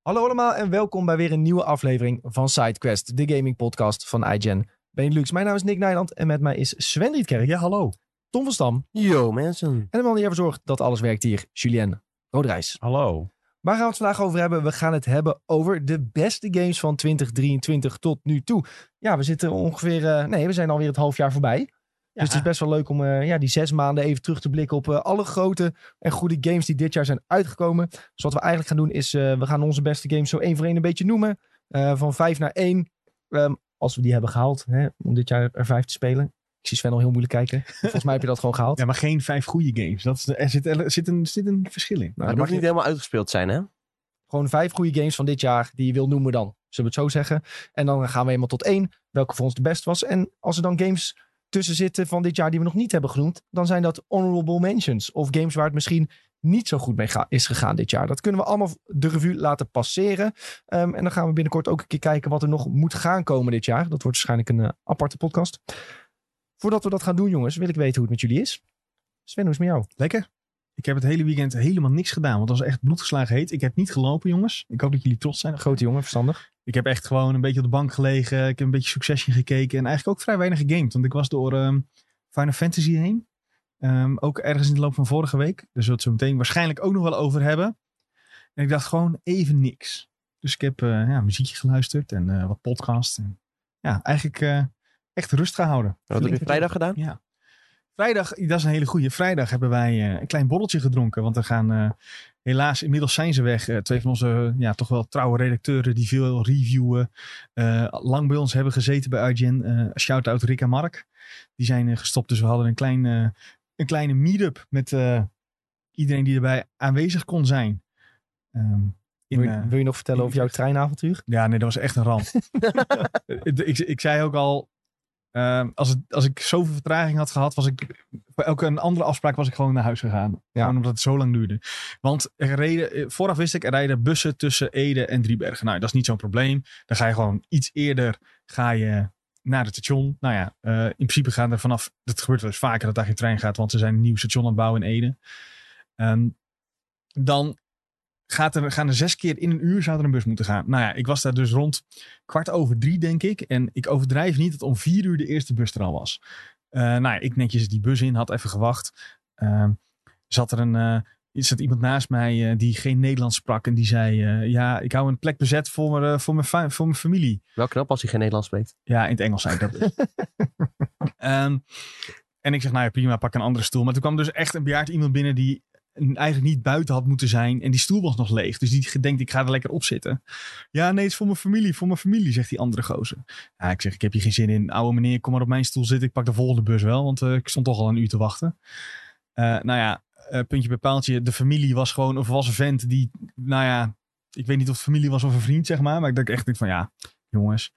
Hallo allemaal en welkom bij weer een nieuwe aflevering van SideQuest, de gaming podcast van iGen Benelux. Mijn naam is Nick Nijland en met mij is Sven Rietkerk. Ja, hallo. Tom van Stam. Yo mensen. En de man die ervoor zorgt dat alles werkt hier, Julien Roderijs. Hallo. Waar gaan we het vandaag over hebben? We gaan het hebben over de beste games van 2023 tot nu toe. Ja, we zitten ongeveer... eh, nee, we zijn alweer het half jaar voorbij. Dus het is best wel leuk om eh, ja, die zes maanden even terug te blikken op eh, alle grote en goede games die dit jaar zijn uitgekomen. Dus wat we eigenlijk gaan doen is, eh, we gaan onze beste games zo één voor één een beetje noemen. Eh, van vijf naar één. Ehm, als we die hebben gehaald, hè, om dit jaar er vijf te spelen. Ik zie Sven al heel moeilijk kijken. Volgens mij heb je dat gewoon gehaald. Ja, maar geen vijf goede games. Dat is, er, zit, er zit een, zit een verschil in. Nou, dat mag niet je helemaal uitgespeeld zijn, hè? gewoon vijf goede games van dit jaar die je wil noemen dan. Zullen we het zo zeggen? En dan gaan we helemaal tot één. Welke voor ons de best was. En als er dan games tussen zitten van dit jaar die we nog niet hebben genoemd. Dan zijn dat honorable mentions. Of games waar het misschien niet zo goed mee is gegaan dit jaar. Dat kunnen we allemaal de revue laten passeren. Ehm, en dan gaan we binnenkort ook een keer kijken wat er nog moet gaan komen dit jaar. Dat wordt waarschijnlijk een eh, aparte podcast. Voordat we dat gaan doen jongens, wil ik weten hoe het met jullie is. Sven, hoe is het met jou? Lekker. Ik heb het hele weekend helemaal niks gedaan. Want het was echt bloedgeslagen heet. Ik heb niet gelopen, jongens. Ik hoop dat jullie trots zijn. Grote jongen, verstandig. Ik heb echt gewoon een beetje op de bank gelegen. Ik heb een beetje Succession gekeken. En eigenlijk ook vrij weinig gegamed. Want ik was door ehm, Final Fantasy heen. Ehm, ook ergens in de loop van vorige week. Daar zullen we het zo meteen waarschijnlijk ook nog wel over hebben. En ik dacht gewoon even niks. Dus ik heb eh, ja, muziekje geluisterd en eh, wat podcast. En, ja, eigenlijk eh, echt rust gehouden. Wat heb je vrijdag gedaan? Ja. Vrijdag, dat is een hele goede. Vrijdag hebben wij eh, een klein borreltje gedronken. Want er gaan, eh, helaas, inmiddels zijn ze weg. Eh, twee van onze ja, toch wel trouwe redacteuren die veel reviewen. lang bij ons hebben gezeten bij IGN. Shout-out Rick en Mark. Die zijn gestopt. Dus we hadden een, klein, een kleine meet-up met iedereen die erbij aanwezig kon zijn. Ehm, in, Wil je, wil je nog vertellen over jouw treinavontuur? ja, nee, dat was echt een ramp. ik, ik zei ook al, ehm, als, het, als ik zoveel vertraging had gehad, was ik voor elke een andere afspraak was ik gewoon naar huis gegaan. Gewoon omdat het zo lang duurde. Want er reden, vooraf wist ik, er rijden bussen tussen Ede en Driebergen. Nou, dat is niet zo'n probleem. Dan ga je gewoon iets eerder ga je naar het station. Nou ja, eh, in principe gaan er vanaf, dat gebeurt wel eens vaker dat daar geen trein gaat, want ze zijn een nieuw station aan het bouwen in Ede. Ehm, dan gaat er, gaan er zes keer in een uur zou er een bus moeten gaan. Nou ja, ik was daar dus rond kwart over drie, denk ik. En ik overdrijf niet dat om vier uur de eerste bus er al was. Eh, nou ja, ik netjes die bus in, had even gewacht. Ehm, zat er een, er zat iemand naast mij eh, die geen Nederlands sprak. En die zei, ja, ik hou een plek bezet voor, mijn, voor, mijn, voor mijn familie. Wel knap als hij geen Nederlands spreekt. Ja, in het Engels zei ik dat. dus. Ehm, en ik zeg, nou ja, prima, pak een andere stoel. Maar toen kwam dus echt een bejaard iemand binnen die eigenlijk niet buiten had moeten zijn. En die stoel was nog leeg. Dus die denkt, ik ga er lekker op zitten. Ja, nee, het is voor mijn familie, voor mijn familie, zegt die andere gozer. Ja, ik zeg, ik heb hier geen zin in. Oude meneer, kom maar op mijn stoel zitten. Ik pak de volgende bus wel, want eh, ik stond toch al een uur te wachten. Eh, nou ja, eh, puntje bij paaltje. De familie was gewoon een volwassen vent die, nou ja, ik weet niet of het familie was of een vriend, zeg maar. Maar ik dacht echt denk van, ja, jongens.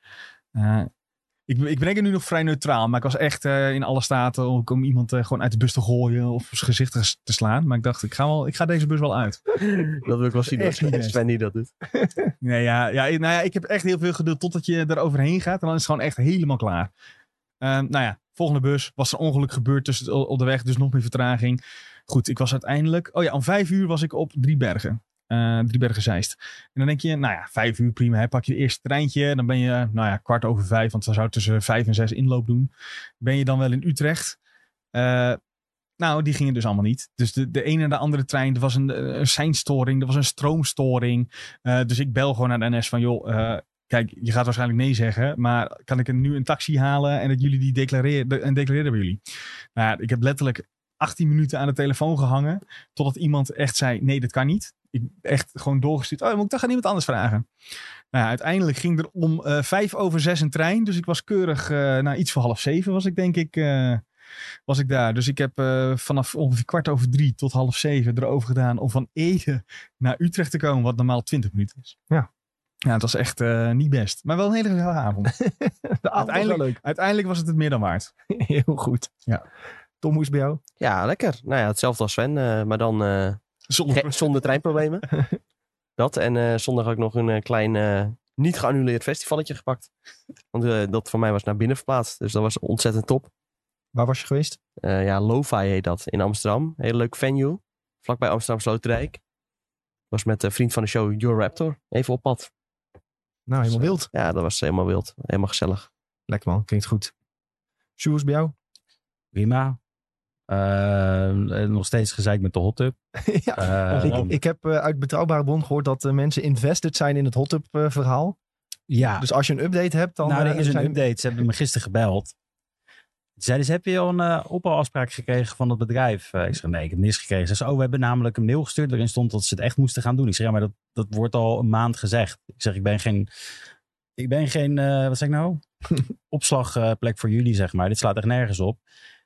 Ik, ik ben er nu nog vrij neutraal, maar ik was echt eh, in alle staten om, om iemand eh, gewoon uit de bus te gooien of zijn gezicht te, slaan. Maar ik dacht, ik ga, wel, ik ga deze bus wel uit. Dat wil ik wel zien. Niet dat best. Sven die dat doet. Nee, ja, ja, nou ja, ik heb echt heel veel geduld totdat je er overheen gaat. En dan is het gewoon echt helemaal klaar. Ehm, nou ja, volgende bus. Was er ongeluk gebeurd tussen, op de weg, dus nog meer vertraging. Goed, ik was uiteindelijk... Oh ja, om vijf uur was ik op Driebergen. Eh Driebergen. En dan denk je, nou ja, vijf uur prima. Hè, pak je het eerste treintje. Dan ben je, nou ja, kwart over vijf. Want dan zou het tussen vijf en zes inloop doen. Ben je dan wel in Utrecht. Eh, nou, die gingen dus allemaal niet. Dus de, de ene en de andere trein, er was een, een seinstoring, er was een stroomstoring. Eh, dus ik bel gewoon naar de NS van, joh, eh, kijk, je gaat waarschijnlijk nee zeggen, maar kan ik nu een taxi halen en dat jullie die declareren, de- en declareren bij jullie? Nou ik heb letterlijk 18 minuten aan de telefoon gehangen, totdat iemand echt zei, nee, dat kan niet. Ik echt gewoon doorgestuurd, oh, moet ik toch aan iemand anders vragen? Nou ja, uiteindelijk ging er om eh, vijf over zes een trein, dus ik was keurig, eh nou, iets voor half zeven was ik denk ik... eh, was ik daar. Dus ik heb eh, vanaf ongeveer kwart over drie tot half zeven erover gedaan om van Ede naar Utrecht te komen, wat normaal 20 minuten is. Ja. Ja, het was echt eh, niet best. Maar wel een hele gezellige avond. De avond was wel Uiteindelijk- leuk. Uiteindelijk was het het meer dan waard. Heel goed. Ja. Tom, hoe is het bij jou? Ja, lekker. Nou ja, hetzelfde als Sven. eh, maar dan eh, Zonder zonder treinproblemen. dat. En eh, zondag ook nog een eh, klein eh, niet geannuleerd festivalletje gepakt. Want eh, dat voor mij was naar binnen verplaatst. Dus dat was ontzettend top. Waar was je geweest? Eh, ja, Lo-Fi heet dat in Amsterdam. Hele leuk venue. Vlakbij Amsterdam Sloterdijk. was met een vriend van de show, Your Raptor, even op pad. Nou, helemaal Dus, wild. Ja, dat was helemaal wild. Helemaal gezellig. Lekker man, klinkt goed. Sjoerd, bij jou? Prima. Eh, nog steeds gezeik met de hot tub. ja. Eh, ik, ik heb eh, uit betrouwbare bron gehoord dat eh, mensen invested zijn in het hot tub eh, verhaal. ja, Dus als je een update hebt, dan... nou, er is een zijn- update. Ze hebben me gisteren gebeld. Ze zeiden ze, heb je al een uh, ophaalafspraak gekregen van het bedrijf? Ik zeg, nee, ik heb niks gekregen. Ze zei, oh, we hebben namelijk een mail gestuurd. Waarin stond dat ze het echt moesten gaan doen. Ik zeg, ja, maar dat, dat wordt al een maand gezegd. Ik zeg, ik ben geen... Ik ben geen, wat zeg ik nou? Opslagplek voor jullie, zeg maar. Dit slaat echt nergens op.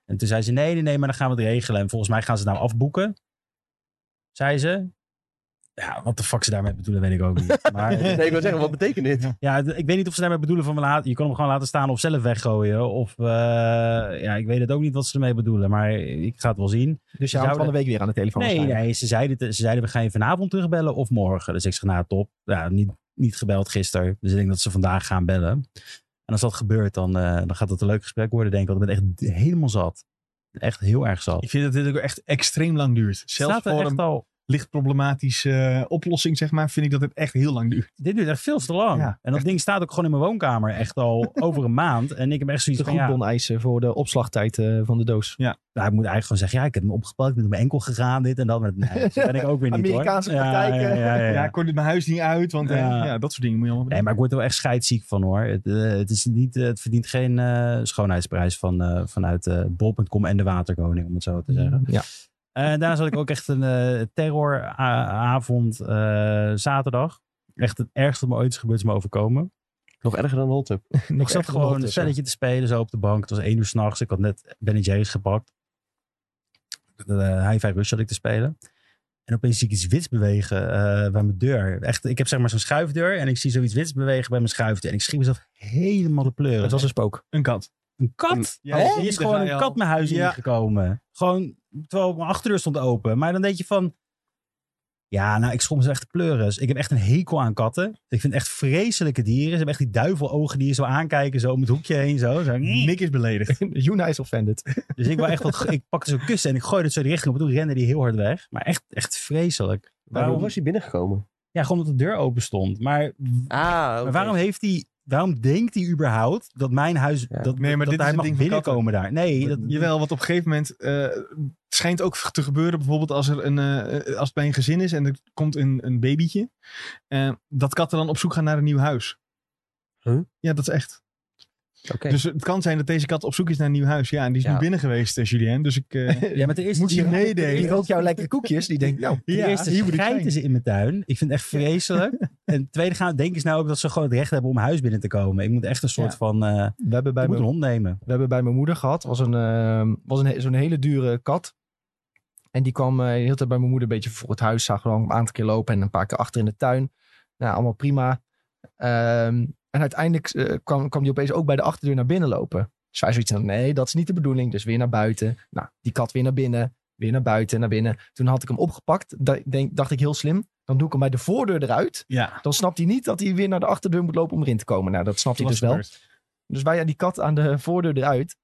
En toen zei ze, nee, nee, nee, maar dan gaan we het regelen. En volgens mij gaan ze het nou afboeken. Zei ze. Ja, wat de fuck ze daarmee bedoelen, weet ik ook niet. Maar Nee, ik wil zeggen, wat betekent dit? ja, ik weet niet of ze daarmee bedoelen van laten, je kan hem gewoon laten staan of zelf weggooien. Of eh, ja, ik weet het ook niet wat ze ermee bedoelen, maar ik ga het wel zien. Dus je houdt van de week weer aan de telefoon. Nee, nee, ze zeiden, ze zeiden we gaan je vanavond terugbellen of morgen. Dus ik zeg nou top, ja, niet, niet gebeld gisteren. Dus ik denk dat ze vandaag gaan bellen. En als dat gebeurt, dan, eh, dan gaat het een leuk gesprek worden denk ik. Want ik ben echt helemaal zat. Echt heel erg zat. Ik vind dat dit ook echt extreem lang duurt. Zelfs Staat er voor echt een al, licht problematische eh, oplossing, zeg maar, vind ik dat het echt heel lang duurt. dit duurt echt veel te lang. Ja, en dat ding staat ook gewoon in mijn woonkamer echt al over een maand. En ik heb echt De zoiets van ja, goedbon eisen voor de opslagtijd eh, van de doos. Nou, ik moet eigenlijk gewoon zeggen, ja, ik heb hem opgepakt, ik ben op mijn enkel gegaan, dit en dat. Maar nee, ben ik ook weer niet Amerikaanse hoor. Ja, praktijken. Ja, ja, ja, ja. Ja, ik kort mijn huis niet uit, want eh, Ja. ja. dat soort dingen moet je allemaal Nee, maar ik word er wel echt scheidsziek van hoor. Het, het, is niet, het verdient geen eh, schoonheidsprijs van, eh, vanuit bol.com en de Waterkoning, om het zo te zeggen. Ja. En daarna zat ik ook echt een eh, terroravond eh, zaterdag. Echt het ergste wat me ooit is gebeurd is me overkomen. Nog erger dan. Nog ik zat gewoon een spelletje te spelen zo op de bank. Het was één uur s'nachts. Ik had net Ben Jerry's gepakt. Uh, High Five Rush had ik te spelen. En opeens zie ik iets wits bewegen uh, bij mijn deur. Echt, ik heb zeg maar zo'n schuifdeur. En ik zie zoiets wits bewegen bij mijn schuifdeur. En ik schrik mezelf helemaal de pleuren. Het was een spook. Een kat. Een kat? Ja, Oh, is gewoon een kat mijn huis Ja. ingekomen. Gewoon, terwijl mijn achterdeur stond open. Maar dan denk je van... Ja, nou, ik schrok me echt de pleuris. Ik heb echt een hekel aan katten. Ik vind echt vreselijke dieren. Ze hebben echt die duivelogen die je zo aankijken, zo om het hoekje heen. Zo. zo. Nick is beledigd. Juna is offended. Dus ik, wou echt wat, ik pakte zo'n kussen en ik gooide het zo die richting op. En toen rende die heel hard weg. Maar echt, echt vreselijk. Maar hoe was hij binnengekomen? Ja, gewoon omdat de deur open stond. Maar, Ah, maar waarom heeft hij... Waarom denkt hij überhaupt dat mijn huis... Ja. Dat, Nee, maar dat dit hij mag binnenkomen daar? Nee, dat, Jawel, want op een gegeven moment uh, het schijnt ook te gebeuren. Bijvoorbeeld als, er een, uh, als het bij een gezin is en er komt een, een babytje. Uh, dat katten dan op zoek gaan naar een nieuw huis. Huh? Ja, dat is echt. Okay. Dus het kan zijn dat deze kat op zoek is naar een nieuw huis. Ja, en die is Ja. nu binnen geweest, uh, Julien. Dus ik uh, ja, maar ten eerste moet je meedelen. Die rookt jou lekkere koekjes. Die denkt, nou, Ten Ja, eerste ik schijten ze in mijn tuin. Ik vind het echt vreselijk. en ten tweede gaan denken ze nou ook dat ze gewoon het recht hebben om huis binnen te komen. Ik moet echt een soort Ja. van... eh we hebben bij ik mijn, hond nemen. we hebben bij mijn moeder gehad. Was een, eh, was een, zo'n hele dure kat. En die kwam eh, de hele tijd bij mijn moeder een beetje voor het huis. Zag gewoon een aantal keer lopen en een paar keer achter in de tuin. Nou, allemaal prima. Ehm, en uiteindelijk eh, kwam, kwam die opeens ook bij de achterdeur naar binnen lopen. Dus wij zoiets van, nee, dat is niet de bedoeling. Dus weer naar buiten. Nou, die kat weer naar binnen. Weer naar buiten, naar binnen. Toen had ik hem opgepakt. Da- denk, dacht ik heel slim. Dan doe ik hem bij de voordeur eruit. Ja, Dan snapt hij niet dat hij weer naar de achterdeur moet lopen om erin te komen. Nou, dat snapt hij dus wel. Dus wij aan die kat aan de voordeur eruit.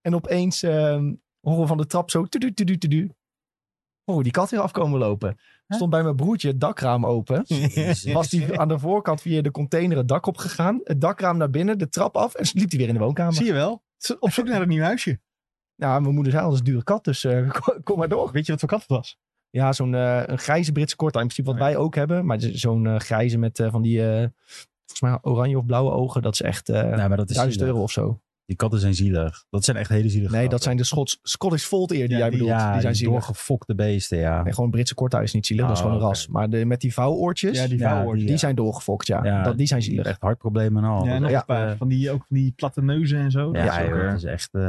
En opeens ehm, horen we van de trap zo... tudu, tudu, tudu. Horen we die kat weer afkomen lopen. Stond bij mijn broertje het dakraam open. Was die aan de voorkant via de container het dak opgegaan. Het dakraam naar binnen, de trap af. En liep hij weer in de woonkamer. Zie je wel? Op zoek naar een nieuw huisje. Nou, mijn moeder zei al, dat is een dure kat. Dus eh, kom, kom maar door. Weet je wat voor kat het was? Ja, zo'n eh, een grijze Britse korte. In principe wat Oh ja. wij ook hebben. Maar zo'n eh, grijze met eh, van die... eh, volgens mij oranje of blauwe ogen. Dat is echt eh Nee, maar dat is 1000 zielig. euro of zo. Die katten zijn zielig. Dat zijn echt hele zielige Nee, dat katten. zijn de Schots, Scottish Fold Ear die Ja, jij die- bedoelt. ja, die zijn zielig. doorgefokte beesten, ja. Nee, gewoon een Britse korthuis is niet zielig. dat is Oh, gewoon een oké. ras. Maar de, met die vouwoortjes, Ja, die Ja, die ja. zijn doorgefokt, ja. Ja, dat, die zijn zielig. Echt hartproblemen en al. Ja, en nog is een echt, paar eh, van die, ook van die platte neuzen en zo. Ja, Dat is ook, joh, eh, dat is echt... eh,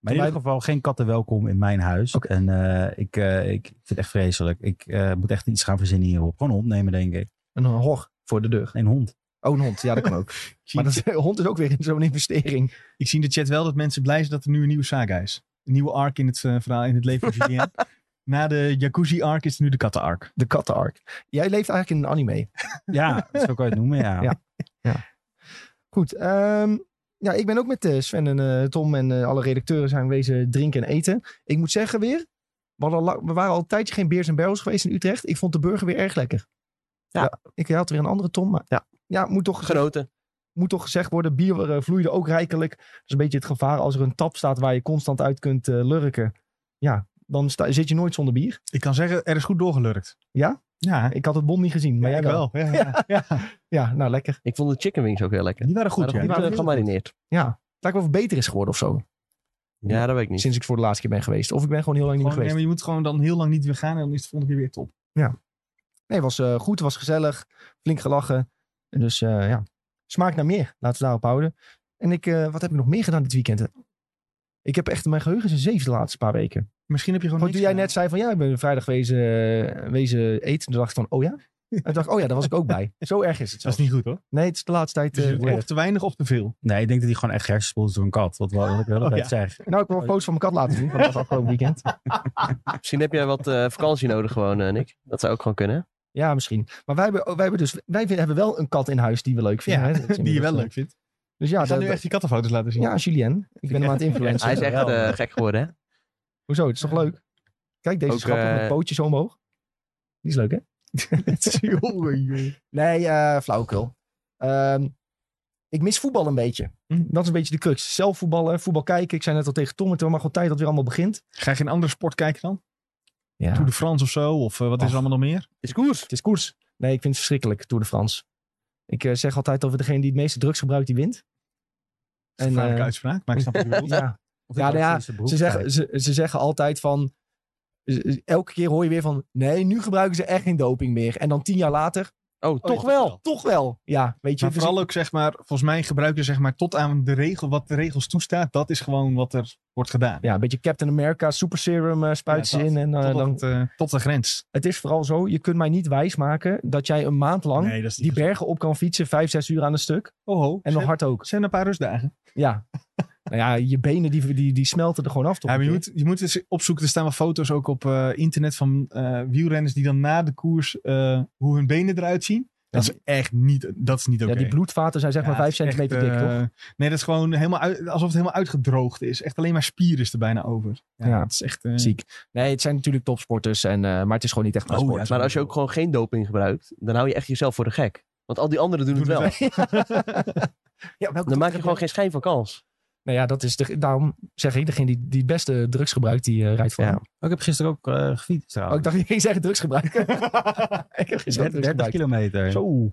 maar in ieder geval geen katten welkom in mijn huis. Oké. En eh, ik, eh, ik vind het echt vreselijk. Ik eh, moet echt iets gaan verzinnen hierop. Gewoon een hond nemen, denk ik. Een hor voor de deur. Een hond. Oh, een hond. Ja, dat kan ook. maar dat, een hond is ook weer zo'n investering. Ik zie in de chat wel dat mensen blij zijn dat er nu een nieuwe saga is. Een nieuwe arc in het eh, verhaal, in het leven van Julien. Na de jacuzzi arc is er nu de katten arc. De kattenark. Jij leeft eigenlijk in een anime. Ja, zo kan je het noemen, ja. Ja. Goed. ehm, ja, ik ben ook met eh, Sven en eh, Tom en alle redacteuren zijn wezen drinken en eten. Ik moet zeggen weer, we, al waren al een tijdje geen Beers en Barrels geweest in Utrecht. Ik vond de burger weer erg lekker. Ik had weer een andere Tom, maar Ja. Ja moet, toch gezegd, Genoten. moet toch gezegd worden, bier eh, vloeide ook rijkelijk. Dat is een beetje het gevaar als er een tap staat waar je constant uit kunt eh, lurken. Ja, dan sta- zit je nooit zonder bier. Ik kan zeggen, er is goed doorgelurkt. Ja? Ja, Ik had het bond niet gezien, maar ja, jij wel. wel. Ja, ja. ja. Ja, nou lekker. Ik vond de chicken wings ook heel lekker. Die waren goed, ja. Die waren eh, heel goed. gemarineerd. Ja, het lijkt wel of het beter is geworden of zo. Ja, dat weet ik niet. Sinds ik voor de laatste keer ben geweest. Of ik ben gewoon heel lang niet meer geweest. nee, maar je moet gewoon dan heel lang niet weer gaan en dan is het volgende keer weer top. Nee, het was eh, goed, het was gezellig. Flink gelachen. Dus eh, ja, smaak naar meer. Laten we daarop houden. En ik, eh, wat heb ik nog meer gedaan dit weekend? Ik heb echt mijn geheugen is een zeef de laatste paar weken. Misschien heb je gewoon Gewoon toen jij net zei van ja, ik ben vrijdag wezen, eh, wezen eten. Toen dacht ik van oh ja? En toen dacht ik oh ja, daar was ik ook bij. Zo erg is het Dat is niet goed hoor. Nee, het is de laatste tijd... Dus eh, of te weinig of te veel. Nee, ik denk dat hij gewoon echt hersenspoeld is door een kat. Wat, wat ik wel Oh, ja. zeg. Nou, ik wil een foto's van mijn kat laten zien van dat afgelopen weekend. Misschien heb jij wat eh, vakantie nodig gewoon, eh, Nick. Dat zou ook gewoon kunnen. Ja, misschien. Maar wij hebben, wij hebben dus wij hebben wel een kat in huis die we leuk vinden. Ja, hè? Die je wel leuk vindt. eh, Dus ja, dat- nu echt die kattenfoto's laten zien. ja, Julien. Ik ben hem aan het influencen. Hij is echt eh, gek geworden, hè? Hoezo? Het is toch leuk? Kijk, deze Ook, schappen eh, met pootjes zo omhoog. Die is leuk, hè? Nee, eh flauwekul. Ehm, ik mis voetbal een beetje. Hm. Dat is een beetje de crux. Zelf voetballen, voetbal kijken. Ik zei net al tegen Tom, het is maar gewoon tijd dat weer allemaal begint. Ga je geen andere sport kijken dan? Ja. Tour de France of zo? Of eh, wat is er allemaal nog meer? Is koers. Het is koers. Nee, ik vind het verschrikkelijk, Tour de France. Ik eh, zeg altijd over degene die het meeste drugs gebruikt, die wint. En, Gevaarlijke eh, uitspraak, maar ik snap wat je bedoelt. ja, Ja, nou ja, ze, zeggen, ze, ze zeggen altijd van... Elke keer hoor je weer van... Nee, nu gebruiken ze echt geen doping meer. En dan tien jaar later... Oh, ja, toch wel. wel. Toch wel. Ja, weet je. Maar vooral ook zeg maar, volgens mij gebruiken ze zeg maar tot aan de regel, wat de regels toestaat. Dat is gewoon wat er wordt gedaan. Ja, een beetje Captain America, super serum eh spuiten ze Ja, in. En, eh, tot, dan, het, eh, tot de grens. het is vooral zo, je kunt mij niet wijsmaken dat jij een maand lang Nee, die bergen op kan fietsen, vijf, zes uur aan een stuk. Oh ho. En nog hard ook. Het zijn een paar rustdagen. Ja. nou ja, je benen die, die, die smelten er gewoon af. Toch Ja, maar je, een moet, je moet eens opzoeken. Er staan wel foto's ook op eh, internet van eh, wielrenners die dan na de koers eh, hoe hun benen eruit zien. Dat is echt niet, dat is niet oké. Ja, die bloedvaten zijn zeg maar Ja, vijf het is centimeter echt, dik, toch? Nee, dat is gewoon helemaal uit, alsof het helemaal uitgedroogd is. Echt alleen maar spier is er bijna over. Ja, Ja. Het is echt... eh, Ziek. Nee, het zijn natuurlijk topsporters, en, eh, maar het is gewoon niet echt mijn Oh, sport. ja, Maar als je ook gewoon geen doping gebruikt, dan hou je echt jezelf voor de gek. Want al die anderen doen, Doen het wel. het Ja, welke Dan maak je gewoon geen schijn van kans. Nou ja, dat is de, daarom zeg ik, degene die, die het beste drugs gebruikt, die eh, rijdt voor. Ja. Oh, ik heb gisteren ook eh gefietst Oh, ik dacht, je ging zeggen drugs gebruiken. ik heb geen 30, drugs 30 gebruikt. kilometer. Zo.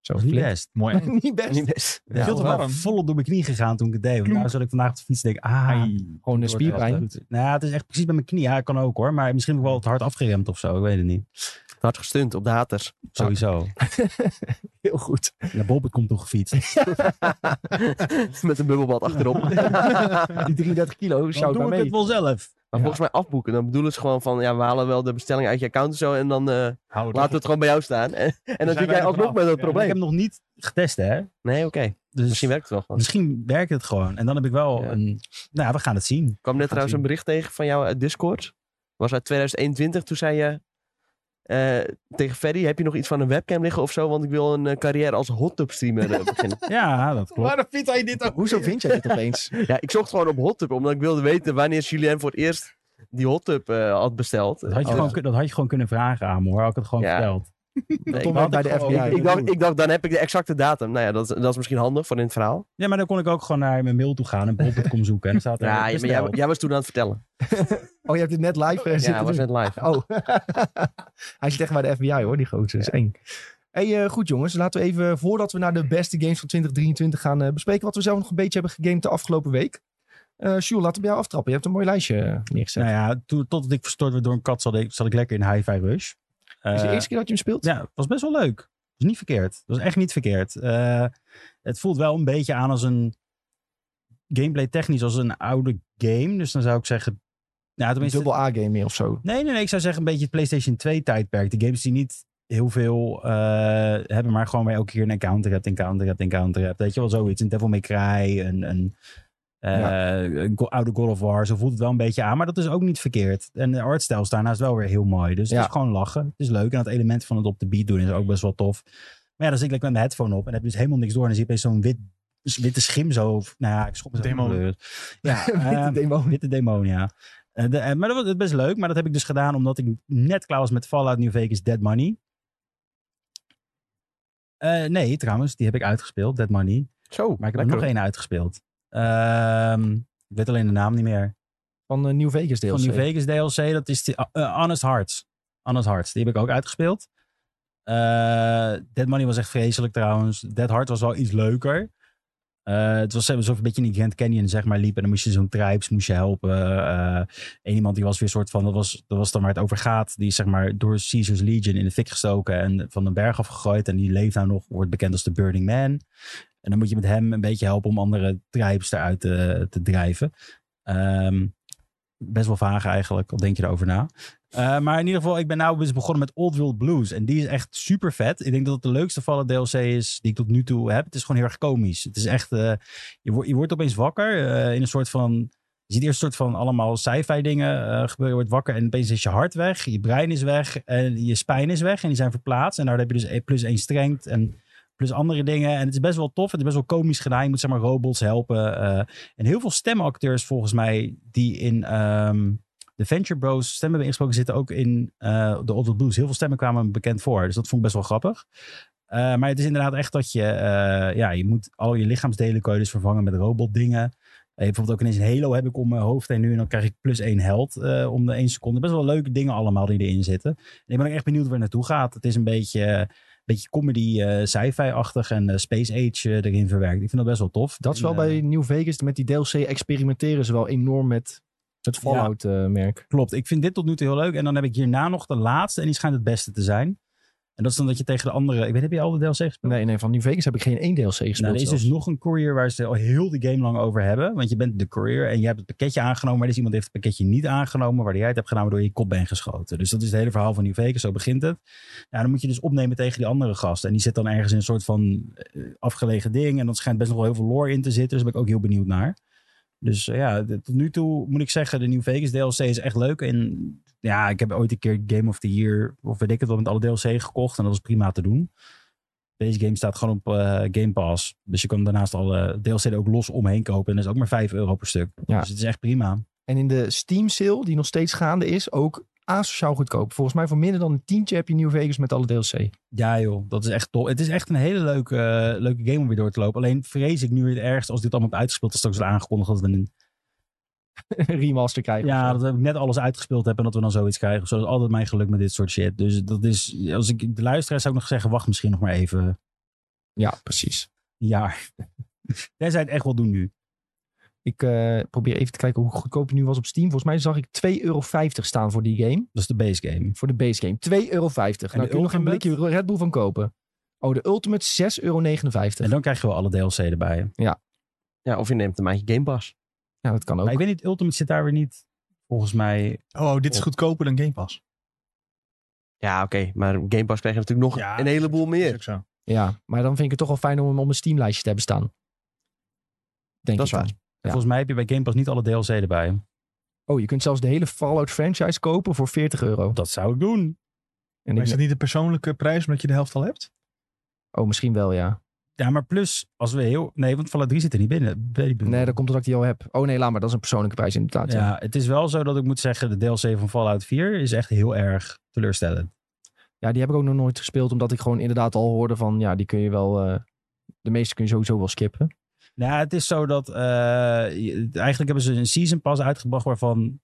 Zo, niet flink. best. Mooi. Niet best. Niet best. Ja, Veel te wel warm. volop door mijn knie gegaan toen ik het deed. Want nou zal ik vandaag op de fiets denk ah, Ai. Gewoon een spierpijn. Nou ja, het is echt precies bij mijn knie. Ja, kan ook hoor. Maar misschien heb ik wel te hard afgeremd of zo. Ik weet het niet. Hard gestunt op de haters. Sowieso. Heel goed. Naar Bobbit komt toch gefietst. Met een bubbelbad achterop. Die 33 kilo, Dan shout doe ik het wel zelf. Maar volgens mij afboeken, dan bedoelen ze gewoon van, ja, we halen wel de bestelling uit je account en zo. En dan eh, laten we op. het gewoon bij jou staan. En, en dan zit jij alsnog vanaf. met dat Ja, Ik heb probleem. hem nog niet getest hè. Nee, oké. Dus Misschien werkt het wel gewoon. misschien werkt het gewoon. En dan heb ik wel Ja. een... Nou ja, we gaan het zien. Ik kwam net trouwens een bericht tegen van jou uit Discord. Was uit 2021. Toen zei je eh, tegen Ferry, heb je nog iets van een webcam liggen of zo? Want ik wil een eh, carrière als hot tub streamer eh, beginnen. Ja, dat klopt. Waarom vindt hij dit ook? Hoezo vind jij dit opeens? ja, ik zocht gewoon op hot tub, omdat ik wilde weten wanneer Julien voor het eerst die hot tub eh, had besteld. Dat had, je Oh, gewoon, dat had je gewoon kunnen vragen aan me hoor. Had ik het gewoon Ja. verteld. Nee, ik, bij de ik FBI. ik, dacht, ik dacht, dan heb ik de exacte datum. Nou ja, dat, is- dat is misschien handig voor in het verhaal. Ja, maar dan kon ik ook gewoon naar mijn mail toe gaan en Bobbit.com zoeken. En dan staat er Ja, maar jij, jij was toen aan het vertellen. Oh, je hebt dit net live eh, Ja, hij was net live. Oh. Hij zit echt bij de FBI hoor, die gozer. Dat is eng. Hey, eh, goed jongens, laten we even, voordat we naar de beste games van 2023 gaan eh, bespreken, wat we zelf nog een beetje hebben gegamed de afgelopen week. Eh Jules, laten we bij jou aftrappen. Je hebt een mooi lijstje neergezet. Nou ja, toen, totdat ik verstoord werd door een kat, zat ik, zat ik lekker in Hi-Fi Rush. Is het de Eh, eerste keer dat je hem speelt? Ja, was best wel leuk. Was niet verkeerd. Was echt niet verkeerd. Eh, het voelt wel een beetje aan als een gameplay technisch als een oude game. Dus dan zou ik zeggen... Nou, Een tenminste, dubbel A-game meer of zo. Nee, nee, nee. Ik zou zeggen een beetje het PlayStation 2 tijdperk. De games die niet heel veel eh, hebben, maar gewoon waar je elke keer een encounter hebt, encounter hebt, encounter hebt. Weet je wel, zoiets. Een Devil May Cry, een, een, eh, oude God of War. Zo voelt het wel een beetje aan, maar dat is ook niet verkeerd. En de artstyle is daarnaast wel weer heel mooi. Dus Ja. het is gewoon lachen. Het is leuk. En het element van het op de beat doen is ook best wel tof. Maar ja, dan zit ik met mijn headphone op en heb dus helemaal niks door. En dan zie je zo'n wit, witte schim zo. of- Nou ja, ik schop mezelf Demon. in de deur. Ja, Witte ehm, demon. Witte demon, ja. Eh, de- eh, maar dat was best leuk. Maar dat heb ik dus gedaan omdat ik net klaar was met Fallout New Vegas Dead Money. Eh, nee, trouwens, die heb ik uitgespeeld, Dead Money. Zo, Maar ik heb er nog één uitgespeeld. Ehm, ik weet alleen de naam niet meer. Van eh, New Vegas DLC. Van New Vegas DLC, dat is die, eh, Honest Hearts. Honest Hearts, die heb ik ook uitgespeeld. Eh Dead Money was echt vreselijk trouwens. Dead Heart was wel iets leuker. Eh, het was alsof je een beetje in die Grand Canyon zeg maar liep. En dan moest je zo'n tribes moest je helpen. Eh Eén iemand die was weer een soort van, dat was, dat was dan waar het over gaat. Die is zeg maar door Caesar's Legion in de fik gestoken en van een berg afgegooid. En die leeft nou nog, wordt bekend als de Burning Man. En dan moet je met hem een beetje helpen om andere tribes eruit te, te drijven. Ehm, best wel vaag eigenlijk, al denk je erover na. Eh, maar in ieder geval, ik ben nou dus begonnen met Old World Blues. En die is echt super vet. Ik denk dat het de leukste van de DLC is die ik tot nu toe heb. Het is gewoon heel erg komisch. Het is echt, eh, je, wordt je wordt opeens wakker eh, in een soort van... Je ziet eerst een soort van allemaal sci-fi dingen eh, gebeuren. Je wordt wakker en opeens is je hart weg. Je brein is weg en je spijn is weg. En die zijn verplaatst. En daar heb je dus e- plus één strength en plus andere dingen. En het is best wel tof. Het is best wel komisch gedaan. Je moet zeg maar robots helpen. eh. en heel veel stemacteurs volgens mij die in... ehm, de Venture Bros stemmen hebben ingesproken zitten ook in eh de Old Blues. Heel veel stemmen kwamen me bekend voor. Dus dat vond ik best wel grappig. Eh, maar het is inderdaad echt dat je... ja, je moet al je lichaamsdelen kan je dus vervangen met robotdingen. Eh, bijvoorbeeld ook ineens een halo heb ik om mijn hoofd heen nu. En dan krijg ik plus één held om de één seconde. Best wel leuke dingen allemaal die erin zitten. En ik ben ook echt benieuwd waar het naartoe gaat. Het is een beetje... beetje comedy, eh sci-fi-achtig en eh, Space Age eh, erin verwerkt. Ik vind dat best wel tof. Dat is wel En, bij New Vegas. Met die DLC experimenteren ze wel enorm met het Fallout-merk. Klopt, ik vind dit tot nu toe heel leuk. En dan heb ik hierna nog de laatste en die schijnt het beste te zijn. En dat is dan dat je tegen de andere... Ik weet, heb je al de DLC gespeeld? nee, nee, van New Vegas heb ik geen één DLC gespeeld. Nou, er is dus nog een courier waar ze al heel de game lang over hebben. Want je bent de courier en je hebt het pakketje aangenomen. Maar er is iemand die heeft het pakketje niet aangenomen. Waar jij het hebt waardoor je je kop bent geschoten. Dus dat is het hele verhaal van New Vegas. Zo begint het. Ja, dan moet je dus opnemen tegen die andere gast. En die zit dan ergens in een soort van eh, afgelegen ding. En dat schijnt best nog wel heel veel lore in te zitten. Dus daar ben ik ook heel benieuwd naar. Dus eh, ja, de- tot nu toe moet ik zeggen, de New Vegas DLC is echt leuk. En ja, ik heb ooit een keer Game of the Year, of weet ik het wel, met alle DLC gekocht. En dat was prima te doen. Deze game staat gewoon op eh, Game Pass. Dus je kan daarnaast alle DLC er ook los omheen kopen. En dat is ook maar 5 euro per stuk. Ja. Dus het is echt prima. En in de Steam sale, die nog steeds gaande is, ook asociaal goedkoop. Volgens mij voor minder dan een tientje heb je New Vegas met alle DLC. Ja joh, dat is echt tof. Het is echt een hele leuke, eh, leuke game om weer door te lopen. Alleen vrees ik nu weer ergens, als dit allemaal uitgespeeld, is straks weer aangekondigd dat we een Remaster krijgen. Ja, dat ik net alles uitgespeeld heb en dat we dan zoiets krijgen. Zo is altijd mijn geluk met dit soort shit. Dus dat is, als ik de luisteraar zou ik nog zeggen, wacht misschien nog maar even ja, precies. jaar. Tenzij het echt wel doen nu. Ik eh, probeer even te kijken hoe goedkoop die nu was op Steam. Volgens mij zag ik 2,50 euro staan voor die game. Dat is de base game. Voor de base game. 2,50 euro. Nou, de kun je nog een blikje Red Bull van kopen. Oh, de Ultimate 6,59 euro. En dan krijg je wel alle DLC erbij. Ja, of je neemt een maandje Game Pass. Ja, dat kan ook. Maar ik weet niet, Ultimate zit daar weer niet, volgens mij. Oh, dit is Op. goedkoper dan Game Pass. Ja, oké. Maar Game Pass krijg je natuurlijk nog Ja, een heleboel Is meer. ook zo. Ja, maar dan vind ik het toch wel fijn om hem op een Steam-lijstje te hebben staan. Denk Dat ik is dan. waar. Ja. Volgens mij heb je bij Game Pass niet alle DLC erbij. Oh, je kunt zelfs de hele Fallout franchise kopen voor 40 euro. Dat zou ik doen. En Maar ik, is dat niet de persoonlijke prijs omdat je de helft al hebt? oh, misschien wel, ja. Ja, maar plus, als we heel... Nee, want Fallout 3 zit er niet binnen. Nee, dat komt omdat ik die al heb. Oh nee, laat maar. Dat is een persoonlijke prijs inderdaad. Ja. Ja, het is wel zo dat ik moet zeggen, de DLC van Fallout 4 is echt heel erg teleurstellend. ja, die heb ik ook nog nooit gespeeld. Omdat ik gewoon inderdaad al hoorde van... Ja, die kun je wel... eh, de meeste kun je sowieso wel skippen. Nou, het is zo dat eh, eigenlijk hebben ze een season pass uitgebracht waarvan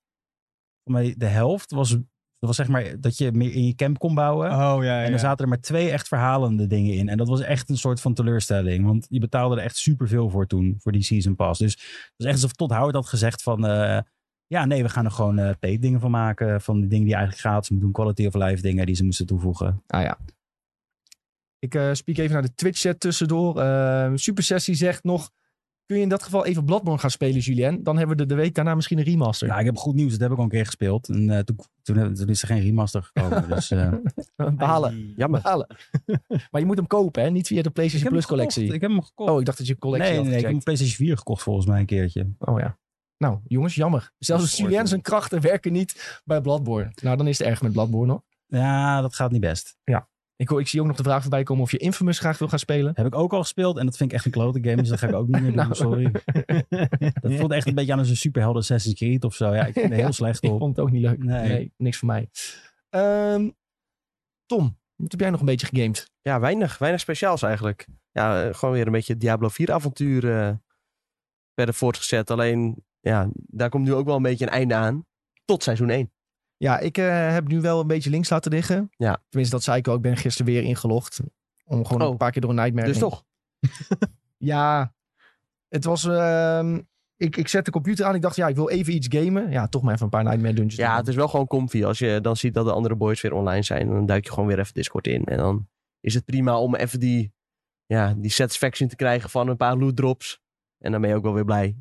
voor mij de helft was, dat was zeg maar dat je meer in je camp kon bouwen. Oh ja, En er zaten er maar twee echt verhalende dingen in. En dat was echt een soort van teleurstelling. Want je betaalde er echt superveel voor toen, voor die season pass. Dus het was echt alsof Todd Howard had gezegd van... eh, ja, nee, we gaan er gewoon eh paid dingen van maken. Van die dingen die eigenlijk gratis moeten doen. Quality of life dingen die ze moesten toevoegen. Ah ja. Ik eh speak even naar de Twitch-chat tussendoor. Eh Super Sessie zegt nog... Kun je in dat geval even Bloodborne gaan spelen, Julien? Dan hebben we de, de week daarna misschien een remaster. Nou, ik heb goed nieuws. Dat heb ik al een keer gespeeld. En eh, toen, toen, heb- toen is er geen remaster gekomen. dus, eh, Balen. Jammer. Balen. maar je moet hem kopen, hè? Niet via de PlayStation Plus collectie. Ik heb hem gekocht. Oh, ik dacht dat je collectie nee, had nee, nee, ik heb een PlayStation 4 gekocht volgens mij een keertje. Oh ja. Nou, jongens, jammer. Zelfs Julien zijn krachten werken niet bij Bloodborne. Nou, dan is het erg met Bloodborne nog. Ja, dat gaat niet best. Ik, hoor- ik zie ook nog de vraag voorbij komen of je Infamous graag wil gaan spelen. Heb ik ook al gespeeld en dat vind ik echt een klote game. Dus dat ga ik ook niet meer doen, Nou. sorry. Dat voelt echt een beetje aan als een superhelden Assassin's Creed of zo. Ja, ik vind er heel slecht Ik op. vond het ook niet leuk. Nee, Nee. niks voor mij. Ehm, Tom, Wat heb jij nog een beetje gegamed? Ja, weinig, weinig speciaals eigenlijk. Ja, eh, gewoon weer een beetje het Diablo 4 avontuur eh, verder voortgezet. Alleen, ja, daar komt nu ook wel een beetje een einde aan. Tot seizoen 1. Ja, ik eh, heb nu wel een beetje links laten liggen. Ja. Tenminste, dat zei ik ook. Ik ben gisteren weer ingelogd. Om gewoon Oh. een paar keer door een nightmare Dus heen. toch? Ja, het was... ehm, ik, ik zet de computer aan. Ik dacht, ja, ik wil even iets gamen. Ja, toch maar even een paar nightmare dungeons. Ja, doen. het is wel gewoon comfy. Als je dan ziet dat de andere boys weer online zijn, dan duik je gewoon weer even Discord in. En dan is het prima om even die, ja, die satisfaction te krijgen van een paar loot drops. En dan ben je ook wel weer blij.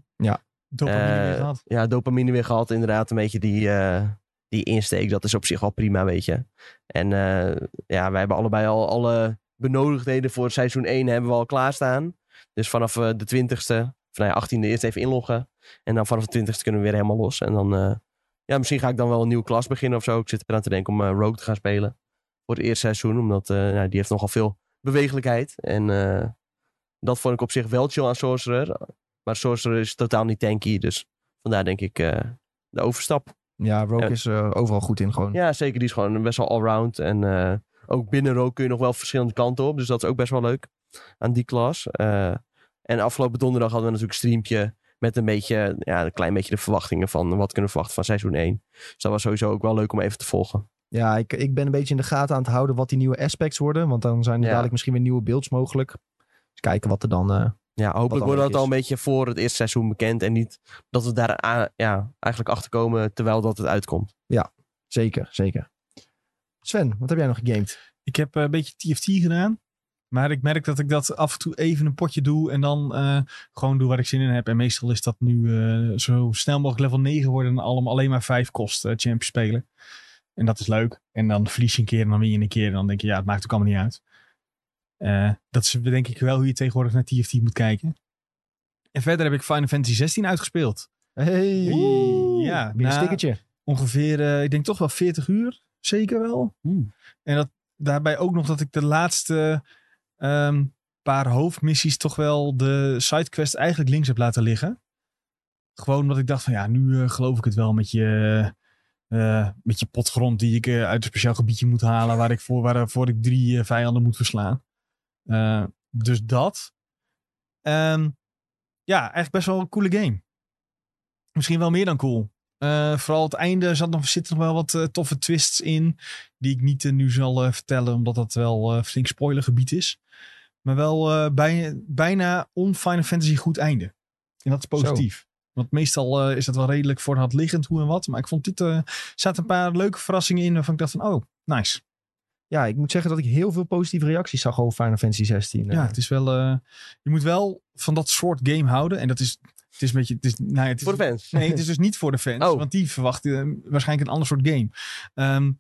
Dopamine Eh, weer gehad. Ja, dopamine weer gehad. Inderdaad, een beetje die, eh, die insteek. Dat is op zich wel prima, weet je. En eh, ja, wij hebben allebei al alle benodigdheden voor seizoen 1 hebben we al klaarstaan. Dus vanaf eh, de 20ste, of nou ja, 18e eerst even inloggen. En dan vanaf de 20ste kunnen we weer helemaal los. En dan, eh, ja, misschien ga ik dan wel een nieuwe klas beginnen of zo. Ik zit eraan te denken om Rogue te gaan spelen. Voor het eerste seizoen, omdat nou, die heeft nogal veel bewegelijkheid. En dat vond ik op zich wel chill aan Sorcerer. Maar Sorcerer is totaal niet tanky, dus vandaar denk ik de overstap. Ja, Rogue is eh, overal goed in gewoon. Ja, zeker. Die is gewoon best wel allround. En eh, ook binnen Rogue kun je nog wel verschillende kanten op. Dus dat is ook best wel leuk aan die klas. Eh, en afgelopen donderdag hadden we natuurlijk een streampje met een beetje, ja, een klein beetje de verwachtingen van wat kunnen we verwachten van seizoen 1. Dus dat was sowieso ook wel leuk om even te volgen. Ja, ik, ik ben een beetje in de gaten aan het houden wat die nieuwe aspects worden. Want dan zijn er Ja. dadelijk misschien weer nieuwe beelds mogelijk. Dus kijken wat er dan... Ja, hopelijk wordt dat al een beetje voor het eerste seizoen bekend. En niet dat we daar a- ja, eigenlijk achter komen terwijl dat het uitkomt. zeker, zeker. Sven, wat heb jij nog gegamed? Ik heb eh, een beetje TFT gedaan. Maar ik merk dat ik dat af en toe even een potje doe. En dan eh, gewoon doe waar ik zin in heb. En meestal is dat nu eh, zo snel mogelijk level 9 worden. En allemaal alleen maar 5 kost eh, champion spelen. En dat is leuk. En dan verlies je een keer en dan win je een keer. En dan denk je, ja, het maakt ook allemaal niet uit. Eh, dat is denk ik wel hoe je tegenwoordig naar TFT moet kijken. En verder heb ik Final Fantasy 16 uitgespeeld. Hey, Oeh, ja, weer een stickertje. ongeveer, eh, ik denk toch wel 40 uur. Zeker wel. Hmm. En dat, daarbij ook nog dat ik de laatste ehm, paar hoofdmissies toch wel de sidequest eigenlijk links heb laten liggen. Gewoon omdat ik dacht van ja, nu eh, geloof ik het wel met je, met je potgrond die ik uit een speciaal gebiedje moet halen. Waar ik voor, waarvoor ik drie vijanden moet verslaan. Eh, dus dat. Ja, eigenlijk best wel een coole game. Misschien wel meer dan cool. Eh, vooral het einde zat nog, zitten nog wel wat eh, toffe twists in. Die ik niet nu zal vertellen, omdat dat wel flink spoilergebied is. Maar wel bij, bijna on-Final Fantasy goed einde. En dat is positief. Want meestal is dat wel redelijk voor de hand liggend hoe en wat. Maar ik vond dit, eh zaten een paar leuke verrassingen in waarvan ik dacht van, oh, nice. Ja, ik moet zeggen dat ik heel veel positieve reacties zag over Final Fantasy 16. Ja, het is wel, eh, je moet wel van dat soort game houden. En dat is, het is een beetje, het is, nou, ja, het is, Voor de fans. Nee, het is dus niet voor de fans. Oh. Want die verwachten eh, waarschijnlijk een ander soort game. Ehm,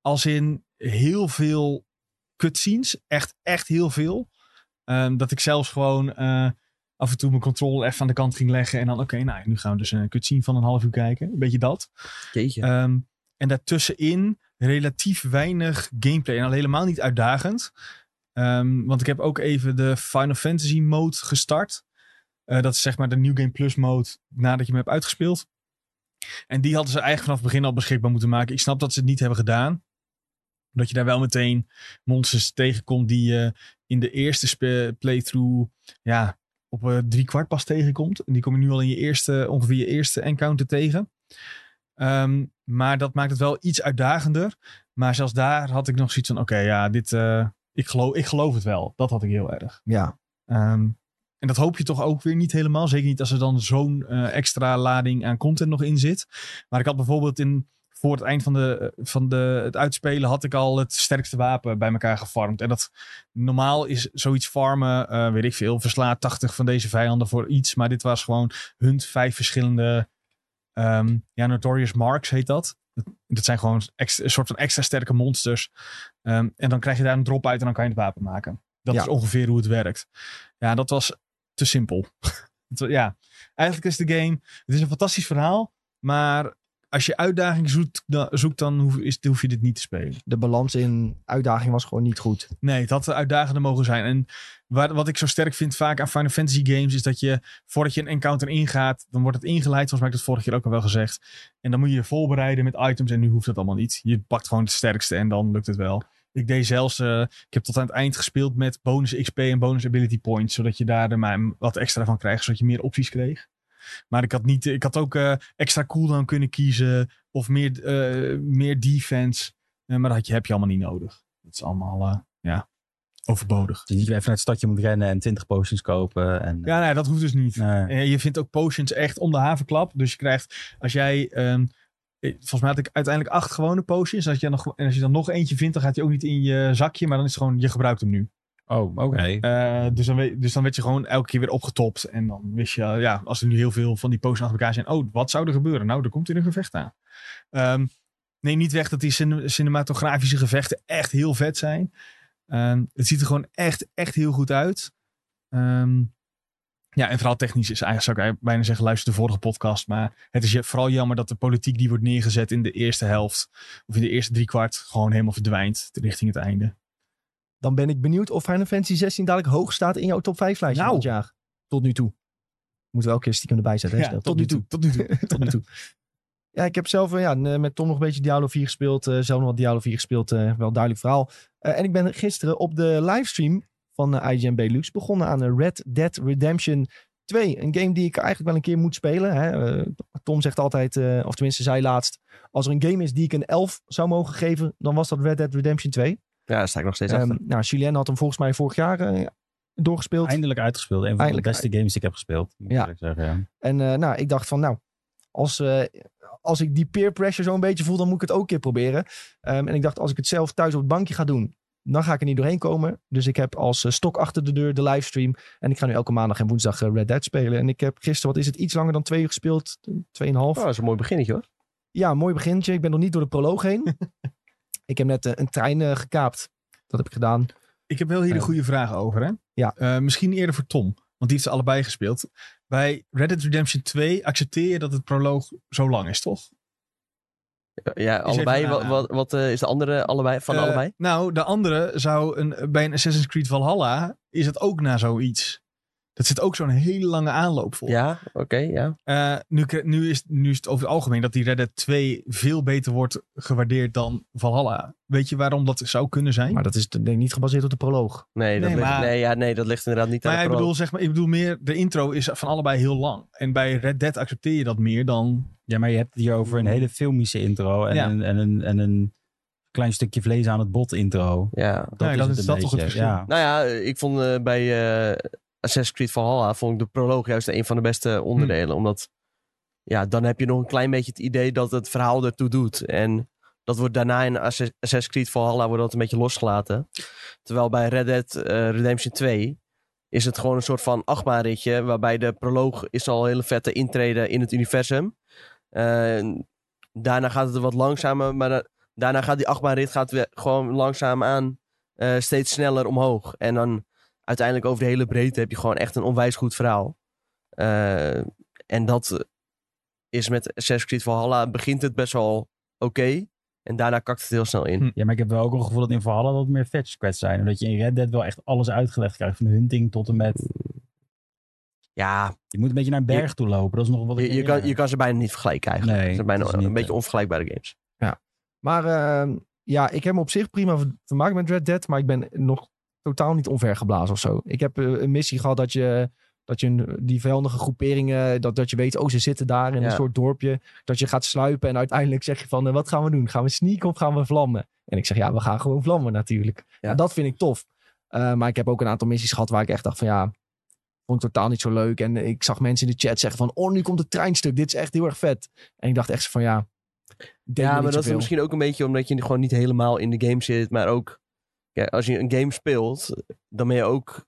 als in heel veel cutscenes. Echt, echt heel veel. Ehm, dat ik zelfs gewoon eh, af en toe mijn controle even aan de kant ging leggen. En dan, oké, nou, nu gaan we dus een cutscene van een half uur kijken. Een beetje dat. Jeetje. Ehm, en daartussenin relatief weinig gameplay. En al helemaal niet uitdagend. Ehm, want ik heb ook even de Final Fantasy mode gestart. Eh, dat is zeg maar de New Game Plus mode nadat je hem hebt uitgespeeld. En die hadden ze eigenlijk vanaf het begin al beschikbaar moeten maken. Ik snap dat ze het niet hebben gedaan. Dat je daar wel meteen monsters tegenkomt die je in de eerste playthrough ja, op eh, drie kwart pas tegenkomt. En die kom je nu al in je eerste, ongeveer je eerste encounter tegen. Ehm, maar dat maakt het wel iets uitdagender. Maar zelfs daar had ik nog zoiets van: oké, ja, dit. eh, ik, geloof, ik geloof het wel. Dat had ik heel erg. Ja, Ehm, en dat hoop je toch ook weer niet helemaal. Zeker niet als er dan zo'n eh, extra lading aan content nog in zit. Maar ik had bijvoorbeeld in, voor het eind van, de, van de, het uitspelen... had ik al het sterkste wapen bij elkaar gefarmd. En dat normaal is zoiets farmen, eh, weet ik veel... verslaat 80 van deze vijanden voor iets. Maar dit was gewoon hunt vijf verschillende... ehm, ja, Notorious Marks heet dat. Dat, zijn gewoon extra, een soort van extra sterke monsters. Ehm, en dan krijg je daar een drop uit en dan kan je het wapen maken. Dat Ja. is ongeveer hoe het werkt. Ja, dat was te simpel. Ja, eigenlijk is de game... Het is een fantastisch verhaal, maar als je uitdaging zoekt, dan, zoekt, dan hoef, is, hoef je dit niet te spelen. de balans in uitdaging was gewoon niet goed. Nee, het had uitdagender mogen zijn. En waar, wat ik zo sterk vind vaak aan Final Fantasy games... is dat je, voordat je een encounter ingaat... dan wordt het ingeleid. Heb ik dat vorige keer ook al wel gezegd. En dan moet je je voorbereiden met items. En nu hoeft dat allemaal niet. Je pakt gewoon het sterkste en dan lukt het wel. Ik deed zelfs, eh, ik heb tot aan het eind gespeeld met bonus XP en bonus ability points. Zodat je daar er maar wat extra van krijgt, zodat je meer opties kreeg. Maar ik had, niet, ik had ook eh, extra cooldown kunnen kiezen of meer, eh, meer defense. Eh, maar dat had je, heb je allemaal niet nodig. Dat is allemaal, ja, overbodig. Dus niet even naar het stadje moet rennen en 20 potions kopen. En, Ja, nee, dat hoeft dus niet. Nee. Je vindt ook potions echt om de havenklap. Dus je krijgt, als jij, ehm, eh, volgens mij had ik uiteindelijk acht gewone potions. Als je, nog, en als je dan nog eentje vindt, dan gaat hij ook niet in je zakje. Maar dan is het gewoon, je gebruikt hem nu. Oh, oké. Eh, dus, dan weet, dus dan werd je gewoon elke keer weer opgetopt. En dan wist je, ja, als er nu heel veel van die potions achter elkaar zijn. Oh, wat zou er gebeuren? Nou, er komt hier een gevecht aan. Ehm neem niet weg dat die cine- cinematografische gevechten echt heel vet zijn. Ehm, het ziet er gewoon echt, echt heel goed uit. Ehm, ja, en vooral technisch is eigenlijk, zou ik bijna zeggen, luister de vorige podcast. Maar het is vooral jammer dat de politiek die wordt neergezet in de eerste helft. Of in de eerste driekwart gewoon helemaal verdwijnt richting het einde. Dan ben ik benieuwd of Final Fantasy 16 dadelijk hoog staat in jouw top 5 lijstje Nou. van het jaar. Tot nu toe. Moeten we wel een keer stiekem erbij zetten. Ja, Stel. tot nu toe. Tot nu toe. Tot nu toe. Ja, ik heb zelf eh, ja, n- met Tom nog een beetje Diablo 4 gespeeld. eh, zelf nog wat Diablo 4 gespeeld. eh, wel duidelijk verhaal. Eh, en ik ben gisteren op de livestream van eh, IGN Benelux begonnen aan eh, Red Dead Redemption 2. Een game die ik eigenlijk wel een keer moet spelen. Hè. Eh, Tom zegt altijd, eh, of tenminste zei laatst... Als er een game is die ik een 11 zou mogen geven... dan was dat Red Dead Redemption 2. Ja, daar sta ik nog steeds Ehm, achter. nou, Julien had hem volgens mij vorig jaar eh, doorgespeeld. Eindelijk uitgespeeld. Een van Eindelijk de beste games die ik heb gespeeld. Moet Ja. zeggen, ja. En eh, nou, ik dacht van, nou, als, eh, als ik die peer pressure zo een beetje voel, dan moet ik het ook een keer proberen. Ehm, en ik dacht, als ik het zelf thuis op het bankje ga doen, dan ga ik er niet doorheen komen. Dus ik heb als stok achter de deur de livestream. En ik ga nu elke maandag en woensdag Red Dead spelen. En ik heb gisteren, wat is het, iets langer dan twee uur gespeeld. Tweeënhalf. Oh, dat is een mooi beginnetje hoor. Ja, een mooi begintje. Ik ben nog niet door de proloog heen. ik heb net eh, een trein eh, gekaapt. Dat heb ik gedaan. Ik heb wel hier een Eh, goede vraag over. Hè? ja. Eh, misschien eerder voor Tom. Want die heeft ze allebei gespeeld. Bij Red Dead Redemption 2 accepteer je dat het proloog zo lang is, toch? Ja, allebei. even Wat, wat, wat is de andere allebei, van allebei? Nou, de andere zou een, bij een Assassin's Creed Valhalla is het ook na zoiets. Dat zit ook zo'n hele lange aanloop voor. Ja, oké, ja. Eh, nu, nu, is, nu is het over het algemeen dat die Red Dead 2 veel beter wordt gewaardeerd dan Valhalla. Weet je waarom dat zou kunnen zijn? Maar dat is denk ik niet gebaseerd op de proloog. Nee, dat, Nee, ligt, maar- nee, ja, nee, dat ligt inderdaad niet Maar aan de ik bedoel, zeg maar, ik bedoel meer, de intro is van allebei heel lang. En bij Red Dead accepteer je dat meer dan... Ja, maar je hebt het hier over een hele filmische intro en, Ja. een, en, een, en een klein stukje vlees aan het bot intro. Ja. Dat Ja, is dat het is een dat toch het verschil. Ja. Nou ja, ik vond eh, bij eh, Assassin's Creed Valhalla vond ik de proloog juist een van de beste onderdelen. Omdat, ja, dan heb je nog een klein beetje het idee dat het verhaal ertoe doet. En dat wordt daarna in Ass- Assassin's Creed Valhalla wordt dat een beetje losgelaten. Terwijl bij Red Dead eh, Redemption 2 is het gewoon een soort van achtbaanritje. Waarbij de proloog is al een hele vette intrede in het universum. Daarna gaat het wat langzamer, maar da- daarna gaat die achtbaanrit gaat weer gewoon langzaam aan eh, steeds sneller omhoog. En dan uiteindelijk over de hele breedte heb je gewoon echt een onwijs goed verhaal. Eh, en dat is met Assassin's Creed Valhalla begint het best wel oké. en daarna kakt het heel snel in. Hm. Ja, maar ik heb wel ook een gevoel dat in Valhalla dat meer fetch quests zijn. Omdat je in Red Dead wel echt alles uitgelegd krijgt. Van hunting tot en met... Ja, Je moet een beetje naar een berg toe lopen. Dat is nog wat je, je, kan, je kan ze bijna niet vergelijken eigenlijk. Nee, het zijn bijna een beetje eh, onvergelijkbare games. Maar ehm, ja, ik heb me op zich prima ver- vermaakt met Red Dead. Maar ik ben nog totaal niet onvergeblazen of zo. Ik heb eh, een missie gehad dat je, dat je een- die vijandige groeperingen... Dat, dat je weet, oh, ze zitten daar in Ja. een soort dorpje. Dat je gaat sluipen en uiteindelijk zeg je van... eh, wat gaan we doen? Gaan we sneaken of gaan we vlammen? En ik zeg, ja, we gaan gewoon vlammen natuurlijk. Ja. Ja. dat vind ik tof. Eh, maar ik heb ook een aantal missies gehad waar ik echt dacht van... ja, vond ik totaal niet zo leuk. En ik zag mensen in de chat zeggen van... oh, nu komt het treinstuk. Dit is echt heel erg vet. En ik dacht echt van, ja... Ja, maar dat is misschien ook een beetje omdat je gewoon niet helemaal in de game zit. Maar ook, ja, als je een game speelt, dan ben je ook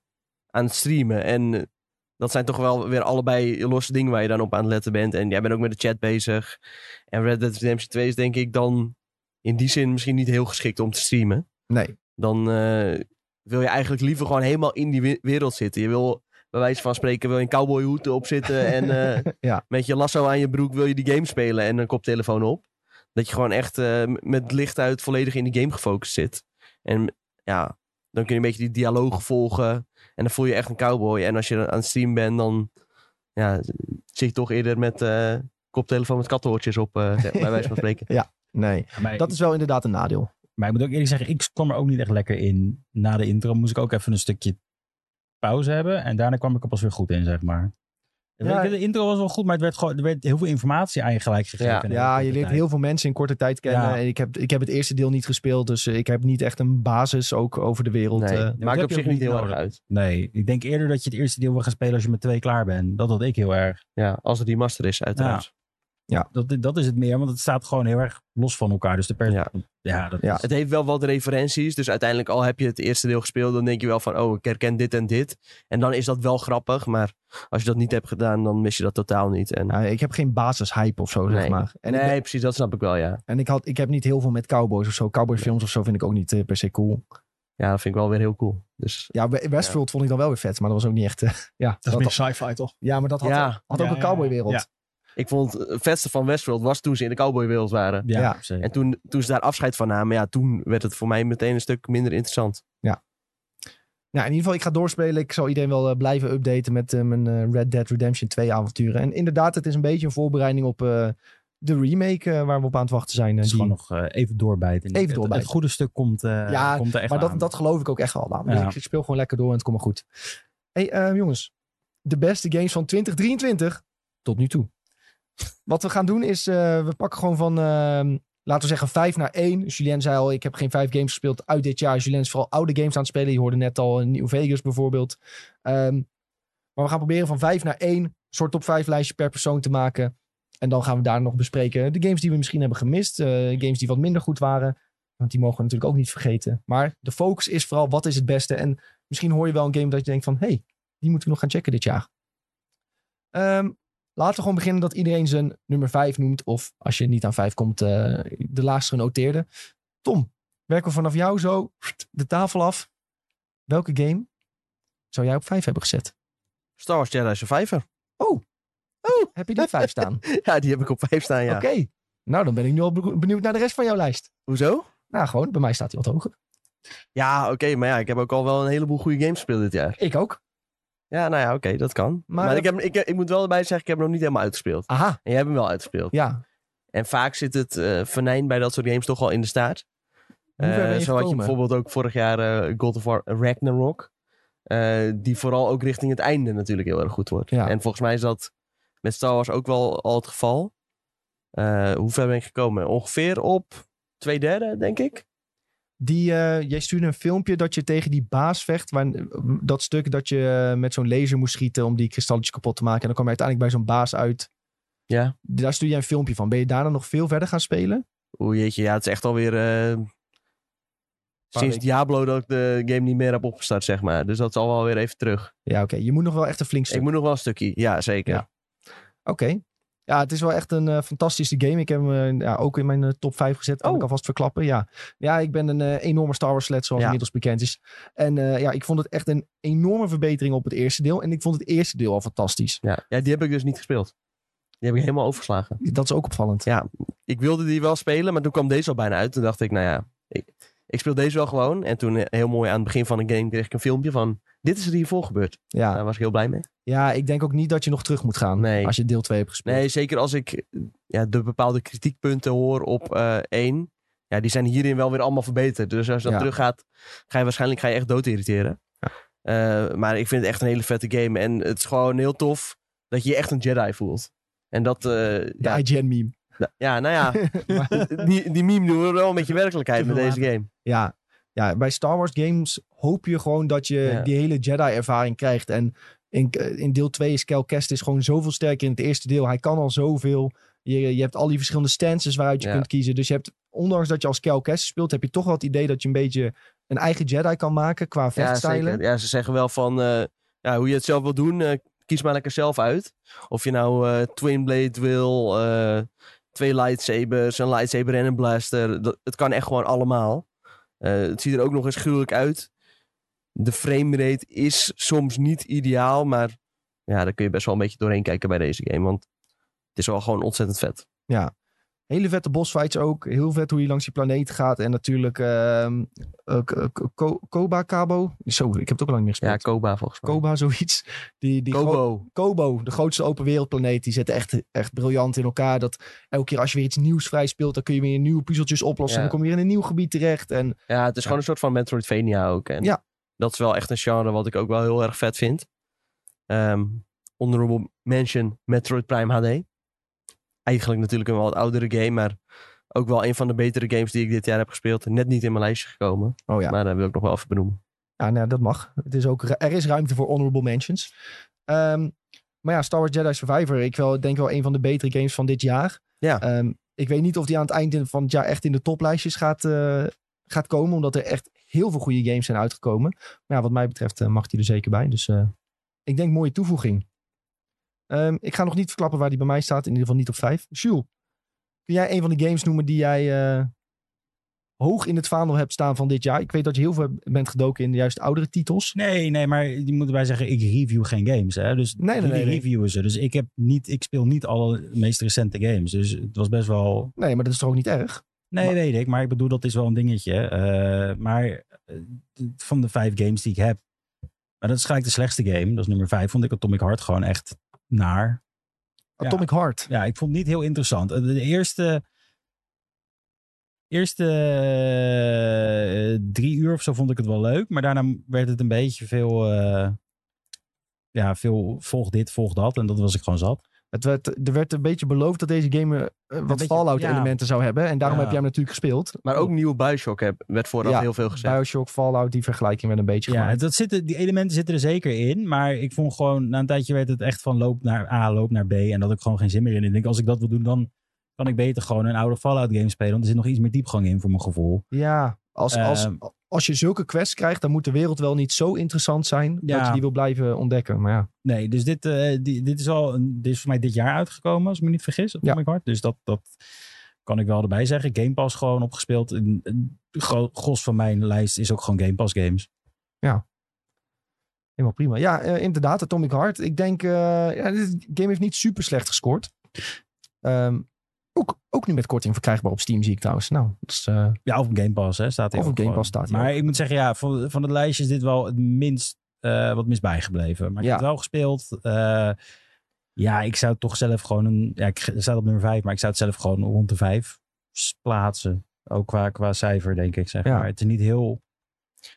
aan het streamen. En dat zijn toch wel weer allebei losse dingen waar je dan op aan het letten bent. En jij bent ook met de chat bezig. En Red Dead Redemption 2 is denk ik dan in die zin misschien niet heel geschikt om te streamen. Nee. Dan eh, wil je eigenlijk liever gewoon helemaal in die we- wereld zitten. Je wil bij wijze van spreken wil je een cowboyhoed opzitten en eh, Ja. met je lasso aan je broek wil je die game spelen en een koptelefoon op. Dat je gewoon echt eh, met licht uit volledig in die game gefocust zit. En ja, dan kun je een beetje die dialoog volgen en dan voel je echt een cowboy. En als je aan het streamen bent, dan ja, zit je toch eerder met eh, koptelefoon met kattenhoortjes op, eh, bij wijze van spreken. Nee, Maar dat is wel inderdaad een nadeel. Maar ik moet ook eerlijk zeggen, ik kwam er ook niet echt lekker in. Na de intro moest ik ook even een stukje pauze hebben. En daarna kwam ik er pas weer goed in, zeg maar. Ja. de intro was wel goed, maar het werd gewoon, er werd heel veel informatie aan je gelijk gegeven. Ja. je leert tijd. heel veel mensen in korte tijd kennen. Ja. En ik, heb, ik heb het eerste deel niet gespeeld, dus eh, ik heb niet echt een basis ook over de wereld. Nee, eh. dat maakt op zich niet heel erg uit. Nee, ik denk eerder dat je het eerste deel wil gaan spelen als je met twee klaar bent. Dat had ik heel erg. Ja, als het remaster is, uiteraard. Dat, dat is het meer, want het staat gewoon heel erg los van elkaar. Dus de. Ja. ja. dat Ja. is- Het heeft wel wat referenties. Dus uiteindelijk, al heb je het eerste deel gespeeld, dan denk je wel van, oh, ik herken dit en dit. En dan is dat wel grappig. Maar als je dat niet hebt gedaan, dan mis je dat totaal niet. En, Ja, ik heb geen basishype of zo, zeg Nee. maar. En, nee, precies, dat snap ik wel, ja. en ik, had, ik heb niet heel veel met cowboys of zo. Cowboyfilms of zo vind ik ook niet eh, per se cool. Ja, dat vind ik wel weer heel cool. Dus Ja, We- Westworld vond ik dan wel weer vet, maar dat was ook niet echt... eh, ja, Dat is meer sci-fi, toch? ja, maar dat had, Ja. had ook Ja, een cowboywereld. Ja, ik vond het vetste van Westworld was toen ze in de cowboywereld waren. ja, Ja. zeker. En toen, toen ze daar afscheid van namen, ja, toen werd het voor mij meteen een stuk minder interessant. Nou, in ieder geval, ik ga doorspelen. Ik zal iedereen wel eh, blijven updaten met eh, mijn eh, Red Dead Redemption 2 avonturen. En inderdaad, het is een beetje een voorbereiding op eh, de remake eh, waar we op aan het wachten zijn. eh, Het is die- gewoon nog eh, even doorbijten. Even Het- doorbijten. Het, goede stuk komt, eh, Ja, komt er echt maar dat, aan. dat geloof ik ook echt wel. Nou, dus Ja. ik, ik speel gewoon lekker door en het komt maar goed. hey, eh, jongens. De beste games van 2023 tot nu toe. Wat we gaan doen is, eh, we pakken gewoon van, ehm, laten we zeggen, 5 naar 1. Julien zei al, ik heb geen vijf games gespeeld uit dit jaar. Julien is vooral oude games aan het spelen. Je hoorde net al een New Vegas bijvoorbeeld. Ehm, maar we gaan proberen van 5 naar 1, een soort top 5 lijstje per persoon te maken. En dan gaan we daar nog bespreken de games die we misschien hebben gemist. eh, games die wat minder goed waren. Want die mogen we natuurlijk ook niet vergeten. Maar de focus is vooral wat is het beste. En misschien hoor je wel een game dat je denkt van... hey, die moeten we nog gaan checken dit jaar. Ehm, laten we gewoon beginnen dat iedereen zijn nummer 5 noemt. Of als je niet aan 5 komt, eh, de laagste genoteerde. Tom, werken we vanaf jou zo de tafel af. Welke game zou jij op 5 hebben gezet? Star Wars Jedi Survivor. Heb je die op 5 staan? Ja, die heb ik op vijf staan, ja. Oké. Nou, dan ben ik nu al benieuwd naar de rest van jouw lijst. Hoezo? Nou, gewoon, bij mij staat hij wat hoger. Ja, oké, maar ja, ik heb ook al wel een heleboel goede games gespeeld dit jaar. Ik ook. Ja, nou ja, oké, dat kan. Maar ik, heb, ik, ik moet wel erbij zeggen, ik heb hem nog niet helemaal uitgespeeld. Aha, En jij hebt hem wel uitgespeeld. ja. En vaak zit het eh venijn bij dat soort games toch wel in de staart. Eh, zo had je bijvoorbeeld ook vorig jaar eh, God of War Ragnarok. die vooral ook richting het einde natuurlijk heel erg goed wordt. Ja. En volgens mij is dat met Star Wars ook wel al het geval. Hoe ver ben ik gekomen? Ongeveer op twee derde, denk ik. Die, eh, jij stuurde een filmpje dat je tegen die baas vecht. Waar, dat stuk dat je eh, met zo'n laser moest schieten om die kristalletjes kapot te maken. En dan kwam je uiteindelijk bij zo'n baas uit. Ja. Daar stuur jij een filmpje van. Ben je daarna nog veel verder gaan spelen? Oeh jeetje, ja, het is echt alweer... eh sinds. Diablo dat ik de game niet meer heb opgestart, zeg maar. Dus dat is al wel weer even terug. Ja, oké. Je moet nog wel echt een flink stuk. Ik moet nog wel een stukje, ja, zeker. Ja. Oké. Ja, het is wel echt een eh, fantastische game. Ik heb hem eh, ja, ook in mijn eh, top 5 gezet. Kan Oh. ik alvast verklappen. Ja, ja ik ben een enorme Star Wars sled, zoals Ja. inmiddels bekend is. En ja, ik vond het echt een enorme verbetering op het eerste deel. En ik vond het eerste deel al fantastisch. Ja. ja, die heb ik dus niet gespeeld. Die heb ik helemaal overgeslagen. Dat is ook opvallend. Ja, ik wilde die wel spelen, maar toen kwam deze al bijna uit. Toen dacht ik, nou ja, ik, ik speel deze wel gewoon. En toen eh, heel mooi aan het begin van de game kreeg ik een filmpje van... Dit is er hiervoor gebeurd. Ja, Daar was ik heel blij mee. ja, ik denk ook niet dat je nog terug moet gaan. Nee. Als je deel 2 hebt gespeeld. Nee, zeker als ik ja, de bepaalde kritiekpunten hoor op eh één. Ja, die zijn hierin wel weer allemaal verbeterd. Dus als je dan Ja. teruggaat, ga je waarschijnlijk ga je echt dood irriteren. Eh, maar ik vind het echt een hele vette game. En het is gewoon heel tof dat je je echt een Jedi voelt. En dat, eh, De ja, IGN-meme. Ja, nou ja, die, die meme doen we wel met je werkelijkheid met deze game. Ja, ja, bij Star Wars games hoop je gewoon dat je Ja. die hele Jedi-ervaring krijgt. En in, in deel 2 is Cal Kestis gewoon zoveel sterker in het eerste deel. Hij kan al zoveel. Je, je hebt al die verschillende stances waaruit je Ja. kunt kiezen. Dus je hebt, ondanks dat je als Cal Kestis speelt, heb je toch wel het idee dat je een beetje een eigen Jedi kan maken qua vechtstijlen. Ja, ze zeggen wel van eh, ja, hoe je het zelf wil doen, eh, kies maar lekker zelf uit. Of je nou eh, Twin Blade wil, eh, twee lightsabers, een lightsaber en een blaster. Dat, het kan echt gewoon allemaal. Eh, het ziet er ook nog eens gruwelijk uit. De framerate is soms niet ideaal, maar ja, daar kun je best wel een beetje doorheen kijken bij deze game. Want het is wel gewoon ontzettend vet. Hele vette bosfights ook. Heel vet hoe je langs die planeet gaat. En natuurlijk Ko- Koba Cabo. Zo, ik heb het ook al lang niet meer Ja, gespeeld. Koba volgens mij. Koba, zoiets. Die, die Kobo. Kobo, de grootste open wereldplaneet. Die zit echt, echt briljant in elkaar. Dat elke keer als je weer iets nieuws vrij speelt, dan kun je weer nieuwe puzzeltjes oplossen. Ja. En dan kom je weer in een nieuw gebied terecht. En Ja, het is gewoon een soort van Metroidvania ook. En Ja. dat is wel echt een genre wat ik ook wel heel erg vet vind. Ehm honorable mention Metroid Prime HD. Eigenlijk natuurlijk een wat oudere game, maar ook wel een van de betere games die ik dit jaar heb gespeeld. Net niet in mijn lijstje gekomen, oh ja, maar dat wil ik nog wel even benoemen. ja nou, dat mag. Het is ook, er is ruimte voor honorable mentions. Ehm, maar ja, Star Wars Jedi Survivor. Ik wel, denk wel een van de betere games van dit jaar. Ja. Ehm, ik weet niet of die aan het eind van het jaar echt in de toplijstjes gaat, eh, gaat komen. Omdat er echt heel veel goede games zijn uitgekomen. Maar ja, wat mij betreft eh, mag die er zeker bij. Dus eh, ik denk mooie toevoeging. Ehm, ik ga nog niet verklappen waar die bij mij staat. In ieder geval niet op vijf. Jules, kun jij een van de games noemen die jij eh, hoog in het vaandel hebt staan van dit jaar? Ik weet dat je heel veel bent gedoken in de juist oudere titels. Nee, nee, maar je moet erbij zeggen, ik review geen games. Hè? Dus Nee, nee, nee, nee. reviewen ze. Dus ik, heb niet, ik speel niet alle meest recente games. Dus het was best wel... Nee, maar dat is toch ook niet erg? Nee, Maar- weet ik. Maar ik bedoel, dat is wel een dingetje. Eh, maar eh, van de vijf games die ik heb... Maar dat is gelijk de slechtste game. Dat is nummer vijf. Vond ik Atomic Heart gewoon echt naar. Ja. Atomic Heart. Ja, ik vond het niet heel interessant. Eh, De eerste... Eerste eh, drie uur of zo vond ik het wel leuk. Maar daarna werd het een beetje veel... eh, ja, veel volg dit, volg dat. En dat was ik gewoon zat. Het werd, er werd een beetje beloofd dat deze game eh, wat beetje- Fallout-elementen zou hebben. En daarom Ja. heb jij hem natuurlijk gespeeld. Maar ook nieuwe Bioshock heb, werd vooraf Ja, heel veel gezegd. Bioshock, Fallout, die vergelijking werd een beetje Ja, gemaakt. dat zitten, die elementen zitten er zeker in. Maar ik vond gewoon, na een tijdje werd het echt van loop naar A, loop naar B. En dat ik gewoon geen zin meer in. Ik denk, als ik dat wil doen, dan kan ik beter gewoon een oude Fallout game spelen. Want er zit nog iets meer diepgang in voor mijn gevoel. Ja, als, als, Ehm. als je zulke quests krijgt, dan moet de wereld wel niet zo interessant zijn dat Ja. je die wil blijven ontdekken. Maar ja, Nee, dus dit, eh, die, dit, is al, een- dit is voor mij dit jaar uitgekomen, als ik me niet vergis. Atomic Heart. Dus dat, dat kan ik wel erbij zeggen. Game Pass gewoon opgespeeld. Een, een gro- gros van mijn lijst is ook gewoon Game Pass games. helemaal prima. Ja, eh, inderdaad, Atomic Heart. Ik denk, eh ja, dit game heeft niet super slecht gescoord. Ehm, ook, ook nu met korting verkrijgbaar op Steam, zie ik trouwens. Nou, dat is, eh, Ja, of op Game Pass hè, staat hij Of op Game. Pass staat hij Maar ik moet zeggen, ja, van, van het lijstje is dit wel het minst eh, wat mis bijgebleven. Maar ik Ja. heb het wel gespeeld. Eh, ja, ik zou het toch zelf gewoon een... Ja, ik sta op nummer 5, maar ik zou het zelf gewoon rond de 5 plaatsen. Ook qua, qua cijfer, denk ik. Zeg Ja. maar. Het is niet heel,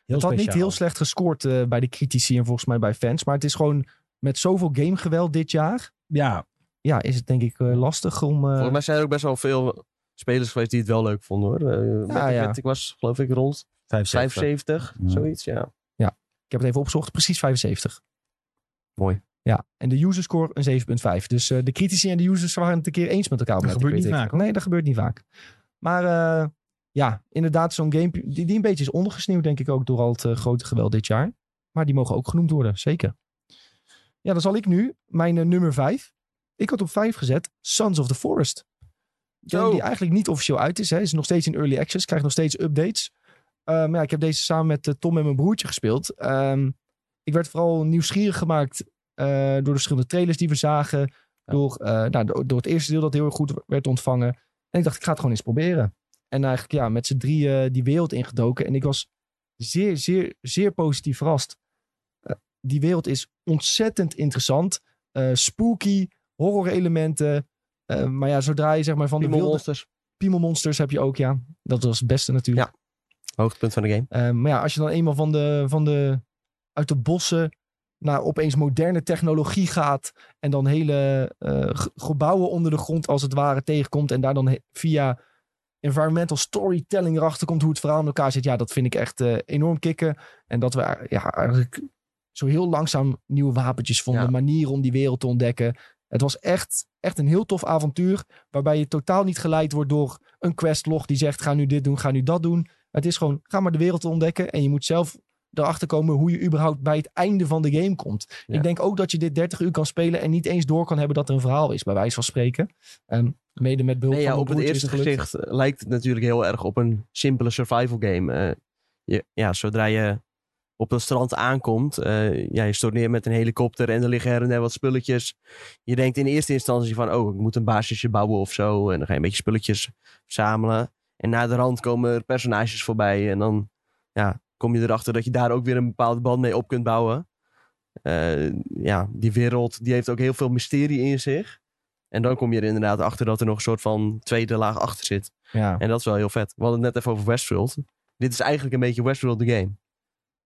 heel het had niet heel slecht gescoord bij de critici en volgens mij bij fans. Maar het is gewoon met zoveel gamegeweld dit jaar. Ja, Ja, is het denk ik eh, lastig om... eh, Volgens mij zijn er ook best wel veel spelers geweest die het wel leuk vonden hoor. Eh, met- ja. met- ik was geloof ik rond 75. 75, Ja. zoiets. Ja. Ik heb het even opgezocht, precies 75. Mooi. Ja, en de user score een 7.5. Dus eh, de critici en de users waren het een keer eens met elkaar. Dat Metacritic. gebeurt niet vaak, hoor. Nee, dat gebeurt niet vaak. Maar eh, ja, inderdaad zo'n game die, die een beetje is ondergesneeuwd denk ik ook door al het grote geweld dit jaar. Maar die mogen ook genoemd worden, zeker. Ja, dan zal ik nu mijn nummer 5. Ik had op 5 gezet Sons of the Forest. Game die eigenlijk niet officieel uit is. Hè. Is nog steeds in early access, krijgt nog steeds updates. Eh, maar ja, ik heb deze samen met eh, Tom en mijn broertje gespeeld. Ehm, ik werd vooral nieuwsgierig gemaakt eh, door de verschillende trailers die we zagen. Door, nou, door, het eerste deel dat heel erg goed werd ontvangen. En ik dacht, ik ga het gewoon eens proberen. En eigenlijk ja, met z'n drieën die wereld ingedoken. En ik was zeer, zeer, zeer positief verrast. Die wereld is ontzettend interessant. Spooky, horror elementen. Eh, maar ja, zodra je zeg maar van de Piemel wilde... Monsters, Piemelmonsters heb je ook, ja. Dat was het beste natuurlijk. hoogtepunt van de game. Eh, maar ja, als je dan eenmaal van de, van de, uit de bossen naar opeens moderne technologie gaat. En dan hele eh, gebouwen onder de grond als het ware tegenkomt. En daar dan via environmental storytelling erachter komt hoe het verhaal in elkaar zit. Ja, dat vind ik echt enorm kicken. En dat we ja, eigenlijk zo heel langzaam nieuwe wapentjes vonden. Ja. Manieren om die wereld te ontdekken. Het was echt, echt een heel tof avontuur. Waarbij je totaal niet geleid wordt door een questlog die zegt: ga nu dit doen, ga nu dat doen. Het is gewoon, ga maar de wereld ontdekken. En je moet zelf erachter komen hoe je überhaupt bij het einde van de game komt. Ja. Ik denk ook dat je dit 30 uur kan spelen en niet eens door kan hebben dat er een verhaal is, bij wijze van spreken. Ehm, mede met behulp Nee, ja, van op mijn het eerste gezicht eh, lijkt het natuurlijk heel erg op een simpele survival game. Eh, je, ja, zodra je op dat strand aankomt. eh, ja, je stort neer met een helikopter en er liggen her en der wat spulletjes. Je denkt in eerste instantie van, oh, ik moet een basisje bouwen of zo. En dan ga je een beetje spulletjes verzamelen. En na de rand komen er personages voorbij. En dan ja, kom je erachter dat je daar ook weer een bepaalde band mee op kunt bouwen. Eh, ja, die wereld die heeft ook heel veel mysterie in zich. En dan kom je er inderdaad achter dat er nog een soort van tweede laag achter zit. Ja. En dat is wel heel vet. We hadden het net even over Westworld. Dit is eigenlijk een beetje Westworld the game.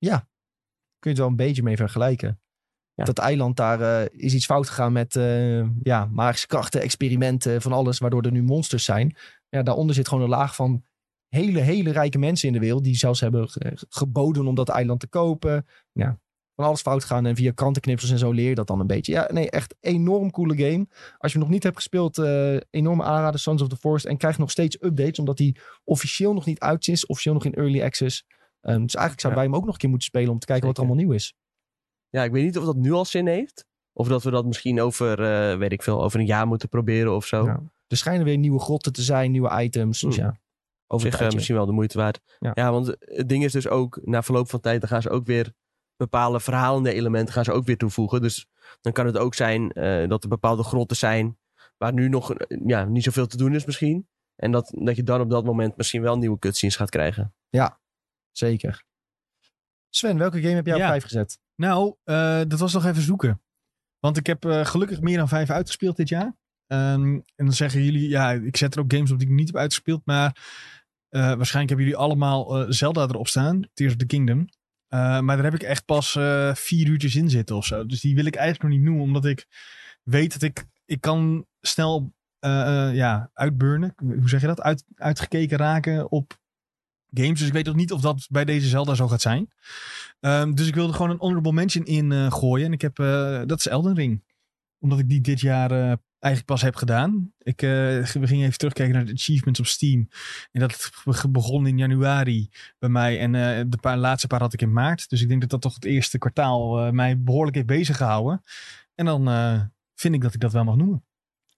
Kun je het wel een beetje mee vergelijken. Ja. Dat eiland, daar eh, is iets fout gegaan met eh, ja, magische krachten, experimenten, van alles, waardoor er nu monsters zijn. Ja, daaronder zit gewoon een laag van hele, hele rijke mensen in de wereld, die zelfs hebben ge- geboden om dat eiland te kopen. Ja, van alles fout gaan en via krantenknipsels en zo leer je dat dan een beetje. Ja, nee, echt enorm coole game. Als je hem nog niet hebt gespeeld, eh enorme aanrader, Sons of the Forest. En krijgt nog steeds updates, omdat hij officieel nog niet uit is, officieel nog in early access. Ehm, dus eigenlijk zouden wij hem ook nog een keer moeten spelen om te kijken wat er allemaal nieuw is. Ja, ik weet niet of dat nu al zin heeft. Of dat we dat misschien over, eh, weet ik veel, over een jaar moeten proberen of zo. Ja. Er schijnen weer nieuwe grotten te zijn, nieuwe items. Dus Hmm. ja, over zich eh, misschien wel de moeite waard. Ja. Ja. want het ding is dus ook, na verloop van tijd, dan gaan ze ook weer bepaalde verhalende elementen gaan ze ook weer toevoegen. Dus dan kan het ook zijn eh, dat er bepaalde grotten zijn waar nu nog ja, niet zoveel te doen is misschien. En dat, dat je dan op dat moment misschien wel nieuwe cutscenes gaat krijgen. Zeker. Sven, welke game heb jij Ja. op vijf gezet? Nou, eh, dat was nog even zoeken. Want ik heb eh, gelukkig meer dan vijf uitgespeeld dit jaar. Ehm, en dan zeggen jullie, ja, ik zet er ook games op die ik niet heb uitgespeeld. Maar eh, waarschijnlijk hebben jullie allemaal Zelda erop staan. Tears of the Kingdom. Maar daar heb ik echt pas vier uurtjes in zitten of zo. Dus die wil ik eigenlijk nog niet noemen. Omdat ik weet dat ik, ik kan snel ja, uitburnen. Hoe zeg je dat? Uit, uitgekeken raken op games. Dus ik weet ook niet of dat bij deze Zelda zo gaat zijn. Ehm, dus ik wilde gewoon een honorable mention in eh, gooien. En ik heb, eh, dat is Elden Ring. Omdat ik die dit jaar eh, eigenlijk pas heb gedaan. Ik, we gingen even terugkijken naar de achievements op Steam. En dat be- begon in januari bij mij. En de paar, laatste paar had ik in maart. Dus ik denk dat dat toch het eerste kwartaal mij behoorlijk heeft bezig gehouden. En dan vind ik dat ik dat wel mag noemen.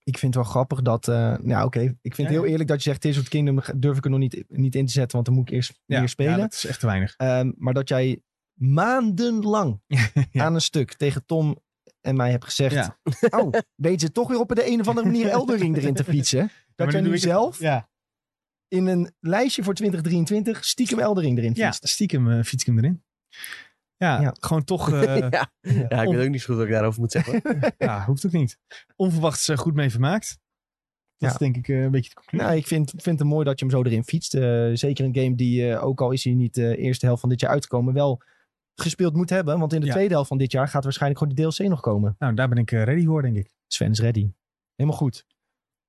Ik vind het wel grappig dat... eh, nou oké, ik vind Ja, het heel ja. eerlijk dat je zegt... Tears of the Kingdom durf ik er nog niet, niet in te zetten... want dan moet ik eerst meer spelen. Ja, dat is echt te weinig. Ehm, maar dat jij maandenlang Ja. aan een stuk tegen Tom en mij hebt gezegd... Ja. Oh, weet ze toch weer op de een of andere manier Elden Ring erin te fietsen? Dat jij nu het- zelf Ja, in een lijstje voor 2023 stiekem Elden Ring erin ja fietst. stiekem eh, fiets ik hem erin. Ja, Ja. gewoon toch... eh, ja. ja, ik weet ook niet zo goed wat ik daarover moet zeggen. Ja, hoeft ook niet. Onverwachts eh, goed mee vermaakt. Dat Ja. is denk ik eh, een beetje de conclusie. Nou, ik vind, vind het mooi dat je hem zo erin fietst. Eh, zeker een game die, eh, ook al is hij niet de eerste helft van dit jaar uitgekomen, wel gespeeld moet hebben. Want in de Ja. tweede helft van dit jaar gaat waarschijnlijk gewoon die DLC nog komen. Nou, daar ben ik ready voor, denk ik. Sven is ready. Helemaal goed.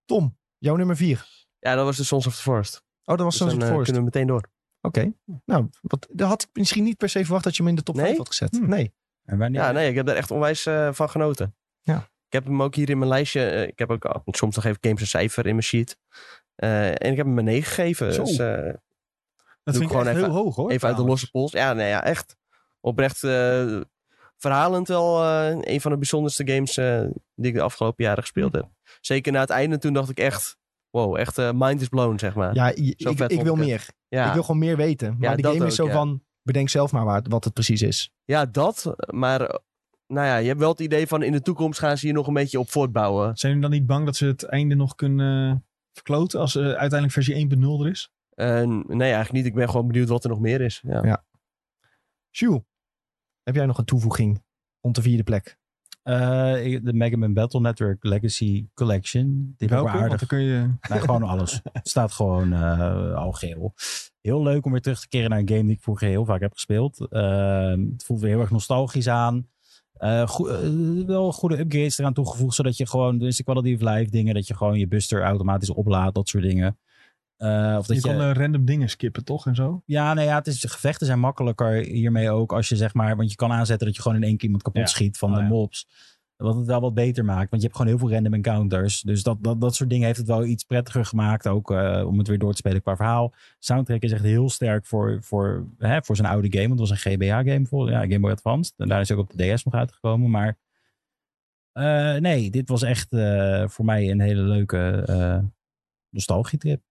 Tom, jouw nummer vier. Ja, dat was de Sons of the Forest. Oh, dat was Dus Sons dan of the Forest. kunnen we meteen door. Oké. Nou, wat, dat had ik misschien niet per se verwacht dat je hem in de top Nee? 5 had gezet. Hm. Nee. En wanneer? Ja, nee, ik heb daar echt onwijs eh, van genoten. Ja. Ik heb hem ook hier in mijn lijstje. eh, ik heb ook soms nog even games een cijfer in mijn sheet. Eh, en ik heb hem een 9 gegeven. Zo. Dus, eh, Dat vind ik gewoon echt even- heel hoog, hoor. even uit de losse pols. Ja, nee, ja, echt. Oprecht eh, verhalend wel eh, een van de bijzonderste games eh, die ik de afgelopen jaren gespeeld heb. Zeker na het einde, toen dacht ik echt... Wow, echt eh, mind is blown, zeg maar. Ja, ik, vet ik vond wil het. meer. ja. Ik wil gewoon meer weten. Maar Ja, die game is zo ja. van, bedenk zelf maar waar, wat het precies is. ja, dat. Maar eh, nou ja, je hebt wel het idee van in de toekomst gaan ze hier nog een beetje op voortbouwen. Zijn jullie dan niet bang dat ze het einde nog kunnen eh, verkloten als eh, uiteindelijk versie 1.0 er is? Nee, eigenlijk niet. Ik ben gewoon benieuwd wat er nog meer is. Ja. Ja. Jules, heb jij nog een toevoeging rond de vierde plek? Eh, de Mega Man Battle Network Legacy Collection. Wel Want aardig. dan kun je... Nee, gewoon alles. Het staat gewoon eh, al geel. Heel leuk om weer terug te keren naar een game die ik vroeger heel vaak heb gespeeld. Ehm, het voelt weer heel erg nostalgisch aan. Eh, wel goede upgrades eraan toegevoegd, zodat je gewoon, dus de quality of life dingen, dat je gewoon je buster automatisch oplaadt, dat soort dingen. Eh, of dat je je, kan eh, random dingen skippen, toch? En zo? ja, nee, ja, het is, gevechten zijn makkelijker hiermee ook. Als je zeg maar, want je kan aanzetten dat je gewoon in één keer iemand kapot Ja. schiet van Oh, de ja. mobs. Wat het wel wat beter maakt. Want je hebt gewoon heel veel random encounters. Dus dat, dat, dat soort dingen heeft het wel iets prettiger gemaakt. Ook eh, om het weer door te spelen qua verhaal. Soundtrack is echt heel sterk voor, voor, hè, voor zijn oude game. Want het was een GBA-game voor ja, Game Boy Advance. En daar is ook op de DS nog uitgekomen. Maar nee, dit was echt voor mij een hele leuke eh nostalgietrip.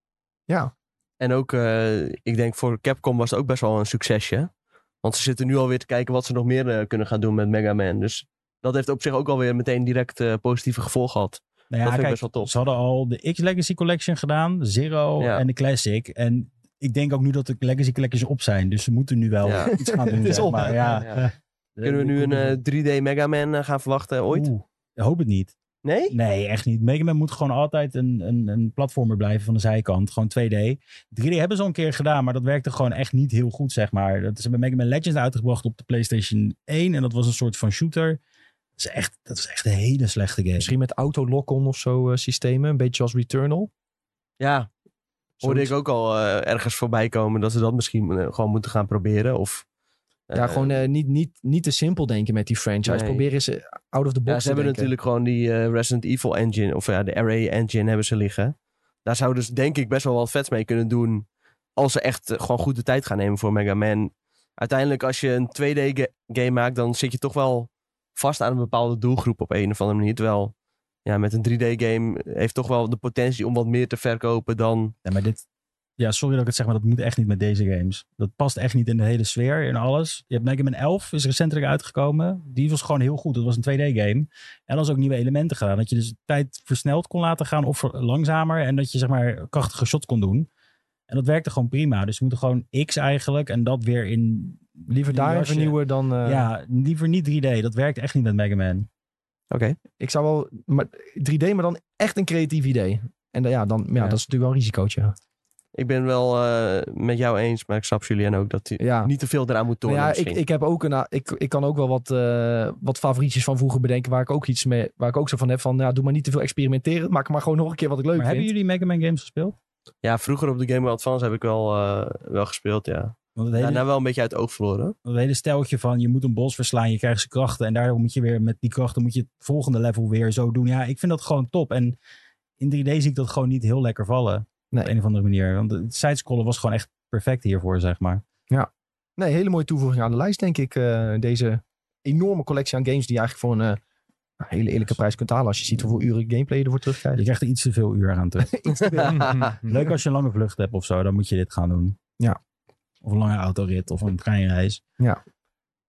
Ja, En ook, eh, ik denk voor Capcom was het ook best wel een succesje. Want ze zitten nu alweer te kijken wat ze nog meer eh, kunnen gaan doen met Mega Man. Dus dat heeft op zich ook alweer meteen direct eh, positieve gevolgen gehad. Nou ja, dat vind ik best wel tof. Ze hadden al de X-Legacy Collection gedaan, Zero Ja. en de Classic. En ik denk ook nu dat de Legacy Collections op zijn. Dus ze moeten nu wel Ja. iets gaan doen. Het is zeg op. maar. Ja. Ja. Kunnen we nu een eh, 3D Mega Man gaan verwachten ooit? Oeh, ik hoop het niet. Nee? Nee, echt niet. Mega Man moet gewoon altijd een, een, een platformer blijven van de zijkant. Gewoon 2D. 3D hebben ze al een keer gedaan, maar dat werkte gewoon echt niet heel goed, zeg maar. Dat, ze hebben Mega Man Legends uitgebracht op de PlayStation 1 en dat was een soort van shooter. Dat is echt, dat is echt een hele slechte game. Misschien met auto-lock-on of zo eh, systemen. Een beetje als Returnal. Ja. Hoorde ik ook al eh, ergens voorbij komen dat ze dat misschien eh, gewoon moeten gaan proberen. Of, Ja, eh, gewoon eh, niet, niet, niet te simpel denken met die franchise. Nee. Probeer eens eh, out of the box Ja, ze te hebben denken. natuurlijk gewoon die eh, Resident Evil engine, of ja, de Array engine hebben ze liggen. Daar zouden ze denk ik best wel wat vets mee kunnen doen. Als ze echt gewoon goed de tijd gaan nemen voor Mega Man. Uiteindelijk, als je een 2D-game maakt, dan zit je toch wel vast aan een bepaalde doelgroep op een of andere manier. Terwijl ja, met een 3D-game heeft toch wel de potentie om wat meer te verkopen dan. Ja, maar dit... Ja, sorry dat ik het zeg, maar dat moet echt niet met deze games. Dat past echt niet in de hele sfeer, in alles. Je hebt Mega Man 11, is recentelijk uitgekomen. Die was gewoon heel goed. Dat was een 2D-game. En dat is ook nieuwe elementen gedaan. Dat je dus tijd versneld kon laten gaan of langzamer. En dat je, zeg maar, krachtige shots kon doen. En dat werkte gewoon prima. Dus we moeten gewoon X eigenlijk. En dat weer in... Liever daar vernieuwen dan... eh, Ja, liever niet 3D. Dat werkt echt niet met Mega Man. Oké. Ik zou wel... Maar 3D, maar dan echt een creatief idee. En dan- ja, dan, ja, Ja. dat is natuurlijk wel een risicootje. Ik ben wel eh, met jou eens, maar ik snap Julian ook dat hij Ja. niet te veel eraan moet tonen. ja, ik, ik, heb ook een, ik, ik kan ook wel wat, eh, wat favorietjes van vroeger bedenken waar ik ook iets mee, waar ik ook zo van heb van, ja, doe maar niet te veel experimenteren, maak maar gewoon nog een keer wat ik leuk Maar vind. hebben jullie Mega Man games gespeeld? Ja, vroeger op de Game Boy Advance heb ik wel, eh, wel gespeeld, ja. Want het hele, Daarna wel een beetje uit het oog verloren. het hele steltje van je moet een bos verslaan, je krijgt zijn krachten. En daardoor moet je weer met die krachten moet je het volgende level weer zo doen. Ja, ik vind dat gewoon top. En in 3D zie ik dat gewoon niet heel lekker vallen. Nee. Op een of andere manier. Want het sidescrollen was gewoon echt perfect hiervoor, zeg maar. Nee, hele mooie toevoeging aan de lijst, denk ik. eh, deze enorme collectie aan games die je eigenlijk voor een eh, hele eerlijke prijs kunt halen als je ziet hoeveel uren gameplay je ervoor terugkrijgt. Je krijgt er iets te veel uur aan terug. Leuk als je een lange vlucht hebt of zo, dan moet je dit gaan doen. Ja. Of een lange autorit of een treinreis.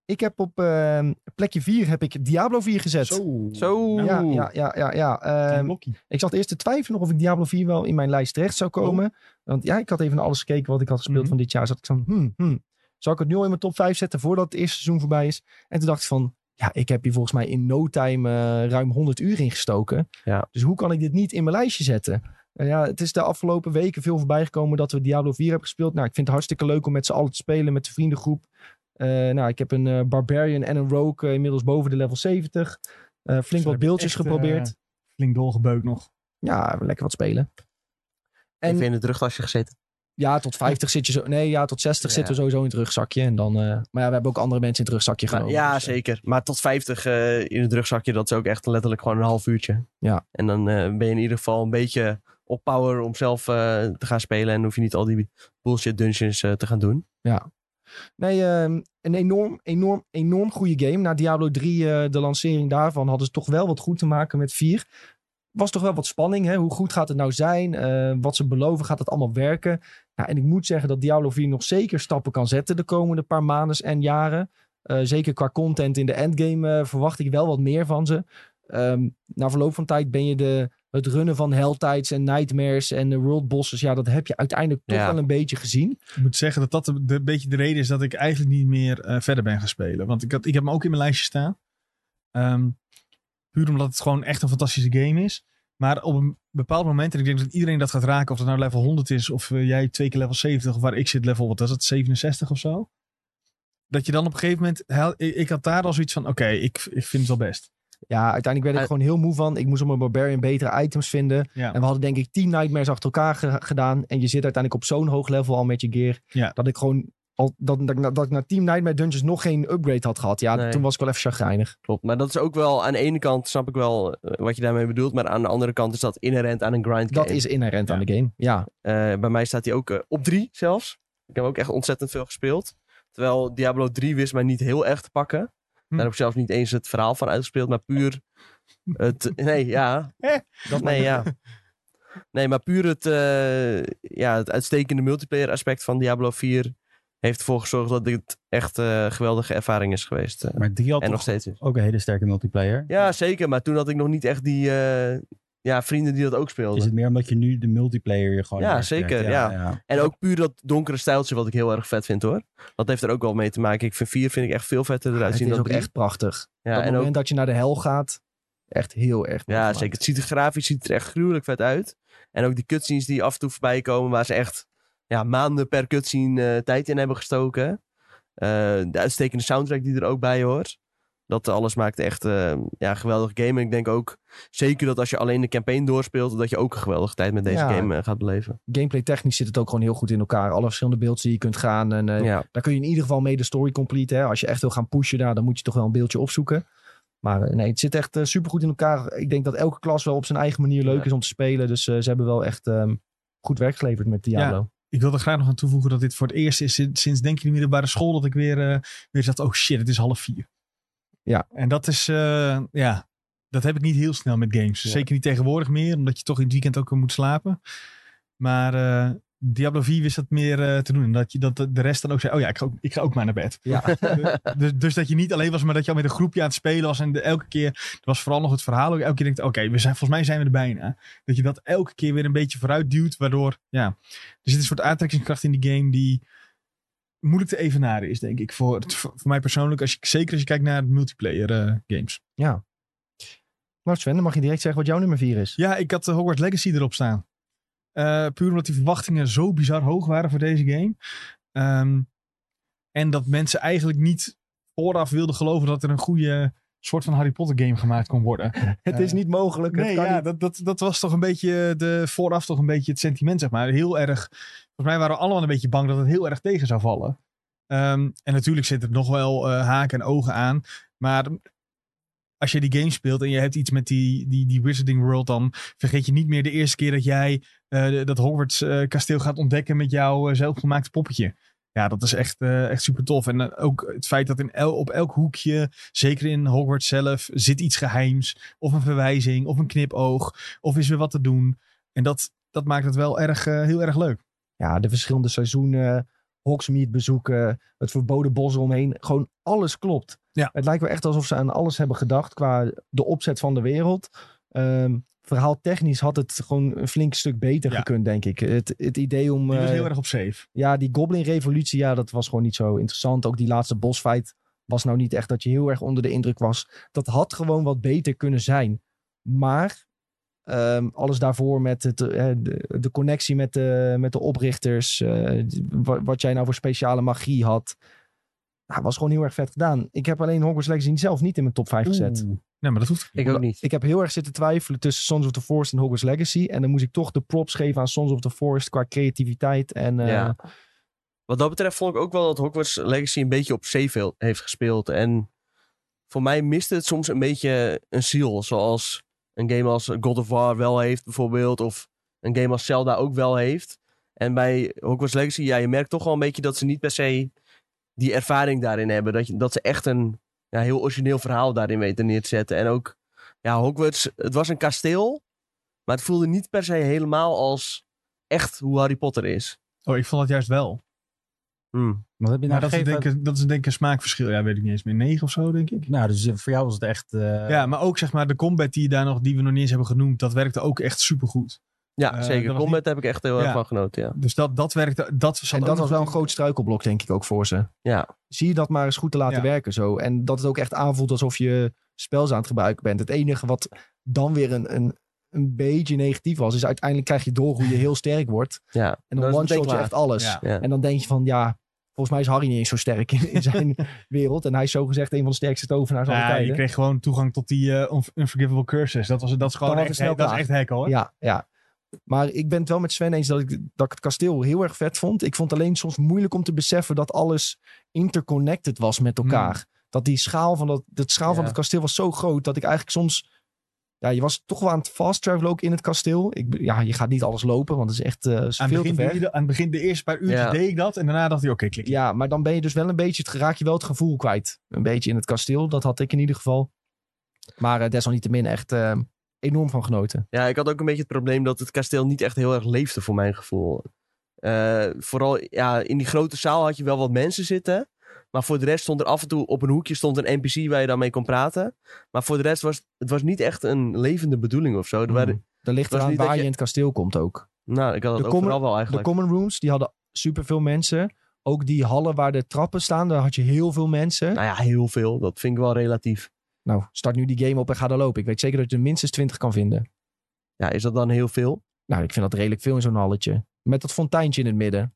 Ik heb op eh, plekje 4 heb ik Diablo 4 gezet. Zo. Ja, ja, ja, ja. ja. Ehm, ik zat eerst te twijfelen of ik Diablo 4 wel in mijn lijst terecht zou komen. Want ja, ik had even naar alles gekeken wat ik had gespeeld Mhm. van dit jaar. Zat ik van, hmm, hmm. Zal ik het nu al in mijn top 5 zetten voordat het eerste seizoen voorbij is? En toen dacht ik van, ja, ik heb hier volgens mij in no time eh, ruim 100 uur in gestoken. Ja. Dus hoe kan ik dit niet in mijn lijstje zetten? Nou ja, het is de afgelopen weken veel voorbij gekomen dat we Diablo 4 hebben gespeeld. Nou, ik vind het hartstikke leuk om met z'n allen te spelen, met de vriendengroep. Eh, nou, ik heb een eh, Barbarian en een Rogue eh, inmiddels boven de level 70. Eh, flink wat beeldjes geprobeerd. flink dolgebeukt nog. Ja, lekker wat spelen. En Even in het rugtasje gezeten. ja, tot 50 zit je zo. Nee, ja, tot 60 Ja. zitten we sowieso in het rugzakje. En dan, eh, maar ja, we hebben ook andere mensen in het rugzakje Maar, genomen. ja, dus, zeker. Maar tot 50 eh, in het rugzakje, dat is ook echt letterlijk gewoon een half uurtje. Ja. En dan eh, ben je in ieder geval een beetje op power om zelf eh, te gaan spelen. En hoef je niet al die bullshit dungeons eh, te gaan doen. Nee, ehm, een enorm, enorm, enorm goede game. Na Diablo 3, eh, de lancering daarvan, hadden ze toch wel wat goed te maken met 4. Was toch wel wat spanning, hè? Hoe goed gaat het nou zijn? Eh, wat ze beloven, gaat het allemaal werken? Nou, en ik moet zeggen dat Diablo 4 nog zeker stappen kan zetten de komende paar maanden en jaren. Eh, zeker qua content in de endgame verwacht ik wel wat meer van ze. Ehm, na verloop van tijd ben je de, het runnen van Helltides en Nightmares en de World Bosses. Ja, dat heb je uiteindelijk toch Ja. wel een beetje gezien. Ik moet zeggen dat dat een beetje de reden is dat ik eigenlijk niet meer eh, verder ben gaan spelen. Want ik, had, ik heb hem ook in mijn lijstje staan. Ehm, puur omdat het gewoon echt een fantastische game is. Maar op een bepaald moment, en ik denk dat iedereen dat gaat raken, of het nou level 100 is, of eh, jij twee keer level 70, of waar ik zit level, wat was het, 67 of zo. Dat je dan op een gegeven moment, ik had daar al zoiets van, oké, ik, ik vind het wel best. Ja, uiteindelijk werd ik gewoon heel moe van. Ik moest op mijn Barbarian betere items vinden. Ja. En we hadden denk ik 10 Nightmares achter elkaar ge- gedaan. En je zit uiteindelijk op zo'n hoog level al met je gear. Ja. Dat ik gewoon al, dat, dat, dat ik na 10 Nightmare Dungeons nog geen upgrade had gehad. Ja, Nee. toen was ik wel even chagrijnig. Klopt. Maar dat is ook wel, aan de ene kant snap ik wel eh, wat je daarmee bedoelt. Maar aan de andere kant is dat inherent aan een grind Dat game. is inherent Ja. aan de game. Ja, Eh, bij mij staat hij ook eh, op drie zelfs. Ik heb ook echt ontzettend veel gespeeld. Terwijl Diablo 3 wist mij niet heel erg te pakken. Hm. Daar heb ik zelfs niet eens het verhaal van uitgespeeld. Maar puur het... Nee, ja. dat Nee, ja. Nee, maar puur het, eh, ja, het uitstekende multiplayer aspect van Diablo 4 heeft ervoor gezorgd dat dit echt eh, een geweldige ervaring is geweest. eh. Maar drie had en nog steeds is. ook een hele sterke multiplayer. Ja, zeker. Maar toen had ik nog niet echt die eh, ja, vrienden die dat ook speelden. Is het meer omdat je nu de multiplayer gewoon... Ja, zeker, ja. En ook puur dat donkere stijltje wat ik heel erg vet vind hoor. Dat heeft er ook wel mee te maken. Ik vind 4 vind ik echt veel vetter eruit zien is dan ook 3. echt prachtig. Ja, Op het en moment ook, dat je naar de hel gaat, echt heel erg ja gemaakt. zeker. Het ziet er grafisch ziet er echt gruwelijk vet uit. En ook die cutscenes die af en toe voorbij komen waar ze echt ja, maanden per cutscene eh, tijd in hebben gestoken. Eh, de uitstekende soundtrack die er ook bij hoort. Dat alles maakt echt eh, ja, een geweldig game. En ik denk ook zeker dat als je alleen de campaign doorspeelt, dat je ook een geweldige tijd met deze Ja. game eh, gaat beleven. Gameplay technisch zit het ook gewoon heel goed in elkaar. Alle verschillende beelds die je kunt gaan. En eh, ja. daar kun je in ieder geval mee de story complete. Hè. Als je echt wil gaan pushen, daar, dan moet je toch wel een beeldje opzoeken. Maar eh, nee, het zit echt super supergoed in elkaar. Ik denk dat elke klas wel op zijn eigen manier leuk Ja. is om te spelen. Dus ze hebben wel echt ehm, goed werk geleverd met Diablo. Ik wil er graag nog aan toevoegen dat dit voor het eerst is sinds, denk ik de middelbare school dat ik weer, eh, weer zat. Oh shit, het is half vier. Ja. En dat is, eh, ja, dat heb ik niet heel snel met games. Ja. Zeker niet tegenwoordig meer, omdat je toch in het weekend ook moet slapen. Maar eh, Diablo 4 wist dat meer eh, te doen. En dat, je, dat de rest dan ook zei, oh ja, ik ga ook, ik ga ook maar naar bed. Ja. dus, dus dat je niet alleen was, maar dat je al met een groepje aan het spelen was. En de, elke keer, het was vooral nog het verhaal. Ook elke keer denkt, oké, we zijn volgens mij zijn we er bijna. Dat je dat elke keer weer een beetje vooruit duwt. Waardoor, ja, er zit een soort aantrekkingskracht in die game die moeilijk te evenaren is, denk ik. Voor, het- voor, mij persoonlijk, als je, zeker als je kijkt naar multiplayer eh, games. ja. Nou Sven, dan mag je direct zeggen wat jouw nummer 4 is. Ja, ik had de Hogwarts Legacy erop staan. Eh, puur omdat die verwachtingen zo bizar hoog waren voor deze game. Ehm, en dat mensen eigenlijk niet vooraf wilden geloven dat er een goede soort van Harry Potter game gemaakt kon worden. Het is niet mogelijk. Nee, het kan ja, niet. dat, dat, dat was toch een beetje de, vooraf toch een beetje het sentiment, zeg maar. Heel erg, volgens mij waren we allemaal een beetje bang dat het heel erg tegen zou vallen. Ehm, en natuurlijk zit er nog wel eh, haken en ogen aan. Maar als je die game speelt en je hebt iets met die, die, die Wizarding World, dan vergeet je niet meer de eerste keer dat jij eh, dat Hogwarts eh, kasteel gaat ontdekken met jouw eh, zelfgemaakte poppetje. Ja, dat is echt, eh, echt super tof. En eh, ook het feit dat in el, op elk hoekje, zeker in Hogwarts zelf, zit iets geheims. Of een verwijzing, of een knipoog, of is weer wat te doen. En dat, dat maakt het wel erg, eh, heel erg leuk. Ja, de verschillende seizoenen, Hogsmeade bezoeken, het verboden bos eromheen. Gewoon alles klopt. Ja. Het lijkt wel echt alsof ze aan alles hebben gedacht qua de opzet van de wereld. Ehm verhaal technisch had het gewoon een flink stuk beter Ja. gekund, denk ik. Het, het idee om... Die was eh, heel erg op safe. Ja, die Goblin-revolutie, ja, dat was gewoon niet zo interessant. Ook die laatste bosfight was nou niet echt dat je heel erg onder de indruk was. Dat had gewoon wat beter kunnen zijn. Maar ehm, alles daarvoor met het, eh, de, de connectie met de, met de oprichters, eh, wa- wat jij nou voor speciale magie had, nou, was gewoon heel erg vet gedaan. Ik heb alleen Hogwarts Legacy zelf niet in mijn top 5 gezet. Oeh. Nee, maar dat hoeft niet. Ik ook niet. Ik heb heel erg zitten twijfelen tussen Sons of the Forest en Hogwarts Legacy. En dan moest ik toch de props geven aan Sons of the Forest qua creativiteit. En eh, Ja. Wat dat betreft vond ik ook wel dat Hogwarts Legacy een beetje op safe heeft gespeeld. En voor mij miste het soms een beetje een ziel. Zoals een game als God of War wel heeft bijvoorbeeld. Of een game als Zelda ook wel heeft. En bij Hogwarts Legacy, ja, je merkt toch wel een beetje dat ze niet per se die ervaring daarin hebben. Dat, je, dat ze echt een ja, heel origineel verhaal daarin weten neer te zetten. En ook, ja, Hogwarts, het was een kasteel. Maar het voelde niet per se helemaal als echt hoe Harry Potter is. Oh, ik vond dat juist wel. Hmm. Wat heb je Maar nou dat is, denk ik, dat is denk ik een smaakverschil. Ja, weet ik niet eens meer. 9 of zo, denk ik. Nou, dus eh, voor jou was het echt... eh, ja, maar ook zeg maar de combat die, je daar nog, die we nog niet eens hebben genoemd, dat werkte ook echt supergoed. Ja, Eh, zeker. dat Combat heb ik echt heel Ja. erg van genoten, ja. Dus dat, dat werkte. Dat En dat was wel een groot struikelblok, denk ik ook voor ze. Ja, Zie je dat maar eens goed te laten Ja. werken zo. En dat het ook echt aanvoelt alsof je spels aan het gebruiken bent. Het enige wat dan weer een, een, een beetje negatief was, is uiteindelijk krijg je door hoe je heel sterk wordt. ja. En Dat dan one-shot je echt alles. Ja. Ja. En dan denk je van, ja, volgens mij is Harry niet eens zo sterk in, in zijn wereld. En hij is zogezegd een van de sterkste tovenaars aller Ja, je tijden. kreeg gewoon toegang tot die eh, un- unforgivable curses. Dat, was, dat is gewoon was echt, dat is echt hek hoor. Ja, ja. Maar ik ben het wel met Sven eens dat ik, dat ik het kasteel heel erg vet vond. Ik vond het alleen soms moeilijk om te beseffen dat alles interconnected was met elkaar. Dat die schaal van dat, de schaal van het kasteel was zo groot dat ik eigenlijk soms... Ja, je was toch wel aan het fast travelen ook in het kasteel. Ik, ja, je gaat niet alles lopen, want het is echt eh, is Aan, het veel te begin, ver. je dat- aan het begin, de eerste paar uurtjes Ja. deed ik dat. En daarna dacht ik, oké, klik. Ja, maar dan ben je dus wel een beetje, het raak je wel het gevoel kwijt. Een beetje in het kasteel, dat had ik in ieder geval. Maar eh, desalniettemin echt eh, enorm van genoten. ja, ik had ook een beetje het probleem dat het kasteel niet echt heel erg leefde voor mijn gevoel. Eh, vooral ja, in die grote zaal had je wel wat mensen zitten. Maar voor de rest stond er af en toe op een hoekje stond een NPC waar je dan mee kon praten. Maar voor de rest was het was niet echt een levende bedoeling of zo. Er waren, Er ligt eraan waar je in het kasteel komt ook. nou, ik had het De common- wel De eigenlijk. common rooms, die hadden superveel mensen. Ook die hallen waar de trappen staan, daar had je heel veel mensen. Nou ja, heel veel. Dat vind ik wel relatief. Nou, start nu die game op en ga daar lopen. Ik weet zeker dat je er minstens 20 kan vinden. Ja, is dat dan heel veel? Nou, ik vind dat redelijk veel in zo'n halletje. Met dat fonteintje in het midden.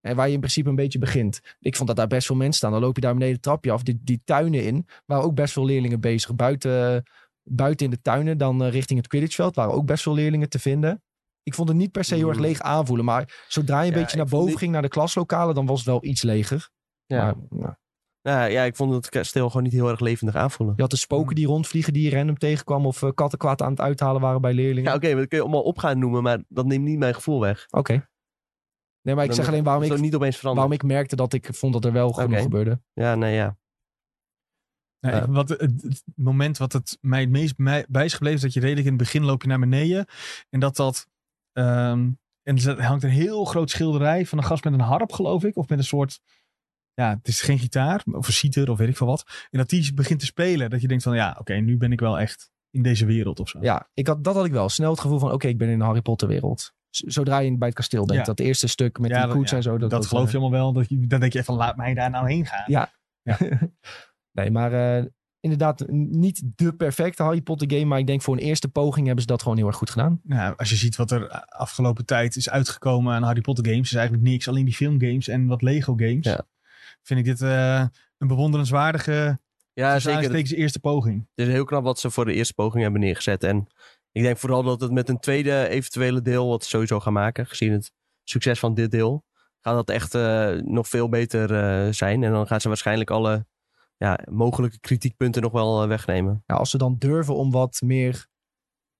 En waar je in principe een beetje begint. Ik vond dat daar best veel mensen staan. Dan loop je daar beneden het trapje af. Die, die tuinen in. Waren ook best veel leerlingen bezig. Buiten, buiten in de tuinen. Dan eh, richting het Quidditchveld. Waren ook best veel leerlingen te vinden. Ik vond het niet per se heel erg Mm. leeg aanvoelen. Maar zodra je een Ja, beetje naar boven ging. Naar de klaslokalen. Dan was het wel iets leger. Ja. Maar, nou, Nou ja, ik vond het kasteel gewoon niet heel erg levendig aanvoelen. je had de spoken die rondvliegen. Die je random tegenkwam. Of eh, katten kwaad aan het uithalen waren bij leerlingen. Ja, oké, maar dat kun je allemaal op gaan noemen, maar dat neemt niet mijn gevoel weg. Oké. Nee, maar ik Dan zeg alleen waarom ik, niet opeens veranderd. waarom ik merkte dat ik vond dat er wel genoeg gebeurde. Ja, nee, ja. Nee, wat, het, het moment wat het mij het meest bij is gebleven... is dat je redelijk in het begin loop je naar beneden. En dat dat... ehm, en er hangt een heel groot schilderij van een gast met een harp, geloof ik. Of met een soort... Ja, het is geen gitaar. Of een citer, of weet ik veel wat. En dat die begint te spelen. Dat je denkt van, ja, oké, nu ben ik wel echt in deze wereld of zo. Ja, ik had, dat had ik wel. Snel het gevoel van, oké, ik ben in de Harry Potter wereld. Zodra je bij het kasteel bent. Ja. Dat eerste stuk met Ja, die koets ja, en zo. Dat, Dat, geloof eh, je allemaal wel. Dat je, dan denk je even, laat mij daar nou heen gaan. Ja. Ja. nee, maar eh, inderdaad niet de perfecte Harry Potter game. Maar ik denk voor een eerste poging hebben ze dat gewoon heel erg goed gedaan. Nou, als je ziet wat er afgelopen tijd is uitgekomen aan Harry Potter games, is eigenlijk niks. Alleen die filmgames en wat Lego games. Ja. Vind ik dit eh, een bewonderenswaardige, Ja, zeker. Het eerste poging. is heel knap wat ze voor de eerste poging hebben neergezet. En ik denk vooral dat het met een tweede eventuele deel, wat ze sowieso gaan maken, gezien het succes van dit deel, gaat dat echt eh, nog veel beter eh, zijn. En dan gaan ze waarschijnlijk alle ja, mogelijke kritiekpunten nog wel wegnemen. Ja, als ze dan durven om wat meer...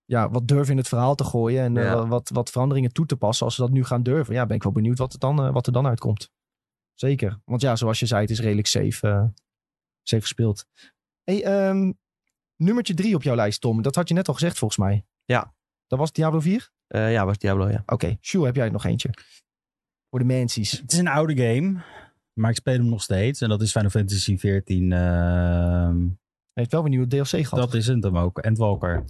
Ja, wat durven in het verhaal te gooien. En wat, wat veranderingen toe te passen. Als ze dat nu gaan durven. Ja, ben ik wel benieuwd wat, het dan, wat er dan uitkomt. Zeker. Want ja, zoals je zei, het is redelijk safe, safe gespeeld. Hey, ehm, nummertje drie op jouw lijst, Tom. Dat had je net al gezegd, volgens mij. Ja. Dat was Diablo 4? Eh, ja, was Diablo, ja. Oké. Sjoe, heb jij er nog eentje? Voor de mensies. Het is een oude game, maar ik speel hem nog steeds. En dat is Final Fantasy XIV. ehm, Hij heeft wel weer een nieuwe DLC gehad. dat is het hem ook. Endwalker.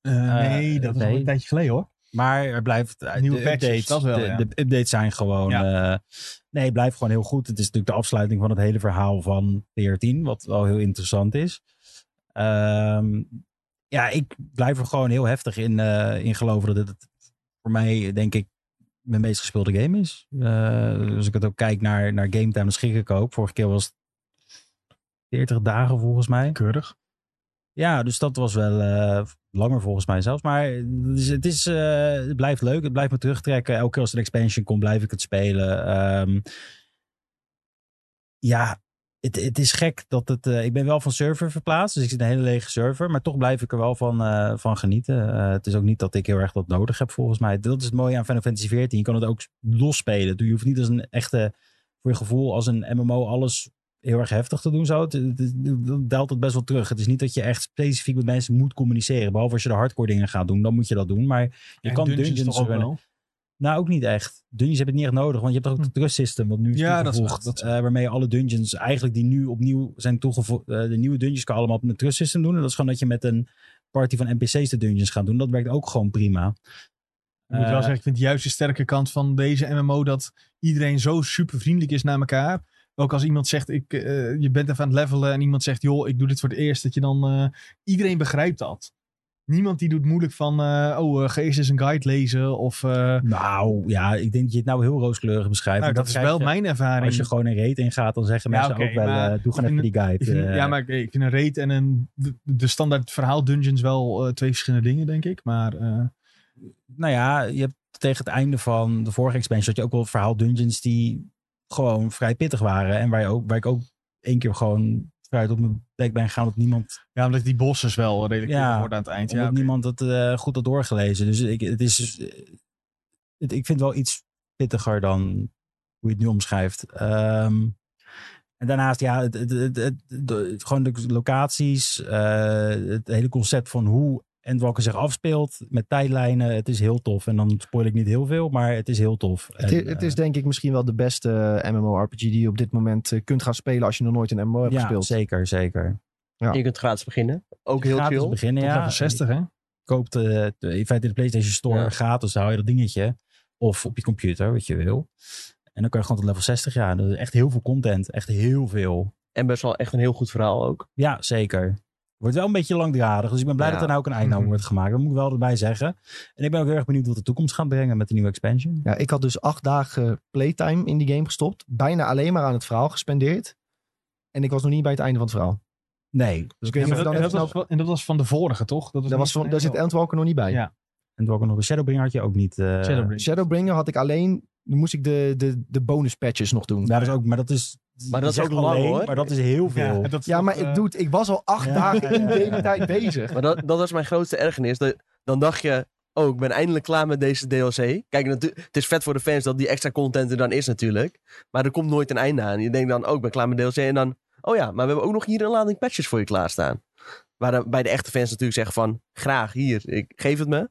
Eh, nee, dat is nee. al een tijdje geleden hoor. Maar er blijft eh, Nieuwe de patches, updates, dat wel, de, ja. de updates zijn gewoon. eh, nee, het blijft gewoon heel goed. Het is natuurlijk de afsluiting van het hele verhaal van 14, wat wel heel interessant is. Ehm, ja, ik blijf er gewoon heel heftig in, eh, in geloven dat het voor mij, denk ik, mijn meest gespeelde game is. Als ik het ook kijk naar, naar Game Time, dan schrik ik ook. Vorige keer was het 40 dagen volgens mij. Keurig. Ja, dus dat was wel eh, langer volgens mij zelfs. Maar dus het, is, eh, het blijft leuk. Het blijft me terugtrekken. Elke keer als er een expansion komt, blijf ik het spelen. Ehm, ja, het, het is gek dat het... eh, ik ben wel van server verplaatst. Dus ik zit een hele lege server. Maar toch blijf ik er wel van, van genieten. Het is ook niet dat ik heel erg dat nodig heb volgens mij. Dat is het mooie aan Final Fantasy XIV. Je kan het ook losspelen. Je hoeft niet als een echte... Voor je gevoel als een MMO alles heel erg heftig te doen zo. Het, het, het- het daalt het best wel terug. Het is niet dat je echt specifiek met mensen moet communiceren. Behalve als je de hardcore dingen gaat doen, dan moet je dat doen. Maar je En kan dungeons, ook runnen. wel. Nou, ook niet echt. Dungeons heb je het niet echt nodig, want je hebt toch ook het trust system wat nu is Hm. Ja, dat is toegevoegd. dat is eh, waarmee je alle dungeons eigenlijk die nu opnieuw zijn toegevoegd. eh, de nieuwe dungeons kan allemaal op een trust system doen. En dat is gewoon dat je met een party van NPC's de dungeons gaat doen. Dat werkt ook gewoon prima. Ik moet wel Eh, zeggen, ik vind juist de sterke kant van deze MMO dat iedereen zo super vriendelijk is naar elkaar. Ook als iemand zegt, ik, eh, je bent even aan het levelen en iemand zegt, joh, ik doe dit voor het eerst. Dat je dan, eh, iedereen begrijpt dat. Niemand die doet moeilijk van, eh, oh, ga eerst eens een guide lezen. Of, Nou, ja, ik denk dat je het nou heel rooskleurig beschrijft. nou, dat is wel je- mijn ervaring. Als je gewoon een raid ingaat, dan zeggen Ja, mensen ook wel, maar doe gewoon even die guide. Vind- ja, maar ik, ik vind een raid en een, de, de standaard verhaal dungeons wel twee verschillende dingen, denk ik. Maar nou ja, je hebt tegen het einde van de vorige expansion had je ook wel verhaal dungeons die gewoon vrij pittig waren. En waar, je ook, waar ik ook één keer gewoon vooruit op mijn bek ben gegaan dat niemand, ja, omdat die bosses wel redelijk Ja, worden aan het eind. Ja, oké. niemand het eh, goed had doorgelezen. Dus ik, het is, eh, het, ik vind het wel iets pittiger dan hoe je het nu omschrijft. Ehm, en daarnaast, ja, het, het, gewoon de locaties, eh, het hele concept van hoe Endwalker zich afspeelt met tijdlijnen. Het is heel tof. En dan spoil ik niet heel veel, maar het is heel tof. Het, En, is, het eh, is denk ik misschien wel de beste eh, MMORPG die je op dit moment eh, kunt gaan spelen als je nog nooit een MMO hebt ja, gespeeld. zeker, zeker. Ja. Je kunt gratis beginnen. Ook heel gratis chill. beginnen, Tot ja. level 60, hè? koopt eh, de- in feite de PlayStation Store Ja. gratis, dan hou je dat dingetje. Of op je computer, wat je wil. En dan kan je gewoon tot level 60, ja. Dat is echt heel veel content. Echt heel veel. En best wel echt een heel goed verhaal ook. Ja, zeker. Wordt wel een beetje langdradig. Dus ik ben blij Ja. dat er nou ook een einde aan Mhm. wordt gemaakt. Dat moet ik wel erbij zeggen. En ik ben ook heel erg benieuwd wat de toekomst gaat brengen met de nieuwe expansion. Ja, ik had dus acht dagen playtime in die game gestopt. Bijna alleen maar aan het verhaal gespendeerd. En ik was nog niet bij het einde van het verhaal. Nee. Dus ik weet Ja, niet maar of dat, dan en, even dat snel... was, en dat was van de vorige, toch? Dat was Daar, was van, daar zit Endwalker nog niet bij. Ja. En welke nog een Shadowbringer had je ook niet. eh, Shadowbring. Shadowbringer had ik alleen... Dan moest ik de, de, de bonus patches nog doen. Ja, dat is ook, maar dat is. Maar dat is ook lang, alleen, hoor. Maar dat is heel veel. Ja, maar eh, ik, doe het, ik was al acht Ja. dagen in de tijd bezig. Maar dat, dat was mijn grootste ergernis. Dat, dan dacht je, oh, ik ben eindelijk klaar met deze DLC. Kijk, het is vet voor de fans dat die extra content er dan is natuurlijk. Maar er komt nooit een einde aan. Je denkt dan, oh, ik ben klaar met DLC. En dan, oh ja, maar we hebben ook nog hier een lading patches voor je klaarstaan. Waar de- bij de echte fans natuurlijk zeggen van, graag hier, ik geef het me.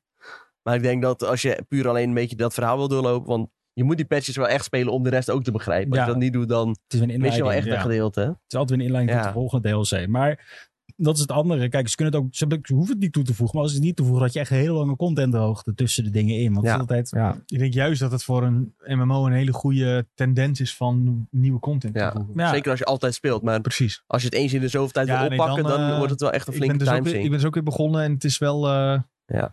Maar ik denk dat als je puur alleen een beetje dat verhaal wil doorlopen, want je moet die patches wel echt spelen om de rest ook te begrijpen. Als Ja. je dat niet doet, dan Het is een mis je wel echt ja. een gedeelte. Het is altijd weer een inleiding tot de volgende DLC. Maar dat is het andere. Kijk, ze, kunnen het ook, ze, hoeven het niet toe te voegen. Maar als ze het niet toevoegen, dat je echt een hele lange contenthoogte tussen de dingen in. Want Ja. het is altijd... Ja, Ik denk juist dat het voor een MMO een hele goede tendens is van nieuwe content Ja. te voegen. Ja. Zeker als je altijd speelt. Maar Precies. als je het eens in de zoveel tijd Ja, wil nee, oppakken, dan, dan, eh, wordt het wel echt een flinke dus time weer, ik ben dus ook weer begonnen en het is wel... eh, Ja,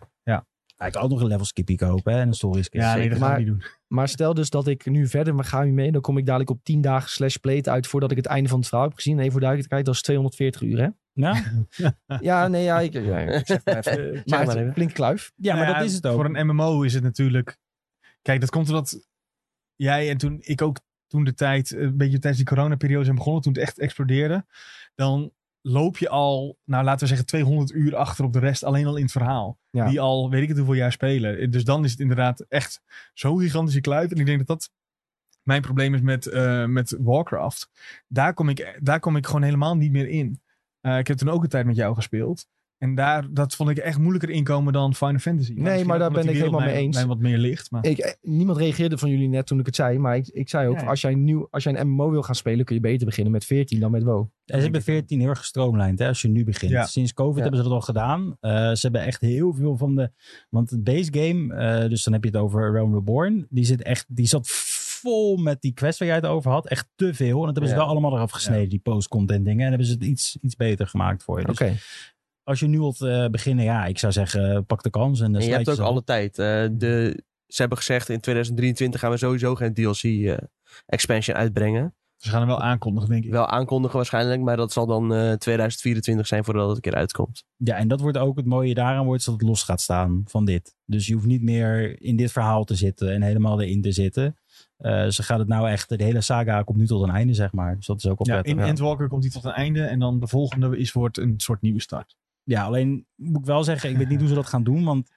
ik kan ook nog een level skippy kopen hè, en een story skip. ja, nee, dat gaan Maar- we niet doen. maar stel dus dat ik nu verder maar ga je mee. Dan kom ik dadelijk op 10 dagen slash plate uit voordat ik het einde van het verhaal heb gezien. Even voor duidelijkheid, dat is 240 uur hè? Ja, Ja, nee, ja, ik, ja, ik zeg maar even. Zeg maar maar het even. klinkt kluif. ja maar dat is het ook. Voor een MMO is het natuurlijk... Kijk, dat komt omdat jij en toen ik ook toen de tijd, een beetje tijdens die coronaperiode zijn begonnen, toen het echt explodeerde, dan loop je al, nou laten we zeggen 200 uur achter op de rest, alleen al in het verhaal. Ja. Die al, weet ik het hoeveel jaar spelen. Dus dan is het inderdaad echt zo'n gigantische kluif. En ik denk dat dat mijn probleem is met, eh, met Warcraft. Daar kom, ik, daar kom ik gewoon helemaal niet meer in. Eh, ik heb toen ook een tijd met jou gespeeld. En daar, dat vond ik echt moeilijker inkomen dan Final Fantasy. Nee, maar daar ben ik helemaal mee eens. mij wat meer ligt. Maar... Ik, eh, niemand reageerde van jullie net toen ik het zei. Maar ik, ik zei ook, Ja. Als, jij nieuw, als jij een MMO wil gaan spelen, kun je beter beginnen met 14 dan met WoW. Ja, ze hebben 14 heel erg gestroomlijnd hè, als je nu begint. Ja. Sinds COVID Ja. hebben ze dat al gedaan. Eh, ze hebben echt heel veel van de... Want het base game, eh, dus dan heb je het over Realm Reborn. Die, zit echt, die zat vol met die quest waar jij het over had. Echt te veel. En dat hebben ze wel allemaal eraf gesneden, die post-content dingen. En hebben ze het iets, iets beter gemaakt voor je. Oké. Dus als je nu wilt eh, beginnen, ja, ik zou zeggen, pak de kans. En, En je hebt ook alle tijd. eh, de, ze hebben gezegd in 2023 gaan we sowieso geen DLC eh, expansion uitbrengen. Ze gaan hem wel aankondigen, denk ik. Wel aankondigen waarschijnlijk, maar dat zal dan eh 2024 zijn voordat het een keer uitkomt. Ja, en dat wordt ook het mooie daaraan wordt, dat het los gaat staan van dit. Dus je hoeft niet meer in dit verhaal te zitten en helemaal erin te zitten. Eh, ze gaat het nou echt, de hele saga komt nu tot een einde, zeg maar. Dus dat is ook wel Ja, prettig. in Endwalker komt hij tot een einde. En dan de volgende is wordt een soort nieuwe start. Ja, alleen moet ik wel zeggen, ik weet niet hoe ze dat gaan doen, want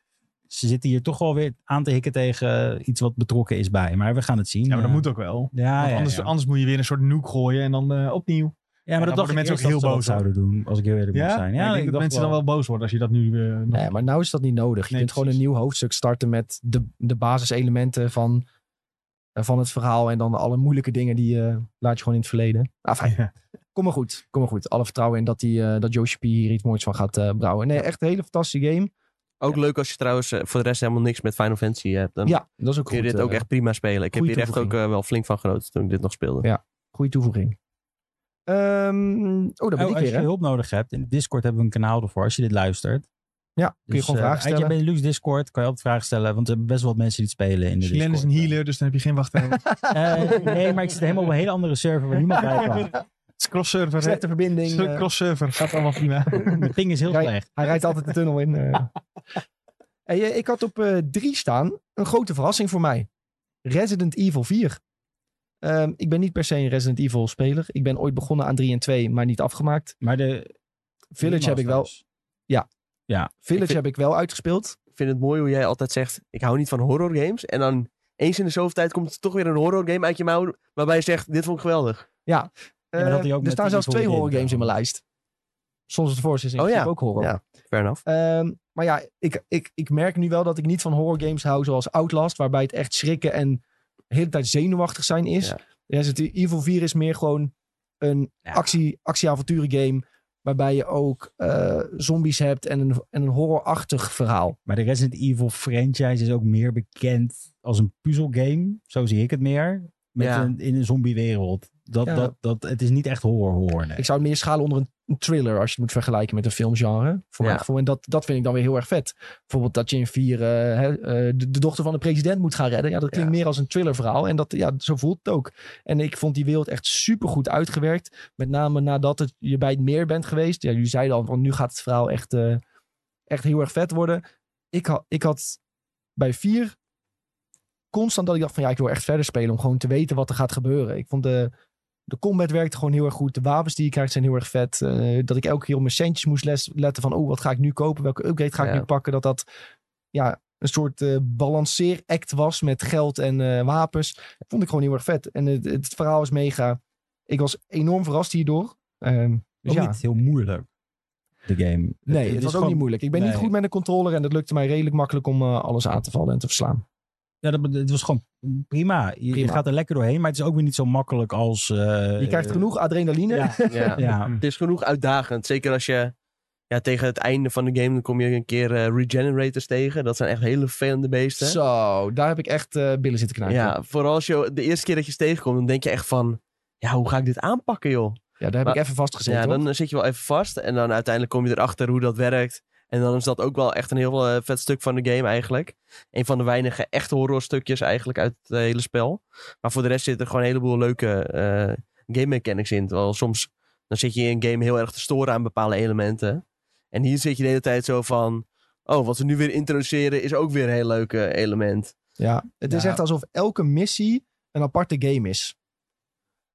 ze zitten hier toch wel weer aan te hikken tegen iets wat betrokken is bij. Maar we gaan het zien. Ja, maar dat Eh, moet ook wel. Ja, anders, ja. anders moet je weer een soort nuke gooien en dan eh, opnieuw. ja, maar dat dacht ik mensen ook heel dat boos, zouden doen, als ik heel eerlijk moet zijn. Ja, Ja, ik denk dat mensen wel- dan wel boos worden als je dat nu... eh, nog... Nee, maar nou is dat niet nodig. Je Nee, kunt gewoon een nieuw hoofdstuk starten met de, de basiselementen van, eh, van het verhaal. En dan alle moeilijke dingen die eh, laat je gewoon in het verleden. Ah, fijn. Ja. Kom maar goed. Kom maar goed. Alle vertrouwen in dat, die, eh, dat Yoshi P hier iets moois van gaat eh, brouwen. Nee, echt een hele fantastische game. Ook leuk als je trouwens eh, voor de rest helemaal niks met Final Fantasy hebt. Dan Ja, dat is ook kun je goed. dit ook echt prima spelen. Ik heb hier echt ook wel flink van genoten toen ik dit nog speelde. Ja. Goede toevoeging. Ehm, oh, daar ben Oh, ik als weer, je hè? hulp nodig hebt, in Discord hebben we een kanaal ervoor als je dit luistert. Ja, kun je Dus, gewoon vragen uit stellen. je Benelux Discord kan je altijd vragen stellen, want er hebben best wel wat mensen die het spelen in de Glenn is Discord. een healer, dus dan heb je geen wachttijd. Eh, nee, maar ik zit helemaal op een hele andere server waar niemand bij kan. Cross-server. Slechte verbinding. Eh, Cross-server, gaat allemaal prima. De ping is heel Rij- slecht. Hij rijdt altijd de tunnel in. eh. Hey, eh, ik had op drie staan een grote verrassing voor mij. Resident Evil 4. Ehm, ik ben niet per se een Resident Evil speler. Ik ben ooit begonnen aan 3 en 2, maar niet afgemaakt. Maar de Village heb ik wel, remasters. Village vind- heb ik wel uitgespeeld. Ik vind het mooi hoe jij altijd zegt, ik hou niet van horror games. En dan eens in de zoveel tijd komt er toch weer een horror game uit je mouw. Waarbij je zegt, dit vond ik geweldig. Ja, maar dat Eh, er staan zelfs twee horror games in mijn lijst. Soms het Force is in Oh ja. ook horror. Ja. Fair enough. Ehm, maar ja, ik, ik, ik merk nu wel dat ik niet van horror games hou zoals Outlast, waarbij het echt schrikken en de hele tijd zenuwachtig zijn is. Ja. Resident Evil 4 is meer gewoon een Ja. actie, actie-avonturen game, waarbij je ook eh, zombies hebt en een, en een horrorachtig verhaal. Maar de Resident Evil franchise is ook meer bekend als een puzzelgame. Zo zie ik het meer. Met Ja. een, in een zombiewereld. Dat, Ja. dat, dat, het is niet echt horror horror. Nee. Ik zou het meer schalen onder een, een thriller als je het moet vergelijken met een filmgenre. Voor mijn gevoel. En dat, dat vind ik dan weer heel erg vet. Bijvoorbeeld dat je in vier eh, hè, de, de dochter van de president moet gaan redden. Ja, dat klinkt Ja. meer als een thriller verhaal. En dat, ja, zo voelt het ook. En ik vond die wereld echt super goed uitgewerkt. Met name nadat het, je bij het meer bent geweest. Ja, jullie zeiden al, van nu gaat het verhaal echt, eh, echt heel erg vet worden. Ik had, ik had bij vier constant dat ik dacht van ja, ik wil echt verder spelen. Om gewoon te weten wat er gaat gebeuren. Ik vond de, de combat werkte gewoon heel erg goed. De wapens die je krijgt zijn heel erg vet. Eh, dat ik elke keer op mijn centjes moest les, letten van... oh, wat ga ik nu kopen? Welke upgrade ga ik Ja. nu pakken? Dat dat ja, een soort eh balanceeract was met geld en eh, wapens. Vond ik gewoon heel erg vet. En het, het verhaal is mega... Ik was enorm verrast hierdoor. Ehm, dus ook ja. niet heel moeilijk, de game. Nee, het, was ook gewoon- niet moeilijk. Ik ben niet goed met een controller en het lukte mij redelijk makkelijk om eh, alles aan te vallen en te verslaan. Ja, dat, het was gewoon prima. Je, gaat er lekker doorheen, maar het is ook weer niet zo makkelijk als... eh, Je krijgt genoeg adrenaline. Ja, Ja. ja. Het is genoeg uitdagend. Zeker als je ja, tegen het einde van de game... dan kom je een keer eh, regenerators tegen. Dat zijn echt hele vervelende beesten. Zo, daar heb ik echt eh billen zitten knijpen. Ja, vooral als je de eerste keer dat je ze tegenkomt... dan denk je echt van... ja, hoe ga ik dit aanpakken, joh? Ja, daar heb Maar- ik even vastgezeten. ja, dan zit je wel even vast. En dan uiteindelijk kom je erachter hoe dat werkt. En dan is dat ook wel echt een heel eh, vet stuk van de game eigenlijk. Een van de weinige echte horrorstukjes eigenlijk uit het hele spel. Maar voor de rest zitten er gewoon een heleboel leuke eh, game mechanics in. Terwijl soms dan zit je in een game heel erg te storen aan bepaalde elementen. En hier zit je de hele tijd zo van... Oh, wat we nu weer introduceren is ook weer een heel leuk element. Ja, het is Ja. echt alsof elke missie een aparte game is.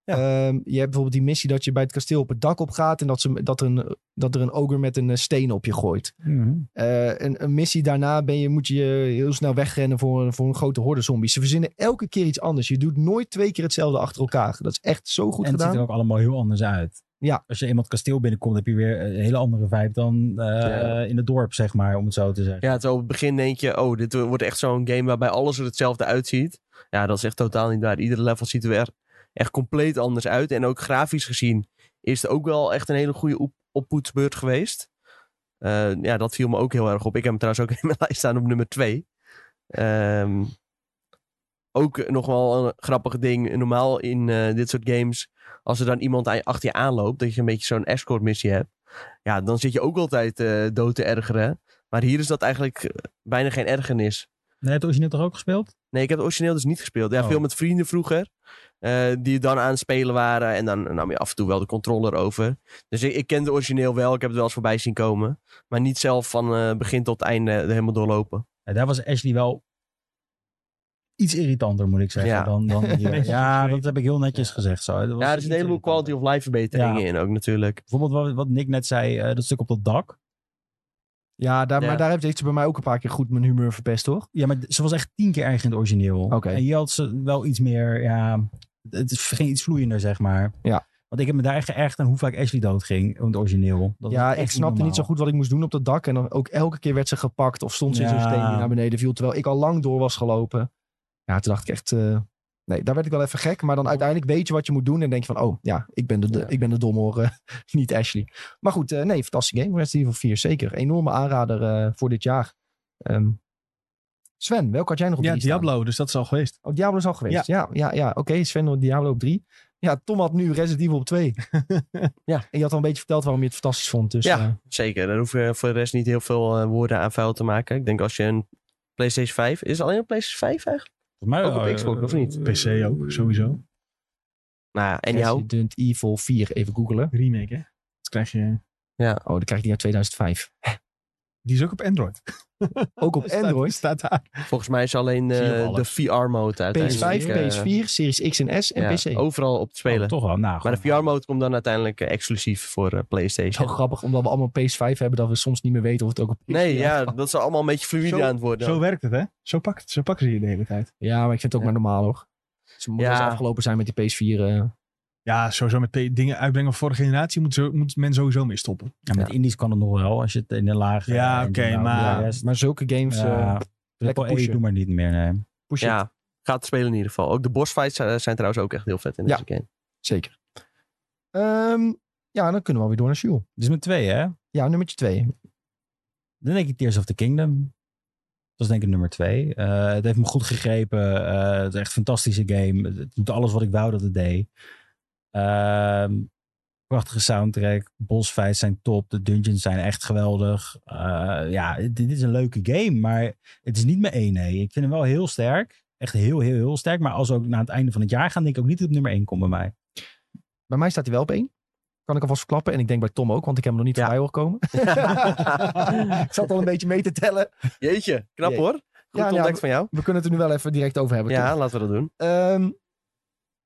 Ja. Ehm, je hebt bijvoorbeeld die missie dat je bij het kasteel op het dak op gaat en dat, ze, dat, er, een, dat er een ogre met een eh, steen op je gooit. Mhm. Eh, een, een missie daarna ben je, moet je heel snel wegrennen voor, een- voor een grote horde zombies. Ze verzinnen elke keer iets anders. Je doet nooit twee keer hetzelfde achter elkaar. Dat is echt zo goed en het gedaan. ziet er ook allemaal heel anders uit. Ja. Als je eenmaal het kasteel binnenkomt, heb je weer een hele andere vibe dan eh, Ja. in het dorp, zeg maar, om het zo te zeggen. Ja, zo op het begin denk je... Oh, dit wordt echt zo'n game waarbij alles er hetzelfde uitziet. Ja, dat is echt totaal niet waar. Iedere level ziet er weer echt compleet anders uit. En ook grafisch gezien is het ook wel echt een hele goede op oppoetsbeurt geweest. Eh, ja, dat viel me ook heel erg op. Ik heb hem trouwens ook in mijn lijst staan op nummer 2. ook nog wel een grappig ding. Normaal in eh, dit soort games, als er dan iemand achter je aanloopt, dat je een beetje zo'n escort missie hebt. Ja, dan zit je ook altijd eh, dood te ergeren. Maar hier is dat eigenlijk bijna geen ergernis. Nee, het origineel toch ook gespeeld? Nee, ik heb het origineel dus niet gespeeld. Ja, Oh. veel met vrienden vroeger. Eh, die dan aan het spelen waren. En dan nam je af en toe wel de controller over. Dus ik, ik ken de origineel wel. Ik heb het wel eens voorbij zien komen. Maar niet zelf van eh, begin tot einde er helemaal doorlopen. Ja, daar was Ashley wel iets irritanter, moet ik zeggen. Ja. Dan, dan ja, dat heb ik heel netjes gezegd. Zo. Dat was Ja, er is een heleboel quality of life verbeteringen Ja. in ook natuurlijk. Bijvoorbeeld wat, wat Nick net zei, eh, dat stuk op dat dak. Ja, daar, Ja. maar daar heeft ze bij mij ook een paar keer goed mijn humeur verpest, toch? Ja, maar ze was echt tien keer erg in het origineel. Oké. En hier had ze wel iets meer, ja, het ging iets vloeiender, zeg maar. Ja. Want ik heb me daar echt geërgerd aan hoe vaak Ashley doodging in het origineel. Dat ja, ik snapte niet zo goed wat ik moest doen op dat dak. En dan ook elke keer werd ze gepakt of stond ze in zo'n steen die naar beneden viel. Terwijl ik al lang door was gelopen. Ja, toen dacht ik echt... eh, nee, daar werd ik wel even gek. Maar dan uiteindelijk weet je wat je moet doen. En denk je van, oh ja, ik ben de, de- Ja. ik ben de domme, eh, niet Ashley. Maar goed, eh, nee, fantastische game. Resident Evil 4, zeker. Enorme aanrader voor dit jaar. Ehm, Sven, welke had jij nog op Ja, drie staan? Diablo, dus dat is al geweest. Oh, Diablo is al geweest. Ja, ja, ja. Oké, Sven Diablo op 3. Ja, Tom had nu Resident Evil op 2. Ja. En je had al een beetje verteld waarom je het fantastisch vond. Dus, Ja. eh, Zeker, daar hoef je voor de rest niet heel veel eh, woorden aan vuil te maken. Ik denk als je een PlayStation 5... Is het alleen een PlayStation 5 eigenlijk? Volgens mij, Ook op eh, Xbox, of niet? PC ook, sowieso. Nou ja, anyhow. Resident Evil 4, even googelen. Remake, hè? Dat krijg je... Oh, dan krijg je die uit 2005. Die is ook op Android. Ook op Android. Staat daar. Volgens mij is alleen eh, de VR-mode uiteindelijk. PS5, eh, PS4, Series X en S en ja, PC. overal op te spelen. Oh, toch wel. Nou, maar de VR-mode komt dan uiteindelijk eh, exclusief voor eh, PlayStation. Zo grappig, omdat we allemaal PS5 hebben, dat we soms niet meer weten of het ook op Nee, PS4 ja, dat is allemaal een beetje fluide Zo- aan het worden. Zo werkt het, hè? Zo, pakt, zo pakken ze je de hele tijd. Ja, maar ik vind het ook Ja. maar normaal hoor. Ze moet wel eens Ja. afgelopen zijn met die PS4. Eh. Ja, sowieso met dingen uitbrengen van vorige generatie moet, zo, moet men sowieso mee stoppen. Ja, met Ja. indies kan het nog wel, als je het in de lage... Ja, engine oké, maar- maar zulke games, eh ja, lekker Triple A pushen. doe maar niet meer, nee. push it. Ja, gaat spelen in ieder geval. Ook de boss fights eh, zijn trouwens ook echt heel vet in Ja. deze game. Zeker. Ehm, ja, dan kunnen we alweer door naar Jules. Dit is met twee, hè? Ja, nummertje twee. Dan denk ik Tears of the Kingdom. Dat is denk ik nummer twee. Eh, het heeft me goed gegrepen. Eh, het is echt een fantastische game. Het doet alles wat ik wou dat het deed. Ehm, prachtige soundtrack. Boss fights zijn top. De dungeons zijn echt geweldig. Eh, ja, dit is een leuke game. Maar het is niet mijn één, nee. Ik vind hem wel heel sterk. Echt heel, heel, heel sterk. Maar als we ook naar het einde van het jaar gaan, denk ik ook niet dat het op nummer één komt bij mij. Bij mij staat hij wel op één. Kan ik alvast verklappen. En ik denk bij Tom ook, want ik heb hem nog niet Ja. voorbij horen komen. ik zat al een beetje mee te tellen. Jeetje, knap hoor. Goed Ja, ja, ontdekt van jou. We kunnen het er nu wel even direct over hebben. Ja, toch? laten we dat doen. Ehm,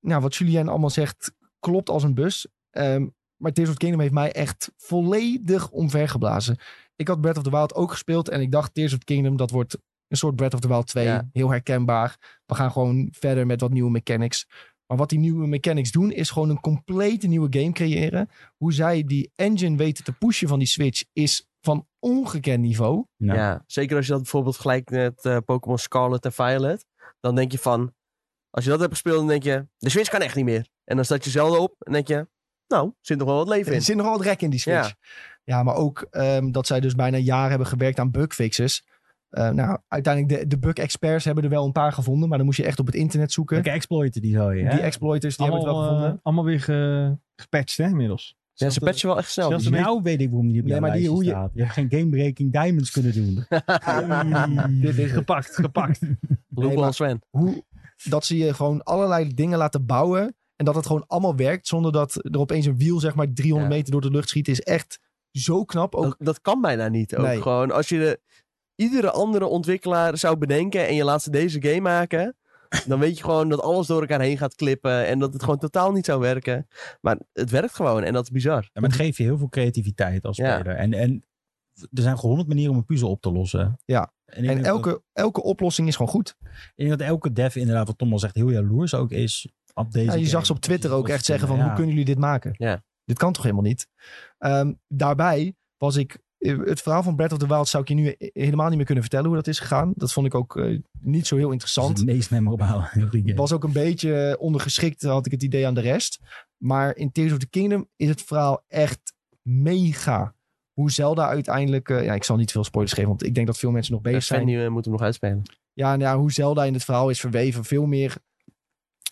nou, wat Julien allemaal zegt, klopt als een bus. Ehm, maar Tears of the Kingdom heeft mij echt volledig omvergeblazen. Ik had Breath of the Wild ook gespeeld. En ik dacht, Tears of the Kingdom, dat wordt een soort Breath of the Wild 2. Ja. Heel herkenbaar. We gaan gewoon verder met wat nieuwe mechanics. Maar wat die nieuwe mechanics doen, is gewoon een complete nieuwe game creëren. Hoe zij die engine weten te pushen van die Switch, is van ongekend niveau. Ja, zeker als je dat bijvoorbeeld vergelijkt met eh, Pokémon Scarlet en Violet. Dan denk je van, als je dat hebt gespeeld, dan denk je, de Switch kan echt niet meer. En dan staat je zelden op en denk je, nou, zit nog wel wat leven Er in. zit nogal wat rek in die Switch. Ja, maar ook ehm, dat zij dus bijna een jaar hebben gewerkt aan bugfixes. Eh, nou, uiteindelijk de, de bug-experts hebben er wel een paar gevonden. Maar dan moest je echt op het internet zoeken. Lekker exploiten die zo, hè? Die exploiters, die hebben het wel gevonden. eh, allemaal weer ge, gepatcht hè, inmiddels. Ja, ze patchen wel echt snel. zelfs die een Nou weet ik waarom die op jouw maar die- hoe je- staat. Je hebt geen game-breaking diamonds kunnen doen. Dit is. Gepakt, gepakt. Loophole maar- Sven. Hoe, dat ze je gewoon allerlei dingen laten bouwen. En dat het gewoon allemaal werkt. Zonder dat er opeens een wiel zeg maar 300 Ja. meter door de lucht schiet. Is echt zo knap. Ook, Dat, dat kan bijna niet. Ook Nee. gewoon, als je de, iedere andere ontwikkelaar zou bedenken en je laat ze deze game maken, dan weet je gewoon dat alles door elkaar heen gaat klippen en dat het gewoon totaal niet zou werken. Maar het werkt gewoon en dat is bizar. Ja, maar het geeft je heel veel creativiteit als Ja. speler. En, en er zijn gewoon honderd manieren om een puzzel op te lossen. Ja. En, elke, Dat, elke oplossing is gewoon goed. ik denk dat elke dev inderdaad, wat Tom al zegt, heel jaloers ook is op deze Ja, je game. zag ze op Twitter ook echt zeggen van, ja. hoe kunnen jullie dit maken? Ja. Dit kan toch helemaal niet? Ehm, daarbij was ik... eh, Het verhaal van Breath of the Wild zou ik je nu helemaal niet meer kunnen vertellen hoe dat is gegaan. Dat vond ik ook eh, niet zo heel interessant. het meest memorabele was ook een beetje ondergeschikt, had ik het idee aan de rest. Maar in Tears of the Kingdom is het verhaal echt mega. Hoe Zelda uiteindelijk... eh, ja, ik zal niet veel spoilers geven, want ik denk dat veel mensen nog bezig zijn. die, eh, moet hem nog uitspelen. Ja, nou ja, hoe Zelda in het verhaal is verweven. Veel meer...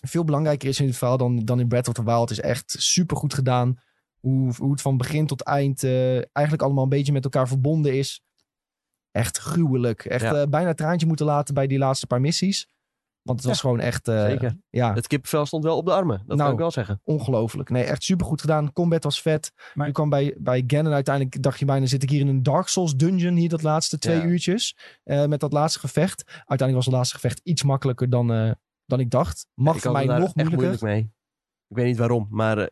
Veel belangrijker is in het verhaal dan, dan in Breath of the Wild. Het is echt super goed gedaan. Hoe, hoe het van begin tot eind eh, eigenlijk allemaal een beetje met elkaar verbonden is. Echt gruwelijk. Echt Ja. eh, bijna een traantje moeten laten bij die laatste paar missies. Want het was gewoon echt... eh, Zeker. Ja, Het kippenvel stond wel op de armen. Dat Nou. kan ik wel zeggen. ongelooflijk. Nee, echt super goed gedaan. Combat was vet. Maar- je kwam bij, bij Ganon uiteindelijk, dacht je bijna, zit ik hier in een Dark Souls dungeon hier dat laatste twee Ja. uurtjes. eh, met dat laatste gevecht. Uiteindelijk was het laatste gevecht iets makkelijker dan, eh, dan ik dacht. Mag voor mij daar nog echt moeilijker. moeilijk mee. Ik weet niet waarom, maar eh,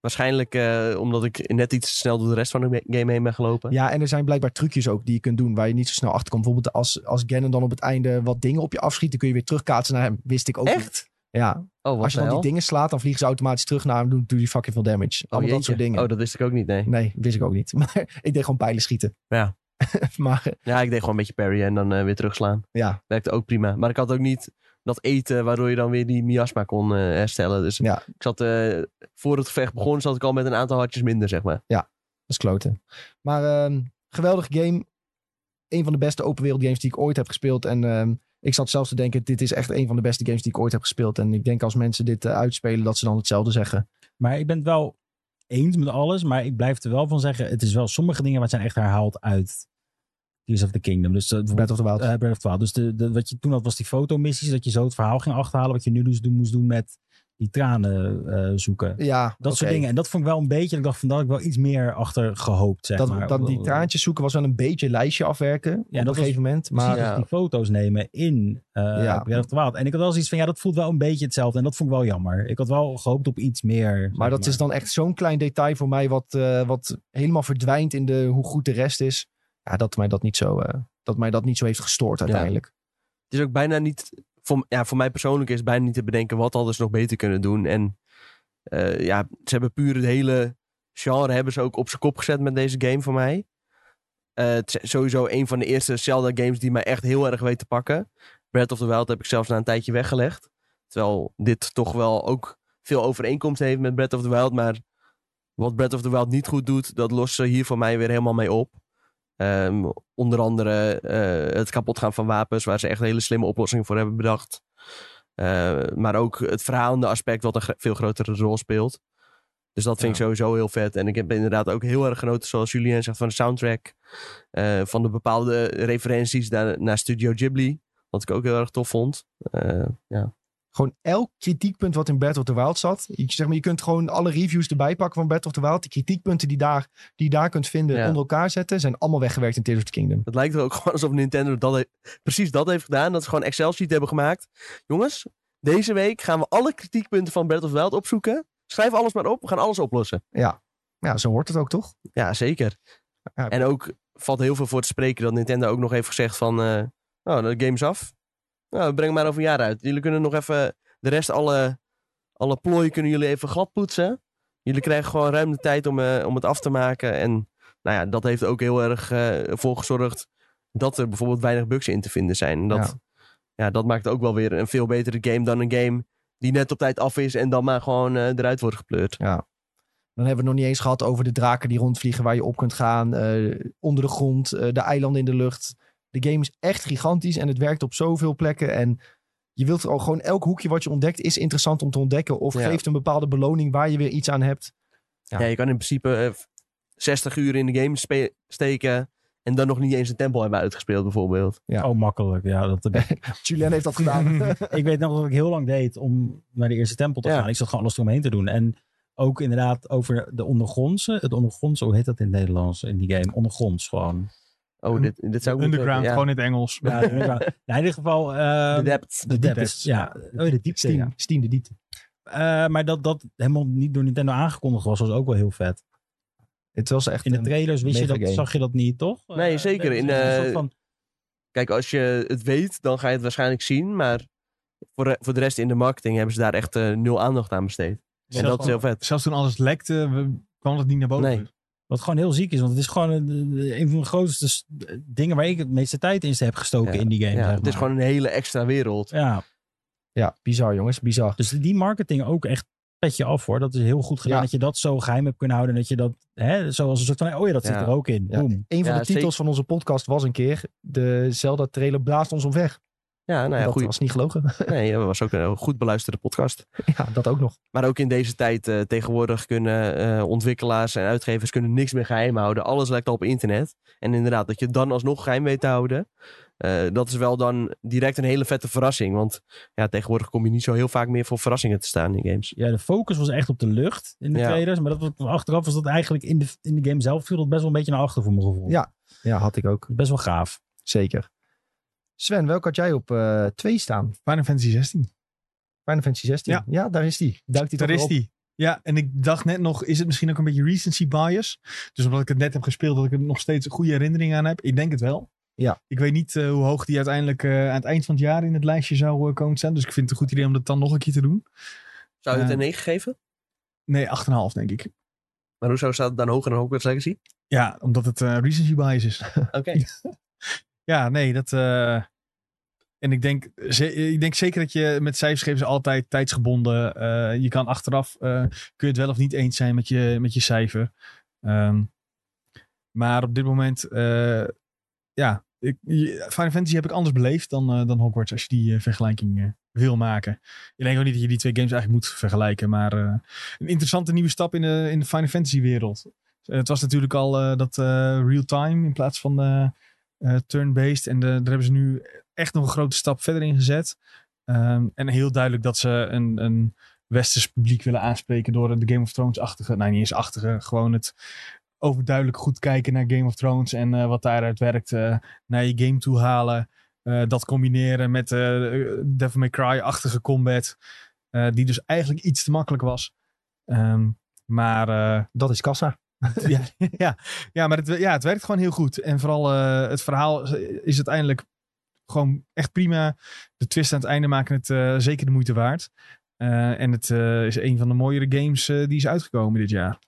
waarschijnlijk eh, omdat ik net iets snel door de rest van de game heen ben gelopen. Ja, en er zijn blijkbaar trucjes ook die je kunt doen waar je niet zo snel achter komt. Bijvoorbeeld als, als Ganon dan op het einde wat dingen op je afschiet, dan kun je weer terugkaatsen naar hem. Wist ik ook niet. Echt? Ja, Oh, als je dan die dingen slaat, dan vliegen ze automatisch terug naar hem. Doen, doen die fucking veel damage. Oh, Allemaal dat soort dingen. Oh, dat wist ik ook niet, nee. Nee, wist ik ook niet. Maar ik deed gewoon pijlen schieten. Ja. maar eh, Ja, ik deed gewoon een beetje parry en dan eh, weer terugslaan. ja, Werkte ook prima. Maar ik had ook niet dat eten waardoor je dan weer die miasma kon eh, herstellen. Dus Ja. ik zat, eh, voor het gevecht begon, zat ik al met een aantal hartjes minder, zeg maar. Dat is kloten. Maar ehm geweldige game. Een van de beste open wereld games die ik ooit heb gespeeld. En ehm, ik zat zelfs te denken, dit is echt een van de beste games die ik ooit heb gespeeld. En ik denk als mensen dit eh, uitspelen, dat ze dan hetzelfde zeggen. Maar ik ben het wel eens met alles. Maar ik blijf er wel van zeggen. Het is wel sommige dingen wat zijn echt herhaald uit Tears of the Kingdom. Dus uh, Breath of the Wild. Breath of the Wild. Dus de, de, wat je toen had was die fotomissies. Dat je zo het verhaal ging achterhalen. Wat je nu dus doen, moest doen met die tranen eh, zoeken. ja, Dat soort dingen. En dat vond ik wel een beetje. Ik dacht van dat ik wel iets meer achter gehoopt. Zeg Dat, maar. dat die traantjes zoeken was wel een beetje lijstje afwerken. Ja, op dat een gegeven moment. Maar Ja. die foto's nemen in eh Ja. Breath of the Wild. En ik had wel zoiets van, ja, dat voelt wel een beetje hetzelfde. En dat vond ik wel jammer. Ik had wel gehoopt op iets meer. Maar dat is dan echt zo'n klein detail voor mij, wat, eh, wat helemaal verdwijnt in de, hoe goed de rest is. Ja, dat mij dat niet zo, eh, dat mij dat niet zo heeft gestoord uiteindelijk. Het is ook bijna niet, voor, ja, voor mij persoonlijk is het bijna niet te bedenken wat hadden ze nog beter kunnen doen. En eh, ja, ze hebben puur het hele genre hebben ze ook op zijn kop gezet met deze game voor mij. Eh, het is sowieso een van de eerste Zelda games die mij echt heel erg weet te pakken. Breath of the Wild heb ik zelfs na een tijdje weggelegd. Terwijl dit toch wel ook veel overeenkomst heeft met Breath of the Wild. Maar wat Breath of the Wild niet goed doet, dat lost ze hier voor mij weer helemaal mee op. Ehm, onder andere eh, het kapotgaan van wapens, waar ze echt een hele slimme oplossing voor hebben bedacht. Eh, maar ook het verhalende aspect, wat een gr- veel grotere rol speelt. Dus dat vind ik sowieso heel vet. En ik heb inderdaad ook heel erg genoten, zoals Julien zegt, van de soundtrack. Eh, van de bepaalde referenties naar, naar Studio Ghibli. Wat ik ook heel erg tof vond. Eh, ja. Gewoon elk kritiekpunt wat in Breath of the Wild zat. Je, zeg maar, je kunt gewoon alle reviews erbij pakken van Breath of the Wild. Die kritiekpunten die, daar, die je daar kunt vinden Ja. onder elkaar zetten. Zijn allemaal weggewerkt in Tears of the Kingdom. Het lijkt er ook gewoon alsof Nintendo dat precies dat heeft gedaan. Dat ze gewoon Excel-sheet hebben gemaakt. Jongens, deze week gaan we alle kritiekpunten van Breath of the Wild opzoeken. Schrijf alles maar op. We gaan alles oplossen. Ja, zo hoort het ook toch? Ja, zeker. Ja. En ook valt heel veel voor te spreken dat Nintendo ook nog heeft gezegd van... eh oh, de game is af. Nou, breng maar over een jaar uit. Jullie kunnen nog even de rest, alle, alle plooien kunnen jullie even glad poetsen. Jullie krijgen gewoon ruim de tijd om, eh, om het af te maken. En nou ja, dat heeft ook heel erg eh, voor gezorgd dat er bijvoorbeeld weinig bugs in te vinden zijn. Dat, Ja. ja. dat maakt ook wel weer een veel betere game dan een game die net op tijd af is en dan maar gewoon eh, eruit wordt gepleurd. Ja. Dan hebben we het nog niet eens gehad over de draken die rondvliegen waar je op kunt gaan. onder de grond, de eilanden in de lucht. De game is echt gigantisch en het werkt op zoveel plekken. En je wilt er al gewoon elk hoekje wat je ontdekt is interessant om te ontdekken. Of Ja. geeft een bepaalde beloning waar je weer iets aan hebt. Ja. Ja. je kan in principe eh, 60 uur in de game steken en dan nog niet eens een tempel hebben uitgespeeld bijvoorbeeld. Ja. Oh, makkelijk. Ja, dat, Julien heeft dat gedaan. ik weet nog dat ik heel lang deed om naar de eerste tempel te Ja. gaan. Ik zat gewoon alles eromheen te doen. En ook inderdaad over de ondergrondse. Het ondergrondse, hoe heet dat in het Nederlands in die game? Ondergronds gewoon. Oh, dit, dit zou ik Underground, gewoon in het Engels. Ja, nou, in ieder geval... De depth. de depths. depths. Ja, oh, de diepte. Steam, de diepte. Eh, maar dat dat helemaal niet door Nintendo aangekondigd was, was ook wel heel vet. Het was echt In de trailers wist je dat, game. zag je dat niet, toch? Nee, Eh, zeker. is In, eh, van, Kijk, als je het weet, dan ga je het waarschijnlijk zien. Maar voor, de- voor de rest in de marketing hebben ze daar echt nul aandacht aan besteed. En Zelfs dat is heel vet. Zelfs toen alles lekte, kwam het niet naar boven. Nee. Wat gewoon heel ziek is. Want het is gewoon een, een van de grootste dingen waar ik het meeste tijd in heb gestoken Ja. in die game. Ja, zeg het is gewoon een hele extra wereld. Ja, Ja, bizar jongens, bizar. dus die marketing ook echt petje af hoor. Dat is heel goed gedaan Ja. dat je dat zo geheim hebt kunnen houden. Dat je dat, hè, zoals een soort van, oh ja, dat zit Ja. er ook in. Ja. Boom. Een van Ja, de titels zeker. van onze podcast was een keer... de Zelda-trailer blaast ons omweg. Ja, nou ja, dat goed. was niet gelogen. Nee, dat was ook een goed beluisterde podcast. ja, dat ook nog. Maar ook in deze tijd eh, tegenwoordig kunnen eh, ontwikkelaars en uitgevers kunnen niks meer geheim houden. Alles lekt al op internet. En inderdaad, dat je dan alsnog geheim weet te houden. eh, dat is wel dan direct een hele vette verrassing. Want ja, tegenwoordig kom je niet zo heel vaak meer voor verrassingen te staan in games. Ja, de focus was echt op de lucht in de Ja. trailers. Maar dat, was- achteraf was dat eigenlijk in de, in de game zelf viel dat best wel een beetje naar achter voor mijn gevoel. Ja. Ja, had ik ook. Best wel gaaf. Zeker. Sven, welke had jij op eh, twee staan? Final Fantasy 16. Final Fantasy 16. Ja, Ja. daar is die. Duikt die Daar toch is op? die. Ja, en ik dacht net nog, is het misschien ook een beetje recency bias? Dus omdat ik het net heb gespeeld, dat ik er nog steeds een goede herinnering aan heb. Ik denk het wel. Ja. Ik weet niet eh, hoe hoog die uiteindelijk eh, aan het eind van het jaar in het lijstje zou eh, komen te staan. Dus ik vind het een goed idee om dat dan nog een keer te doen. Zou je het Eh. een 9 geven? Nee, 8,5 denk ik. Maar hoezo staat het dan hoger dan Hogwarts Legacy? Ja, omdat het eh, recency bias is. Oké. Ja, nee, dat. eh, en ik denk, ik denk zeker dat je met cijfers altijd tijdsgebonden. eh, je kan achteraf eh, kun je het wel of niet eens zijn met je, met je cijfer. Ehm, maar op dit moment, ja, ik, Final Fantasy heb ik anders beleefd dan, dan Hogwarts als je die vergelijking wil maken. Ik denk ook niet dat je die twee games eigenlijk moet vergelijken, maar een interessante nieuwe stap in de, in de Final Fantasy wereld. Het was natuurlijk al dat real-time in plaats van eh, eh, turn-based. En de, daar hebben ze nu echt nog een grote stap verder in gezet. Ehm, en heel duidelijk dat ze een, een westers publiek willen aanspreken door de Game of Thrones-achtige, nou niet eens achtige, gewoon het overduidelijk goed kijken naar Game of Thrones en eh, wat daaruit werkt, eh, naar je game toe halen. Eh, dat combineren met de Devil May Cry-achtige combat, eh, die dus eigenlijk iets te makkelijk was. Ehm, maar eh, Dat is kassa. ja, ja, ja, maar het, ja, het werkt gewoon heel goed. En vooral eh, het verhaal is uiteindelijk gewoon echt prima. De twist aan het einde maken het eh, zeker de moeite waard. Eh, en het eh, is een van de mooiere games eh, die is uitgekomen dit jaar.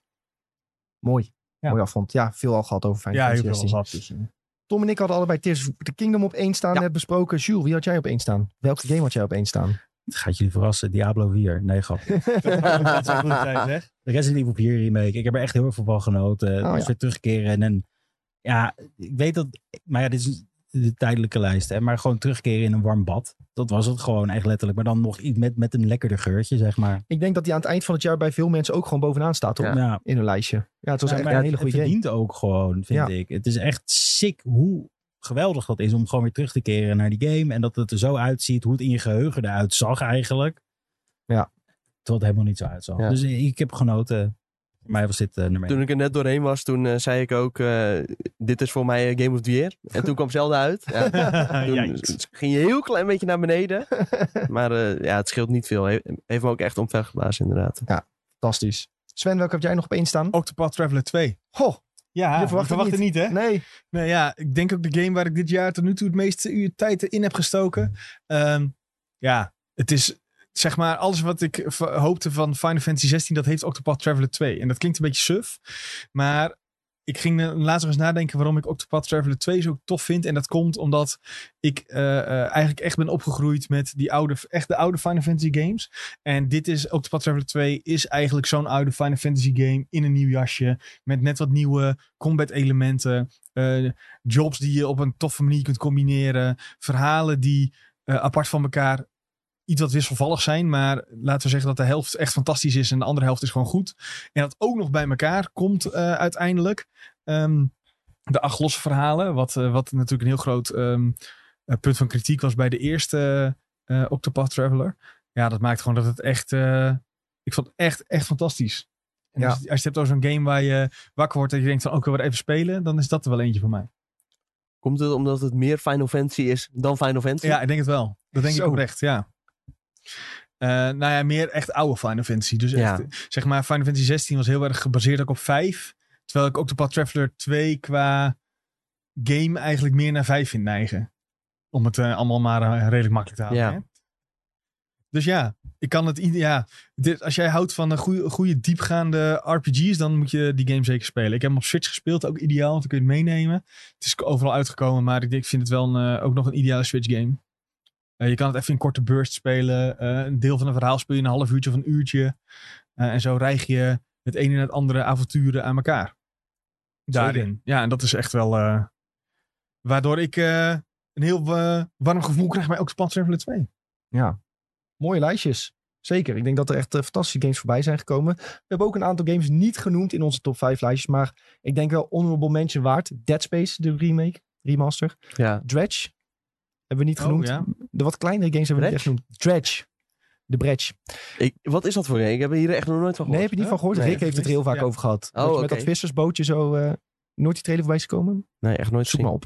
Mooi. Ja. Mooi afvond. Ja, veel al gehad over Final Ja, heel Fantasy veel 16. gehad. Eh. Tom en ik hadden allebei Tears of the Kingdom op één staan. Ja. Net besproken. Jules, wie had jij op één staan? Welke game had jij op één staan? Het gaat jullie verrassen. Diablo 4. Nee, grap. dat is een goede tijd, zeg. De Resident Evil 4 remake. Ik heb er echt heel veel van genoten. Oh, dus ja. weer terugkeren. En, ja, ik weet dat... Maar ja, dit is de tijdelijke lijst. Hè, maar gewoon terugkeren in een warm bad. Dat was het gewoon echt letterlijk. Maar dan nog iets met, met een lekkerder geurtje, zeg maar. Ik denk dat die aan het eind van het jaar bij veel mensen ook gewoon bovenaan staat. Ja. Ja, In hun lijstje. Ja, het was Ja, echt een hele goede Het game. verdient ook gewoon, vind Ja. ik. Het is echt sick hoe geweldig dat is om gewoon weer terug te keren naar die game. En dat het er zo uitziet, hoe het in je geheugen eruit zag eigenlijk. Ja. Terwijl het helemaal niet zo uitzag. Ja. Dus ik heb genoten. Voor mij was dit eh, nummer Toen ik er net doorheen was, toen eh, zei ik ook, eh, dit is voor mij eh, Game of the Year. En toen kwam Zelda uit. Ja, toen ging je een heel klein beetje naar beneden. Maar eh, ja, het scheelt niet veel. He- heeft me ook echt omvergeblazen inderdaad. Fantastisch. Sven, welke heb jij nog op één staan? Octopath Traveler 2. Goh, Ja, Je je verwacht het het niet, hè? nee. Nee, ja, ik denk ook de game waar ik dit jaar tot nu toe het meeste uur tijd in heb gestoken. Ehm, ja, het is zeg maar alles wat ik hoopte van Final Fantasy 16, dat heeft Octopath Traveler 2. En dat klinkt een beetje suf, maar ik ging eh, nog eens nadenken waarom ik Octopath Traveler 2 zo tof vind. En dat komt omdat ik eh, eh, eigenlijk echt ben opgegroeid met die oude, echt de oude Final Fantasy games. En dit is, Octopath Traveler 2 is eigenlijk zo'n oude Final Fantasy game in een nieuw jasje. Met net wat nieuwe combat elementen. jobs die je op een toffe manier kunt combineren. Verhalen die apart van elkaar iets wat wisselvallig zijn. Maar laten we zeggen dat de helft echt fantastisch is en de andere helft is gewoon goed. En dat ook nog bij elkaar komt eh, uiteindelijk. Ehm, de acht losse verhalen, wat, eh, wat natuurlijk een heel groot ehm, eh, punt van kritiek was bij de eerste eh Octopath Traveler. Ja, dat maakt gewoon dat het echt... ik vond het echt, echt fantastisch. En Ja. als, je het hebt over zo'n game waar je wakker wordt en je denkt van, wil weer even spelen, dan is dat er wel eentje voor mij. Komt het omdat het meer Final Fantasy is dan Final Fantasy? Ja, ik denk het wel. Dat denk Zo. ik oprecht, ja. Eh, nou ja, meer echt oude Final Fantasy. Dus Ja. echt, zeg maar, Final Fantasy 16 was heel erg gebaseerd ook op 5. Terwijl ik Octopath Traveler 2 qua game eigenlijk meer naar 5 vind neigen. Om het eh, allemaal maar eh, redelijk makkelijk te houden. Ja. Hè? Dus ja, ik kan het... Ja, dit, als jij houdt van een goede, goede diepgaande RPG's, dan moet je die game zeker spelen. Ik heb hem op Switch gespeeld, ook ideaal, want dan kun je het meenemen. Het is overal uitgekomen, maar ik, ik vind het wel een, eh, ook nog een ideale Switch game. Eh, je kan het even in korte burst spelen. Eh, een deel van een verhaal speel je in een half uurtje of een uurtje. Eh, en zo rijg je het ene en het andere avonturen aan elkaar. Daarin. Ja, en dat is echt wel... waardoor ik een heel warm gevoel krijg bij Octopath Traveler 2. Ja, mooie lijstjes. Zeker. Ik denk dat er echt fantastische games voorbij zijn gekomen. We hebben ook een aantal games niet genoemd in onze top 5 lijstjes. Maar ik denk wel honorable mention waard. Dead Space, de remake, remaster. Ja. Dredge. Hebben we niet Oh, genoemd. ja. De wat kleinere games hebben we niet echt genoemd. Dredge. De Dredge. Ik, wat is dat voor een? Ik heb er hier echt nog nooit van Nee, gehoord. heb je niet van gehoord? Nee. Rick heeft het er heel vaak Ja. over gehad. Oh, dat je met dat vissersbootje zo... eh, nooit die trailer voorbij is gekomen? Nee, echt nooit Zoek maar op.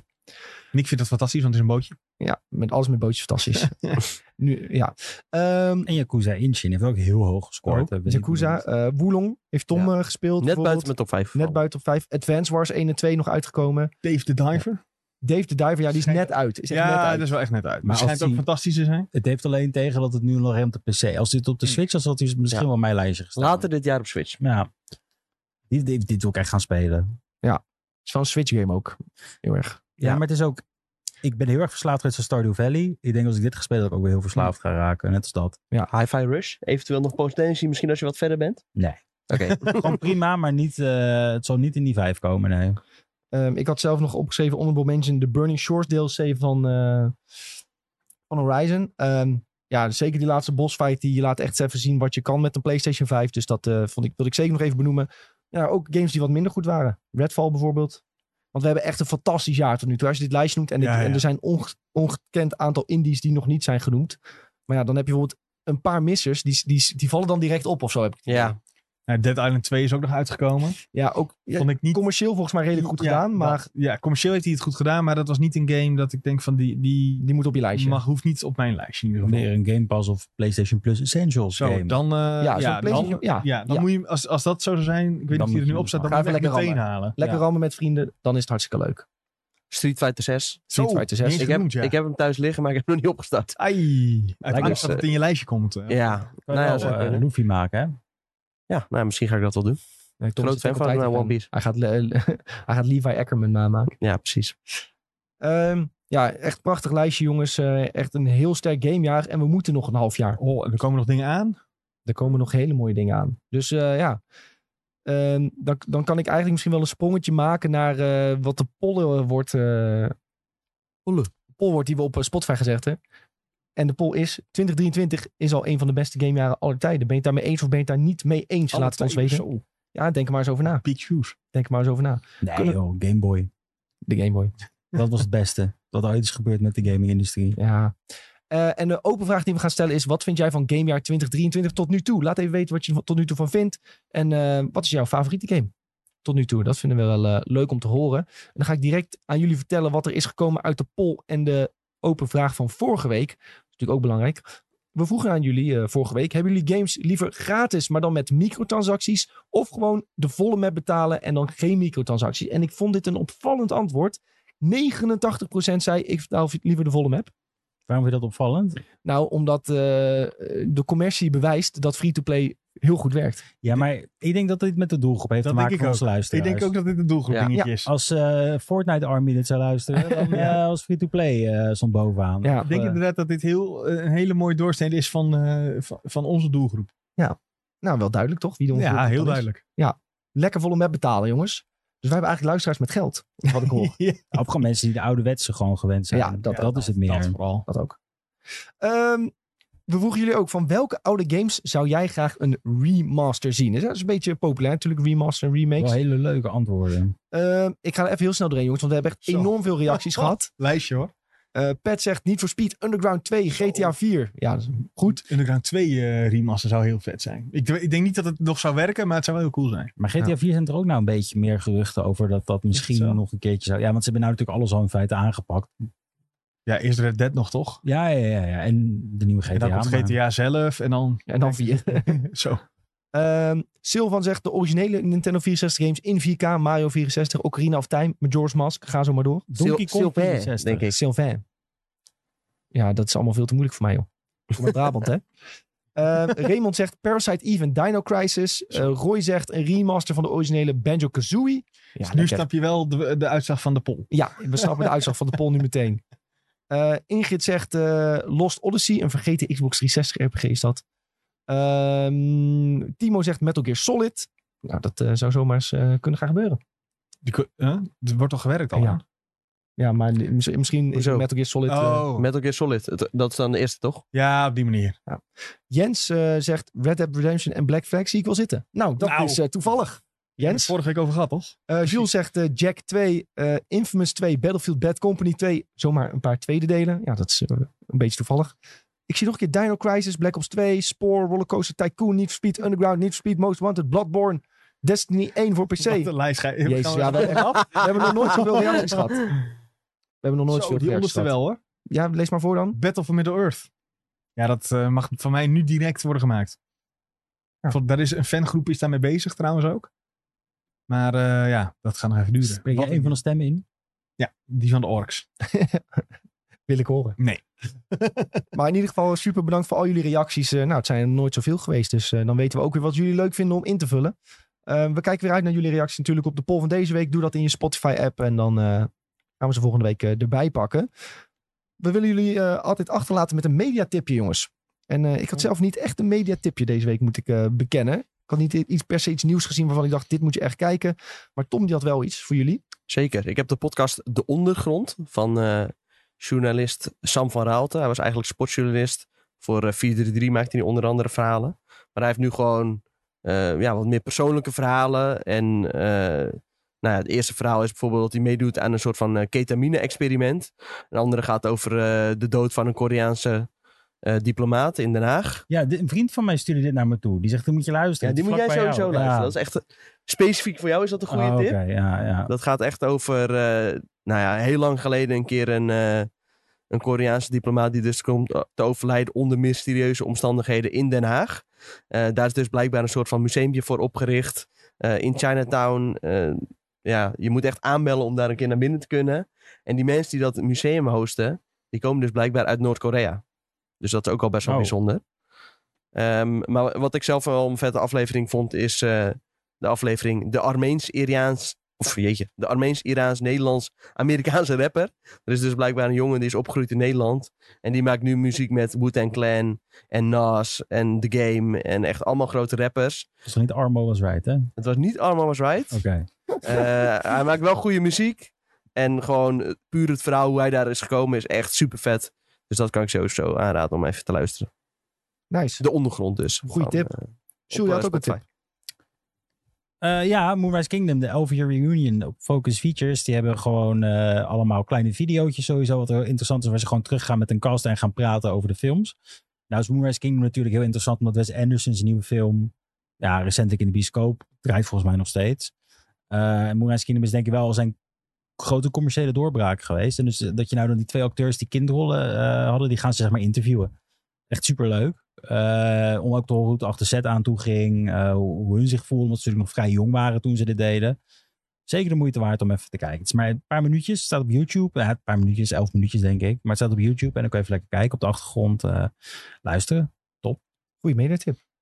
En ik vind dat fantastisch, want het is een bootje. Ja, met alles met bootjes fantastisch. nu, ja. Ehm En Yakuza Inshin heeft ook heel hoog gescoord. oh, Yakuza, eh Wulong heeft Tom Ja. eh, gespeeld. Net buiten mijn top 5. Net buiten top 5. Advance Wars 1 en 2 nog uitgekomen. Dave the Diver. Dave the Diver, ja, die is net uit. Is echt Ja, net uit. dat is wel echt net uit. Maar het schijnt ook die- fantastisch te zijn. Het heeft alleen tegen dat het nu nog helemaal op de PC. Als dit op de Hmm. Switch was, had hij misschien Ja. wel mijn lijstje gestaan. Later dit jaar op Switch. Ja. Dit, dit, dit wil ik echt gaan spelen. Het is wel een Switch game ook. Heel erg. Ja, Ja. maar het is ook... Ik ben heel erg verslaafd geweest van Stardew Valley. Ik denk als ik dit ga spelen, dat ik ook weer heel verslaafd ga raken. Net als dat. Hi-Fi Rush. Eventueel nog potentie misschien als je wat verder bent. Nee. Oké. Gewoon prima, maar niet, eh, het zal niet in die vijf komen, nee. Ehm, ik had zelf nog opgeschreven honorable mention de Burning Shores DLC van, eh, van Horizon. Ehm, ja, zeker die laatste boss fight, die laat echt even zien wat je kan met een PlayStation 5. Dus dat eh, vond ik, wilde ik zeker nog even benoemen. Ja, ook games die wat minder goed waren. Redfall bijvoorbeeld. Want we hebben echt een fantastisch jaar tot nu toe. Als je dit lijstje noemt en, dit- Ja, ja. en er zijn onge- ongekend aantal indies die nog niet zijn genoemd. Maar ja, dan heb je bijvoorbeeld een paar missers. Die, die, die vallen dan direct op of zo heb ik ja. Ja, Dead Island 2 is ook nog uitgekomen. Ja, ook ja, Vond ik niet commercieel volgens mij redelijk goed Ja, gedaan. Maar dat- ja, commercieel heeft hij het goed gedaan, maar dat was niet een game dat ik denk van die, die die moet op je lijstje. mag, hoeft niet op mijn lijstje in ieder geval. Meer een Game Pass of PlayStation Plus Essentials Zo, game. dan, eh, Ja, dan, ja, ja, dan ja. moet je, hem- als, als dat zo zou zijn, ik weet niet of hij er nu je op staat, dan moet je even meteen lekker halen. Lekker Ja. rammen met vrienden, dan is het hartstikke leuk. Street Fighter 6. Street Zo, Fighter 6. niet eens Ik heb, ja. ik heb hem thuis liggen, maar ik heb hem nog niet opgestart. Ai, Lijkt uiteindelijk me- dat het in je lijstje komt. eh. Ja, Kan je nou ja, wel zou eh. Luffy maken, hè? Ja nou, misschien ga ik dat wel doen. Tom Groot fan van, eh, One Piece. Hij gaat, hij gaat Levi Ackerman namaken. Ja, precies. Ehm, ja, echt prachtig lijstje, jongens. Eh, echt een heel sterk gamejaar. En we moeten nog een half jaar. Oh, en er komen nog dingen aan. Er komen nog hele mooie dingen aan. Dus eh, ja, Ehm, dan, dan kan ik eigenlijk misschien wel een sprongetje maken naar eh, wat de poll wordt. eh poll wordt die we op Spotify gezegd hebben. En de poll is: 2023 is al een van de beste gamejaren aller tijden. Ben je het daarmee eens of ben je het daar niet mee eens? Laat het ons weten. Zo. Ja, denk er maar eens over na. Big shoes. Denk er maar eens over na. Nee Kunnen- joh, Game Boy. De Game Boy. Dat was het beste. Wat ooit is gebeurd met de gaming-industrie. Ja. Eh, en de open vraag die we gaan stellen is: wat vind jij van gamejaar 2023 tot nu toe? Laat even weten wat je er tot nu toe van vindt. En eh, wat is jouw favoriete game tot nu toe? Dat vinden we wel eh, leuk om te horen. En dan ga ik direct aan jullie vertellen wat er is gekomen uit de poll en de open vraag van vorige week. Dat is natuurlijk ook belangrijk. We vroegen aan jullie eh, vorige week: hebben jullie games liever gratis, maar dan met microtransacties? Of gewoon de volle map betalen en dan geen microtransacties? En ik vond dit een opvallend antwoord. 89% zei: ik betaal liever de volle map. Waarom vind je dat opvallend? Nou, omdat eh, de commercie bewijst dat free-to-play heel goed werkt. Ja, maar ik denk dat dit met de doelgroep heeft Dat te maken ik van onze Ik luisteraars. denk ook dat dit een doelgroep Ja. dingetje Ja. is. Als eh, Fortnite Army dit zou luisteren, dan Ja. eh, als free-to-play eh stond bovenaan. Ja. Ik denk inderdaad dat dit heel, een hele mooie doorsnede is van, eh, van, van onze doelgroep. Nou, wel duidelijk toch? Wie de Ja, heel is. duidelijk. Lekker volle map betalen, jongens. Dus wij hebben eigenlijk luisteraars met geld. Wat ik hoor. Ja, Of gewoon mensen die de ouderwetse gewoon gewend zijn. Ja, dat- dat is het meer. dat vooral. Dat ook. Ehm, we vroegen jullie ook van welke oude games zou jij graag een remaster zien? Dat is een beetje populair natuurlijk, remaster en remakes. Wel hele leuke antwoorden. Ehm, ik ga er even heel snel doorheen, jongens, want we hebben echt Zo. enorm veel reacties gehad. Lijstje hoor. Eh Pat zegt niet voor Speed, Underground 2, GTA 4. Ja, dat is goed. Underground 2 eh, remaster zou heel vet zijn. Ik, ik denk niet dat het nog zou werken, maar het zou wel heel cool zijn. Maar GTA Ja. 4 zijn er ook nou een beetje meer geruchten over dat dat misschien nog een keertje zou... Ja, want ze hebben nou natuurlijk alles al in feite aangepakt. Ja, eerst Red Dead nog toch? Ja, ja, ja. ja. En de nieuwe GTA. en dan komt maar- GTA zelf en dan... En dan 4. Zo. Ehm Silvan zegt de originele Nintendo 64 games in 4K, Mario 64, Ocarina of Time, Majora's Mask. Ga zo maar door. Donkey Sil- Kong Sylvain, 64. denk ik. Sylvain. Ja, dat is allemaal veel te moeilijk voor mij, joh. Voor mijn Brabant, hè? Ehm, Raymond zegt Parasite Eve en Dino Crisis. Eh, Roy zegt een remaster van de originele Banjo-Kazooie. Ja, nu snap je wel de, de uitslag van de poll. Ja, we snappen de uitslag van de poll nu meteen. Eh, Ingrid zegt eh, Lost Odyssey, een vergeten Xbox 360 RPG is dat. Ehm, Timo zegt Metal Gear Solid. Nou, dat eh, zou zomaar eens eh, kunnen gaan gebeuren. Die? Er wordt al gewerkt al Ja. aan? Ja, maar mis- misschien is Hoezo? Metal Gear Solid... Oh. Metal Gear Solid, dat is dan de eerste toch? Ja, op die manier. Jens eh, zegt Red Dead Redemption en Black Flag zie ik wel zitten. Nou, dat Nou. is toevallig. Jens. Vorige week over gehad, toch? Eh, Jules zegt eh, Jack 2, eh, Infamous 2, Battlefield Bad Company 2. Zomaar een paar tweede delen. Ja, dat is een beetje toevallig. Ik zie nog een keer Dino Crisis, Black Ops 2, Spore, Rollercoaster Tycoon, Need for Speed Underground, Need for Speed Most Wanted, Bloodborne, Destiny 1 voor PC. Wat een lijst. ga- Jezus, gaan we ja, we, we hebben nog nooit zoveel reacties gehad. We hebben nog nooit Zo, zoveel die onderste gehad. wel hoor. Ja, lees maar voor dan. Battle for Middle-earth. Ja, dat mag van mij nu direct worden gemaakt. Ja. Want Daar is een fangroep is daarmee bezig trouwens ook. Maar eh, ja, dat gaat nog even duren. Spreek jij een van de stemmen in? Ja, die van de orks. Wil ik horen. Nee. Maar in ieder geval super bedankt voor al jullie reacties. Eh, nou, het zijn er nooit zoveel geweest. Dus eh, dan weten we ook weer wat jullie leuk vinden om in te vullen. We kijken weer uit naar jullie reacties natuurlijk op de poll van deze week. Doe dat in je Spotify-app en dan gaan we ze volgende week erbij pakken. We willen jullie altijd achterlaten met een mediatipje, jongens. En ik had zelf niet echt een mediatipje deze week, moet ik bekennen. Niet iets, per se iets nieuws gezien waarvan ik dacht, dit moet je echt kijken. Maar Tom, die had wel iets voor jullie. Zeker. Ik heb de podcast De Ondergrond van eh, journalist Sam van Raalte. Hij was eigenlijk sportjournalist. Voor eh 433 maakte hij onder andere verhalen. Maar hij heeft nu gewoon eh, ja, wat meer persoonlijke verhalen. En nou ja, het eerste verhaal is bijvoorbeeld dat hij meedoet aan een soort van ketamine-experiment. Een andere gaat over de dood van een Koreaanse eh, diplomaat in Den Haag. Ja, een vriend van mij stuurde dit naar me toe. Die zegt, dan moet je luisteren. Ja, die moet jij sowieso jou. luisteren. Ja. Dat is echt eh, specifiek voor jou. Is dat een goede Oh, tip? Ja, ja. Dat gaat echt over, eh, nou ja, heel lang geleden een keer een, een Koreaanse diplomaat die dus komt te overlijden onder mysterieuze omstandigheden in Den Haag. Daar is dus blijkbaar een soort van museumpje voor opgericht. In Chinatown ja, je moet echt aanbellen om daar een keer naar binnen te kunnen. En die mensen die dat museum hosten, die komen dus blijkbaar uit Noord-Korea. Dus dat is ook al best wel Oh. bijzonder. Ehm, maar wat ik zelf wel een vette aflevering vond, is eh, de aflevering De Armeens-Iraans... Of jeetje, de Armeens-Iraans-Nederlands-Amerikaanse rapper. Er is dus blijkbaar een jongen die is opgegroeid in Nederland. En die maakt nu muziek met Wu-Tang Clan en Nas en The Game. En echt allemaal grote rappers. Is toch niet Armo was right, hè? Oké. Het was niet Armo Was Right. Eh, hij maakt wel goede muziek. En gewoon puur het verhaal hoe hij daar is gekomen is echt super vet. Dus dat kan ik sowieso aanraden om even te luisteren. Nice. De ondergrond dus. Goeie Van, tip. eh, op, had ook een tip. Eh, ja, Moonrise Kingdom, de 11 year reunion op Focus Features. Die hebben gewoon eh, allemaal kleine video's sowieso. Wat er interessant is, waar ze gewoon teruggaan met een cast en gaan praten over de films. Nou is Moonrise Kingdom natuurlijk heel interessant, omdat Wes Anderson's nieuwe film, ja, recentelijk in de bioscoop, draait volgens mij nog steeds. Eh en Moonrise Kingdom is denk ik wel zijn grote commerciële doorbraak geweest. En dus eh, dat je nou dan die twee acteurs die kindrollen eh, hadden, die gaan ze zeg maar interviewen. Echt superleuk. Eh om ook te horen hoe het achter set aan toe ging. hoe hun zich voelden. Omdat ze natuurlijk nog vrij jong waren toen ze dit deden. Zeker de moeite waard om even te kijken. Het is maar een paar minuutjes. Staat op YouTube. Een paar minuutjes, elf minuutjes denk ik. Maar het staat op YouTube. En dan kun je even lekker kijken op de achtergrond. luisteren. Goeie mediatip.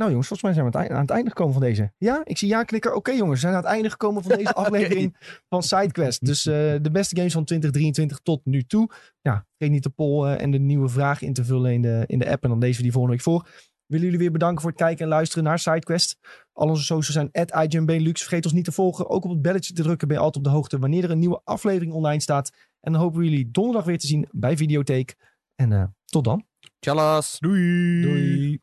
Nou jongens, volgens mij zijn we aan het, ei- aan het einde gekomen van deze. Ja, ik zie ja klikken. Oké jongens, we zijn aan het einde gekomen van deze aflevering van SideQuest. Dus eh, de beste games van 2023 tot nu toe. Ja, vergeet niet de poll eh, en de nieuwe vragen in te vullen in de, in de app. En dan lezen we die volgende week voor. Willen jullie weer bedanken voor het kijken en luisteren naar SideQuest. Al onze socials zijn at IGNBenelux. Vergeet ons niet te volgen. Ook op het belletje te drukken ben je altijd op de hoogte wanneer er een nieuwe aflevering online staat. En dan hopen we jullie donderdag weer te zien bij Videotheek. En eh, tot dan. Tjallas! Doei! Doei.